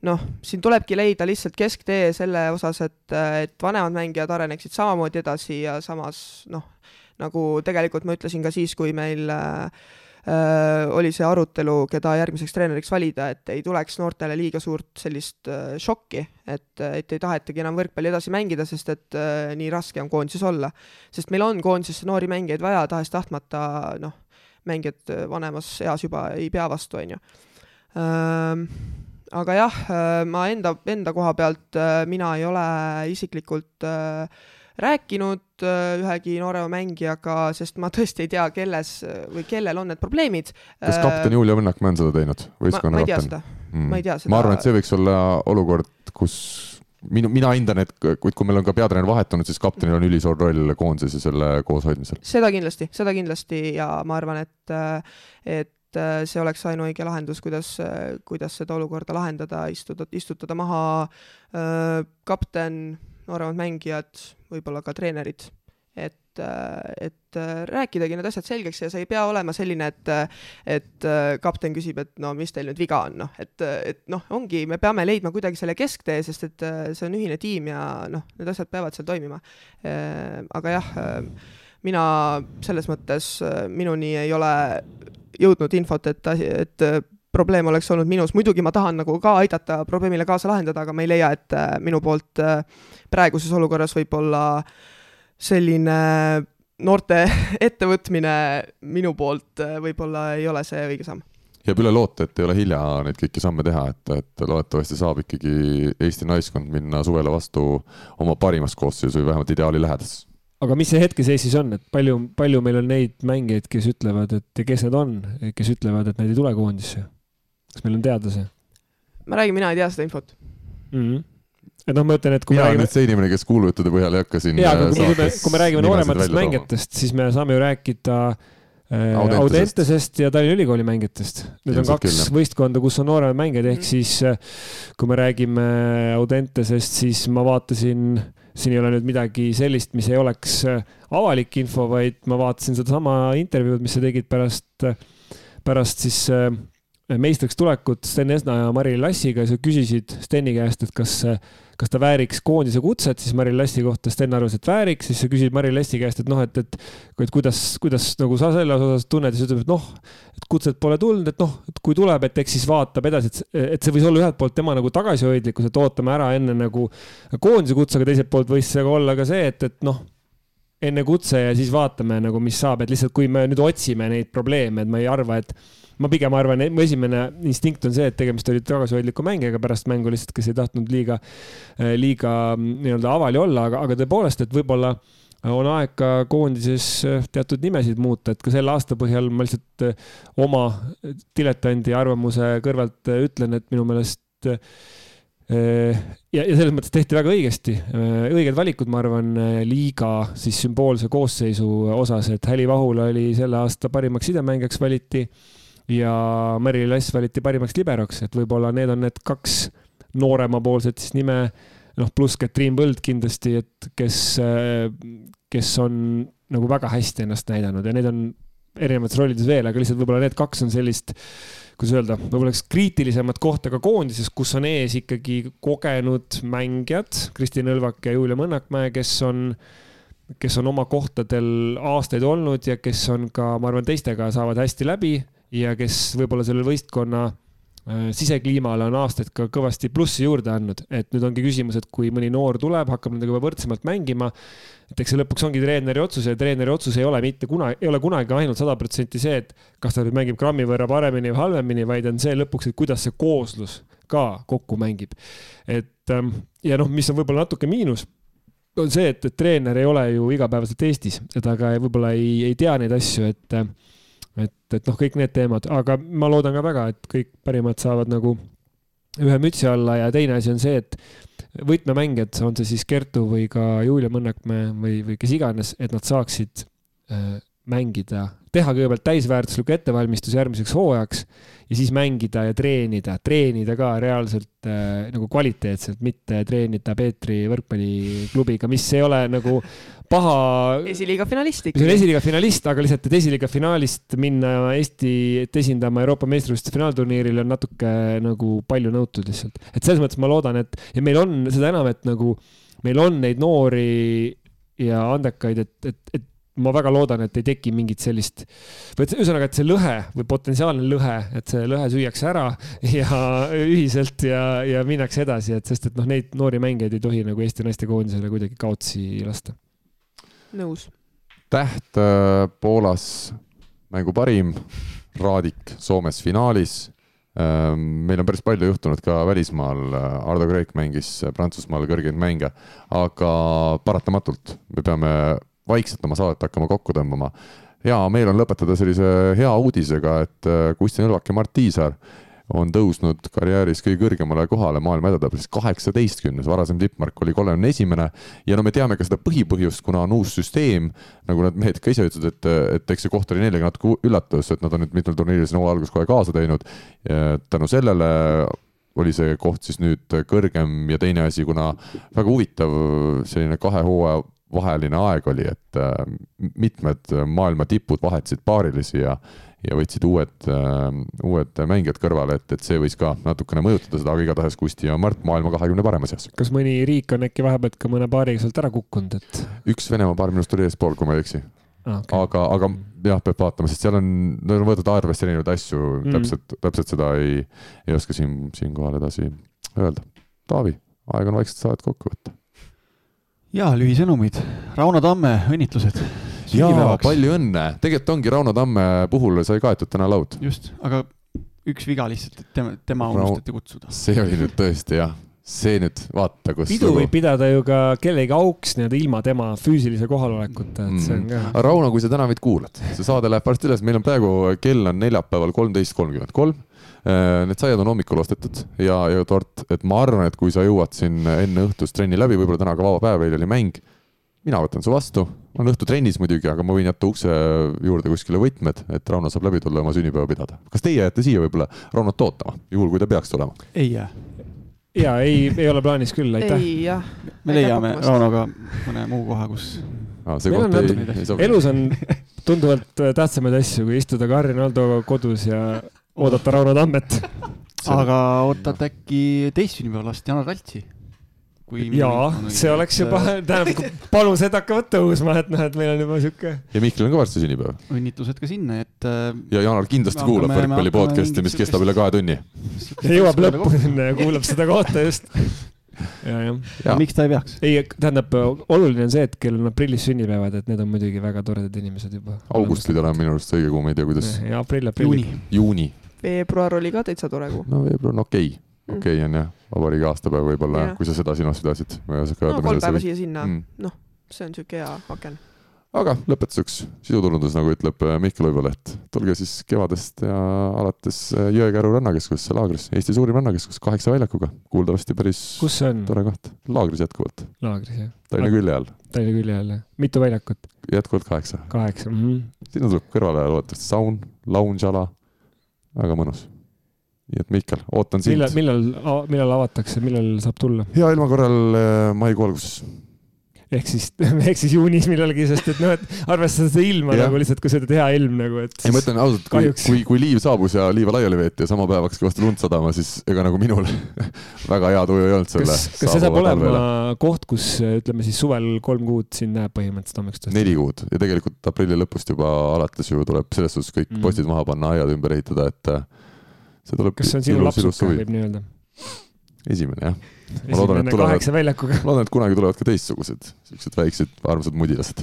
noh, siin tulebki leida lihtsalt kesktee selle osas, et, et vanemad mängijad areneksid samamoodi edasi ja samas noh, nagu tegelikult ma ütlesin ka siis, kui meil äh, oli see arutelu, keda järgmiseks treeneriks valida, et ei tuleks noortele liiga suurt sellist äh, šokki, et, et ei tahetagi enam võrkpalli edasi mängida, sest et äh, nii raske on koondises olla. sest meil on koondisesse noori mängijaid vaja, tahes-tahtmata noh, mängijad vanemas eas juba ei pea vastu, on ju aga jah, ma enda, enda koha pealt mina ei ole isiklikult äh, rääkinud äh, ühegi noorema mängijaga, sest ma tõesti ei tea, kelles või kellel on need probleemid. kas kapten Julia Õnnakmäe on seda teinud? ma, ma ei tea seda mm., ma ei tea seda. ma arvan, et see võiks olla olukord, kus minu, mina hindan, et kuid kui meil on ka peatreener vahetunud, siis kaptenil on ülisuur roll koondises ja selle kooshoidmisel. seda kindlasti, seda kindlasti ja ma arvan, et, et see oleks ainuõige lahendus, kuidas, kuidas seda olukorda lahendada, istuda, istutada maha äh, kapten nooremad mängijad, võib-olla ka treenerid, et, et rääkidagi need asjad selgeks ja see ei pea olema selline, et, et kapten küsib, et no mis teil nüüd viga on, noh, et, et noh, ongi, me peame leidma kuidagi selle kesktee, sest et see on ühine tiim ja noh, need asjad peavad seal toimima. aga jah, mina selles mõttes, minuni ei ole jõudnud infot, et, et probleem oleks olnud minus, muidugi ma tahan nagu ka aidata probleemile kaasa lahendada, aga ma ei leia, et äh, minu poolt äh, praeguses olukorras võib-olla selline noorte ettevõtmine minu poolt äh, võib-olla ei ole see õige samm jääb üle loota, et ei ole hilja neid kõiki samme teha, et, et loodetavasti saab ikkagi Eesti naiskond minna suvele vastu oma parimas koosseisus või vähemalt ideaali lähedases. aga mis see hetkeseis siis on, et palju, palju meil on neid mängijaid, kes ütlevad, et kes need on, kes ütlevad, et nad ei tule koondisse? Kas meil on teada see? ma räägin, mina ei tea seda infot mm. -hmm et noh, ma ütlen, et kui mina olen räägime... nüüd see inimene, kes kuulujuttude põhjal ei hakka siin. jaa, aga kui me, kui me räägime noorematest mängijatest, siis me saame ju rääkida äh, Audentesest ja Tallinna Ülikooli mängijatest. Need on kaks küll, võistkonda, kus on nooremad mängijad, ehk mm. siis äh, kui me räägime Audentesest, siis ma vaatasin, siin ei ole nüüd midagi sellist, mis ei oleks äh, avalik info, vaid ma vaatasin sedasama intervjuud, mis sa tegid pärast, pärast siis meistriks tulekut Sten Esna ja Mari Lassiga sa küsisid Steni käest, et kas, kas ta vääriks koondise kutset, siis Maril Lassi kohta Sten arvas, et vääriks, siis sa küsid Maril Lassi käest, et noh, et, et, et kuidas, kuidas nagu sa selles osas tunned, siis ütleb, et noh, et kutset pole tulnud, et noh, et kui tuleb, et eks siis vaatab edasi, et, et see võis olla ühelt poolt tema nagu tagasihoidlikkus, et ootame ära enne nagu koondise kutse, aga teiselt poolt võis see ka olla ka see, et, et noh, enne kutse ja siis vaatame nagu, mis saab, et lihtsalt kui me nüüd otsime neid probleeme, et ma ei arva, et ma pigem arvan, et mu esimene instinkt on see, et tegemist oli tagasihoidliku mängijaga pärast mängu lihtsalt, kes ei tahtnud liiga, liiga nii-öelda avali olla, aga, aga tõepoolest, et võib-olla on aeg ka koondises teatud nimesid muuta, et ka selle aasta põhjal ma lihtsalt oma diletandi arvamuse kõrvalt ütlen, et minu meelest ja, ja selles mõttes tehti väga õigesti, õiged valikud, ma arvan, liiga siis sümboolse koosseisu osas, et Häli Vahula oli selle aasta parimaks sidemängijaks valiti ja Meri Lass valiti parimaks liberoks, et võib-olla need on need kaks nooremapoolset siis nime, noh, pluss Katriin Põld kindlasti, et kes, kes on nagu väga hästi ennast näidanud ja need on erinevates rollides veel, aga lihtsalt võib-olla need kaks on sellist kuidas öelda, võib-olla üks kriitilisemat kohta ka koondises, kus on ees ikkagi kogenud mängijad, Kristin Õlvak ja Julia Mõnnakmäe, kes on, kes on oma kohtadel aastaid olnud ja kes on ka, ma arvan, teistega saavad hästi läbi ja kes võib-olla sellel võistkonna äh, sisekliimale on aastaid ka kõvasti plussi juurde andnud, et nüüd ongi küsimus, et kui mõni noor tuleb, hakkab nendega võrdsemalt mängima, et eks see lõpuks ongi treeneri otsus ja treeneri otsus ei ole mitte kunagi, ei ole kunagi ainult sada protsenti see, et kas ta nüüd mängib grammi võrra paremini või halvemini, vaid on see lõpuks, et kuidas see kooslus ka kokku mängib. et ähm, ja noh, mis on võib-olla natuke miinus, on see, et, et treener ei ole ju igapäevaselt Eestis, et aga võib-olla ei, ei tea neid asju, et et, et noh, kõik need teemad, aga ma loodan ka väga, et kõik parimad saavad nagu ühe mütsi alla ja teine asi on see, et võtmemängijad, on see siis Kertu või ka Julia Mõnnakmäe või, või kes iganes, et nad saaksid äh, mängida, teha kõigepealt täisväärtuslikku ettevalmistuse järgmiseks hooajaks ja siis mängida ja treenida, treenida ka reaalselt äh, nagu kvaliteetselt, mitte treenida Peetri võrkpalliklubiga, mis ei ole nagu paha. esiliiga finalist on esiliiga finalist, aga lihtsalt, et esiliiga finaalist minna Eestit esindama Euroopa meistrivõistluste finaalturniiril on natuke nagu palju nõutud lihtsalt. et selles mõttes ma loodan, et ja meil on seda enam, et nagu meil on neid noori ja andekaid, et, et, et ma väga loodan, et ei teki mingit sellist, või et ühesõnaga, et see lõhe või potentsiaalne lõhe, et see lõhe süüakse ära ja ühiselt ja, ja minnakse edasi, et sest, et noh, neid noori mängijaid ei tohi nagu Eesti naistekoondisele kuidagi kaotsi lasta nõus. täht äh, Poolas mängu parim, Raadik Soomes finaalis. Ähm, meil on päris palju juhtunud ka välismaal, Ardo Kreek mängis Prantsusmaal kõrgeid mänge, aga paratamatult me peame vaikselt oma saadet hakkama kokku tõmbama. hea meel on lõpetada sellise hea uudisega, et äh, Kristjan Õlvak ja Mart Tiisar on tõusnud karjääris kõige kõrgemale kohale maailma edetabelis, kaheksateistkümnes, varasem tippmark oli kolmekümne esimene. ja no me teame ka seda põhipõhjust, kuna on uus süsteem, nagu need mehed ka ise ütlesid, et, et eks see koht oli neilegi natuke üllatus, et nad on nüüd mitmel turniiril siin hooaja alguses kohe kaasa teinud. tänu sellele oli see koht siis nüüd kõrgem ja teine asi, kuna väga huvitav selline kahe hooaja vaheline aeg oli, et mitmed maailma tipud vahetasid paarilisi ja ja võtsid uued, äh, uued mängijad kõrvale, et, et see võis ka natukene mõjutada seda, aga igatahes Kusti ja Mart maailma kahekümne parema seas. kas mõni riik on äkki vahepeal ka mõne paariga sealt ära kukkunud, et? üks Venemaa paar minust oli eespool, kui ma ei eksi ah,. Okay. aga, aga jah, peab vaatama, sest seal on, nad on võetud arvesse erinevaid asju mm., täpselt, täpselt seda ei, ei oska siin, siinkohal edasi öelda. Taavi, aeg on vaikselt saadet kokku võtta. Ja lühisõnumid, Rauno Tamme, õnnitlused jaa, palju õnne, tegelikult ongi Rauno Tamme puhul sai kaetud täna laud. just, aga üks viga lihtsalt, et tema, tema unustati kutsuda. see oli nüüd tõesti jah, see nüüd vaata, kus. pidu võib pidada ju ka kellegi auks nii-öelda ilma tema füüsilise kohalolekuta, et see on ka mm.. Rauno, kui sa täna meid kuulad, see saade läheb varsti üles, meil on praegu, kell on neljapäeval kolmteist kolmkümmend kolm Need saiad on hommikul ostetud ja, ja tort, et ma arvan, et kui sa jõuad siin enne õhtust trenni läbi, võib-olla täna ka vaba päev, eile oli mäng mina võtan su vastu, olen õhtutrennis muidugi, aga ma võin jätta ukse juurde kuskile võtmed, et Rauno saab läbi tulla ja oma sünnipäeva pidada. kas teie jääte siia võib-olla Raunot ootama, juhul kui ta peaks tulema? ei jää. ja ei, ei ole plaanis küll, aitäh. me leiame Raunoga mõne muu koha, kus ah,. Ei, ei elus on tunduvalt tähtsamaid asju, kui istuda Karin Aldo kodus ja oodata Rauno Tammet aga ootad äkki teist sünnipäevalast, Janar Taltsi? kui jaa, see oleks juba, tähendab, palused hakkavad tõusma, et noh, et meil on juba sihuke. ja Mihkel on ka varsti sünnipäev. õnnitlused ka sinna, et. ja Jaanar kindlasti kuulab võrkpalli podcast'i, mis kestab üle kahe tunni. jõuab lõppu sinna ja kuulab seda kohta just ja, jah. miks ta ei peaks? ei, tähendab, oluline on see, et kellel on aprillis sünnipäevad, et need on muidugi väga toredad inimesed juba. august pidi olema minu arust õige kuu, ma ei tea, kuidas. aprill, aprill. juuni. juuni. Veebruar oli ka täitsa tore kuu. no veebruar on okei okay., mm. okei okay on jah, vabariigi aastapäev võib-olla, kui sa seda silmas pidasid. no kolm päeva siia-sinna mm., noh, see on siuke hea aken aga lõpetuseks sisuturundus, nagu ütleb äh, Mihkel Uiboleht. tulge siis kevadest ja alates äh, Jõekäru rannakeskusesse laagris, Eesti suurim rannakeskus, kaheksa väljakuga, kuuldavasti päris tore koht, laagris jätkuvalt. laagris jah. Tallinna külje all. Tallinna külje all jah, mitu väljakut? jätkuvalt kaheksa. kaheksa mm. -hmm. sinna tuleb kõrvale loodetavasti saun, lounge ala, väga mõnus nii et Mihkel, ootan sind. millal, millal, millal avatakse, millal saab tulla? hea ilma korral äh, maikuu alguses ehk siis, ehk siis juunis millalgi, sest et noh, et arvestades seda ilma ja. nagu lihtsalt, kui seda hea ilm nagu, et. ei, ma ütlen ausalt, kui, kui, kui liiv saabus ja liiva laiali veeti ja sama päev hakkas kõvasti lund sadama, siis ega nagu minul väga hea tuju ei olnud selle. kas, kas see saab olema koht, kus ütleme siis suvel kolm kuud sind näeb põhimõtteliselt hommikust? neli kuud ja tegelikult aprilli lõpust juba alates ju tuleb selles suhtes kõik mm. postid maha panna, aiad ümber ehitada, et see tuleb. kas see on sinu lapsuke, võib nii öelda? esimene jah. Ma loodan, et tulevad, loodan, et kunagi tulevad ka teistsugused, siuksed väiksed armsad mudilased.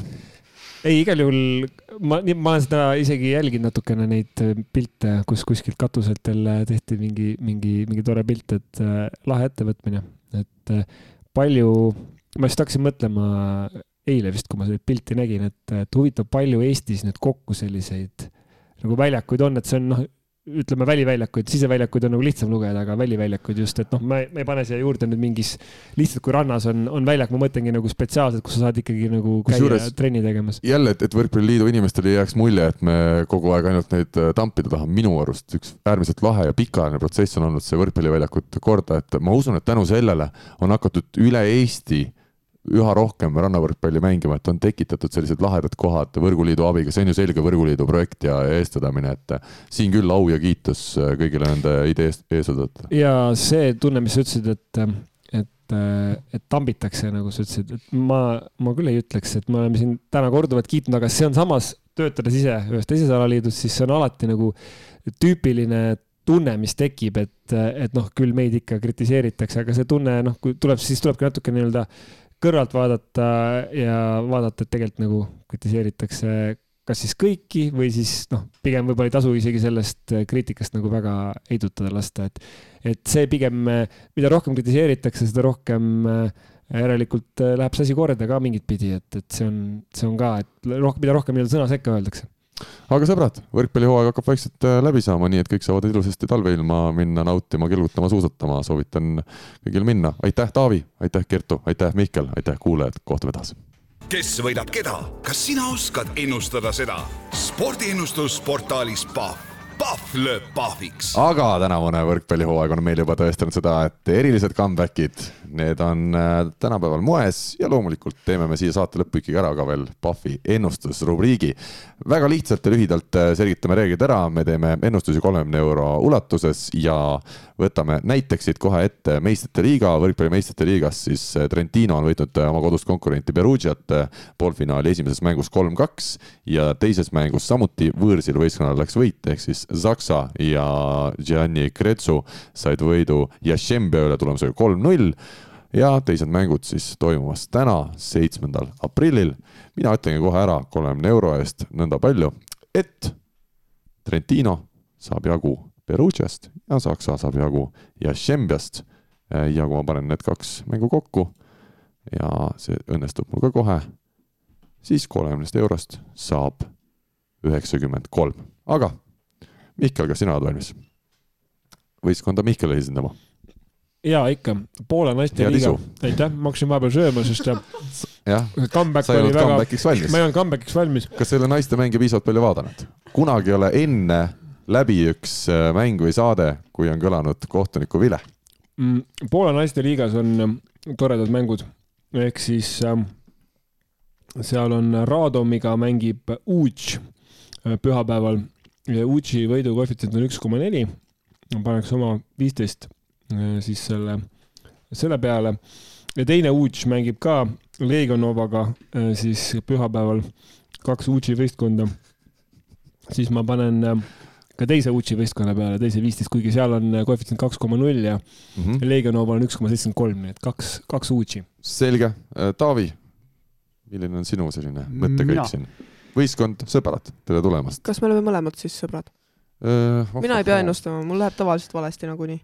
ei, igal juhul ma, ma olen seda isegi jälginud natukene neid äh, pilte, kus kuskilt katuselt jälle tehti mingi, mingi, mingi tore pilt, et äh, lahe ettevõtmine, et äh, palju, ma just hakkasin mõtlema eile vist, kui ma seda pilti nägin, et, et huvitav, palju Eestis nüüd kokku selliseid nagu väljakuid on, et see on noh, ütleme väliväljakuid, siseväljakuid on nagu lihtsam lugeda, aga väliväljakuid just, et noh, ma, ma ei pane siia juurde nüüd mingis, lihtsalt kui rannas on, on väljak, ma mõtlengi nagu spetsiaalselt, kus sa saad ikkagi nagu käia Kusjuures, trenni tegemas. jälle, et, et Võrkpalliliidu inimestele ei jääks mulje, et me kogu aeg ainult neid äh, tampida tahame, minu arust üks äärmiselt lahe ja pikaajaline protsess on olnud see võrkpalliväljakute korda, et ma usun, et tänu sellele on hakatud üle Eesti üha rohkem rannavõrkpalli mängima, et on tekitatud sellised lahedad kohad Võrguliidu abiga, see on ju selge Võrguliidu projekt ja eestvedamine, et siin küll au ja kiitus kõigile nende idee eest, eestvedajatele. ja see tunne, mis sa ütlesid, et, et, et tambitakse, nagu sa ütlesid, et ma, ma küll ei ütleks, et me oleme siin täna korduvalt kiitnud, aga see on samas, töötades ise ühes teises alaliidus, siis see on alati nagu tüüpiline tunne, mis tekib, et, et noh, küll meid ikka kritiseeritakse, aga see tunne, noh, kui tuleb, siis tulebki natuke nii-öelda kõrvalt vaadata ja vaadata, et tegelikult nagu kritiseeritakse kas siis kõiki või siis noh, pigem võib-olla ei tasu isegi sellest kriitikast nagu väga heidutada lasta, et, et see pigem, mida rohkem kritiseeritakse, seda rohkem järelikult läheb see asi korda ka mingit pidi, et, et see on, see on ka, et rohkem, mida rohkem nii-öelda sõna sekka öeldakse aga sõbrad, võrkpallihooaeg hakkab vaikselt äh, läbi saama, nii et kõik saavad ilusasti talveilma minna nautima, kelgutama, suusatama, soovitan kõigil minna. aitäh, Taavi, aitäh, Kertu, aitäh, Mihkel, aitäh, kuulajad, kohtume taas. kes võidab keda, kas sina oskad ennustada seda? spordiennustus portaalis Pahv Pahv lööb pahviks. aga tänavune võrkpallihooaeg on meil juba tõestanud seda, et erilised comeback'id, need on äh, tänapäeval moes ja loomulikult teeme me siia saate lõppu ikkagi ära ka veel Pahvi ennustusrubriigi. väga lihtsalt ja lühidalt äh, selgitame reeglid ära, me teeme ennustusi kolmekümne euro ulatuses ja võtame näiteks siit kohe ette meistrite liiga, võrkpalli meistrite liigas. Siis äh, Trentino on võitnud oma kodust konkurenti Perugiat poolfinaali esimeses mängus kolm-kaks ja teises mängus samuti võõrsil võistkonnal läks võit, ehk siis Zaksa ja Gianni Kretsu said võidu Jašembe üle tulemusega kolm-null ja teised mängud siis toimumas täna, seitsmendal aprillil. mina ütlengi kohe ära kolmekümne euro eest nõnda palju, et Trentino saab jagu Perugiast ja Saksa saab jagu Jašembiast. ja kui ma panen need kaks mängu kokku ja see õnnestub mul ka kohe, siis kolmekümnest eurost saab üheksakümmend kolm, aga Mihkel, kas sina oled valmis? võistkonda Mihkel esindama? Ja ikka, Poola naisteliiga, aitäh, ma hakkasin vahepeal sööma, sest jah, comeback olnud väga... ma ei olnud comeback'iks valmis. kas ole naiste mänge piisavalt palju vaadanud? kunagi ei ole enne läbi üks äh, mäng või saade, kui on kõlanud kohtuniku vile. Mm,. Poola naisteliigas on ähm, toredad mängud, ehk siis äh, seal on Radomiga mängib Uč äh, pühapäeval. Ja Uchi võidu koefitsient on üks koma neli. paneks oma viisteist äh, siis selle, selle peale ja teine Uutš mängib ka Legionovaga äh, siis pühapäeval kaks Uutši võistkonda. siis ma panen äh, ka teise Uutši võistkonna peale, teise viisteist, kuigi seal on äh, koefitsient kaks koma null ja mm -hmm. Legionoval on üks koma seitsekümmend kolm, nii et kaks, kaks Uutši. selge, Taavi, milline on sinu selline mõttekäik siin? võistkond, sõbrad, tere tulemast! kas me oleme mõlemad siis sõbrad? mina ei pea ennustama, mul läheb tavaliselt valesti nagunii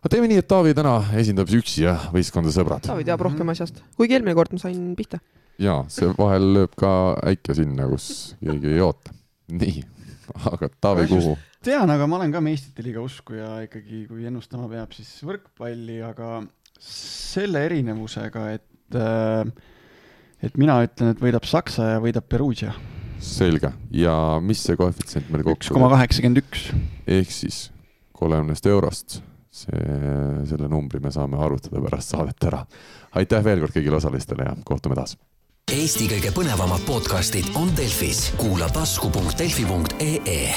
aga teeme nii, et Taavi täna esindab üksi ja võistkonda sõbrad. Taavi teab rohkem asjast, kuigi eelmine kord ma sain pihta. ja see vahel lööb ka äike sinna, kus keegi ei oota. nii, aga Taavi, kuhu? tean, aga ma olen ka meistrite liiga uskuja ikkagi, kui ennustama peab, siis võrkpalli, aga selle erinevusega, et äh, et mina ütlen, et võidab Saksa ja võidab Perugia selge ja mis see koefitsient meil kokku üks koma kaheksakümmend üks. ehk siis kolmekümnest eurost, see, selle numbri me saame arvutada pärast saadet ära. aitäh veel kord kõigile osalistele ja kohtume taas. Eesti kõige põnevamad podcastid on Delfis, kuula tasku.delfi.ee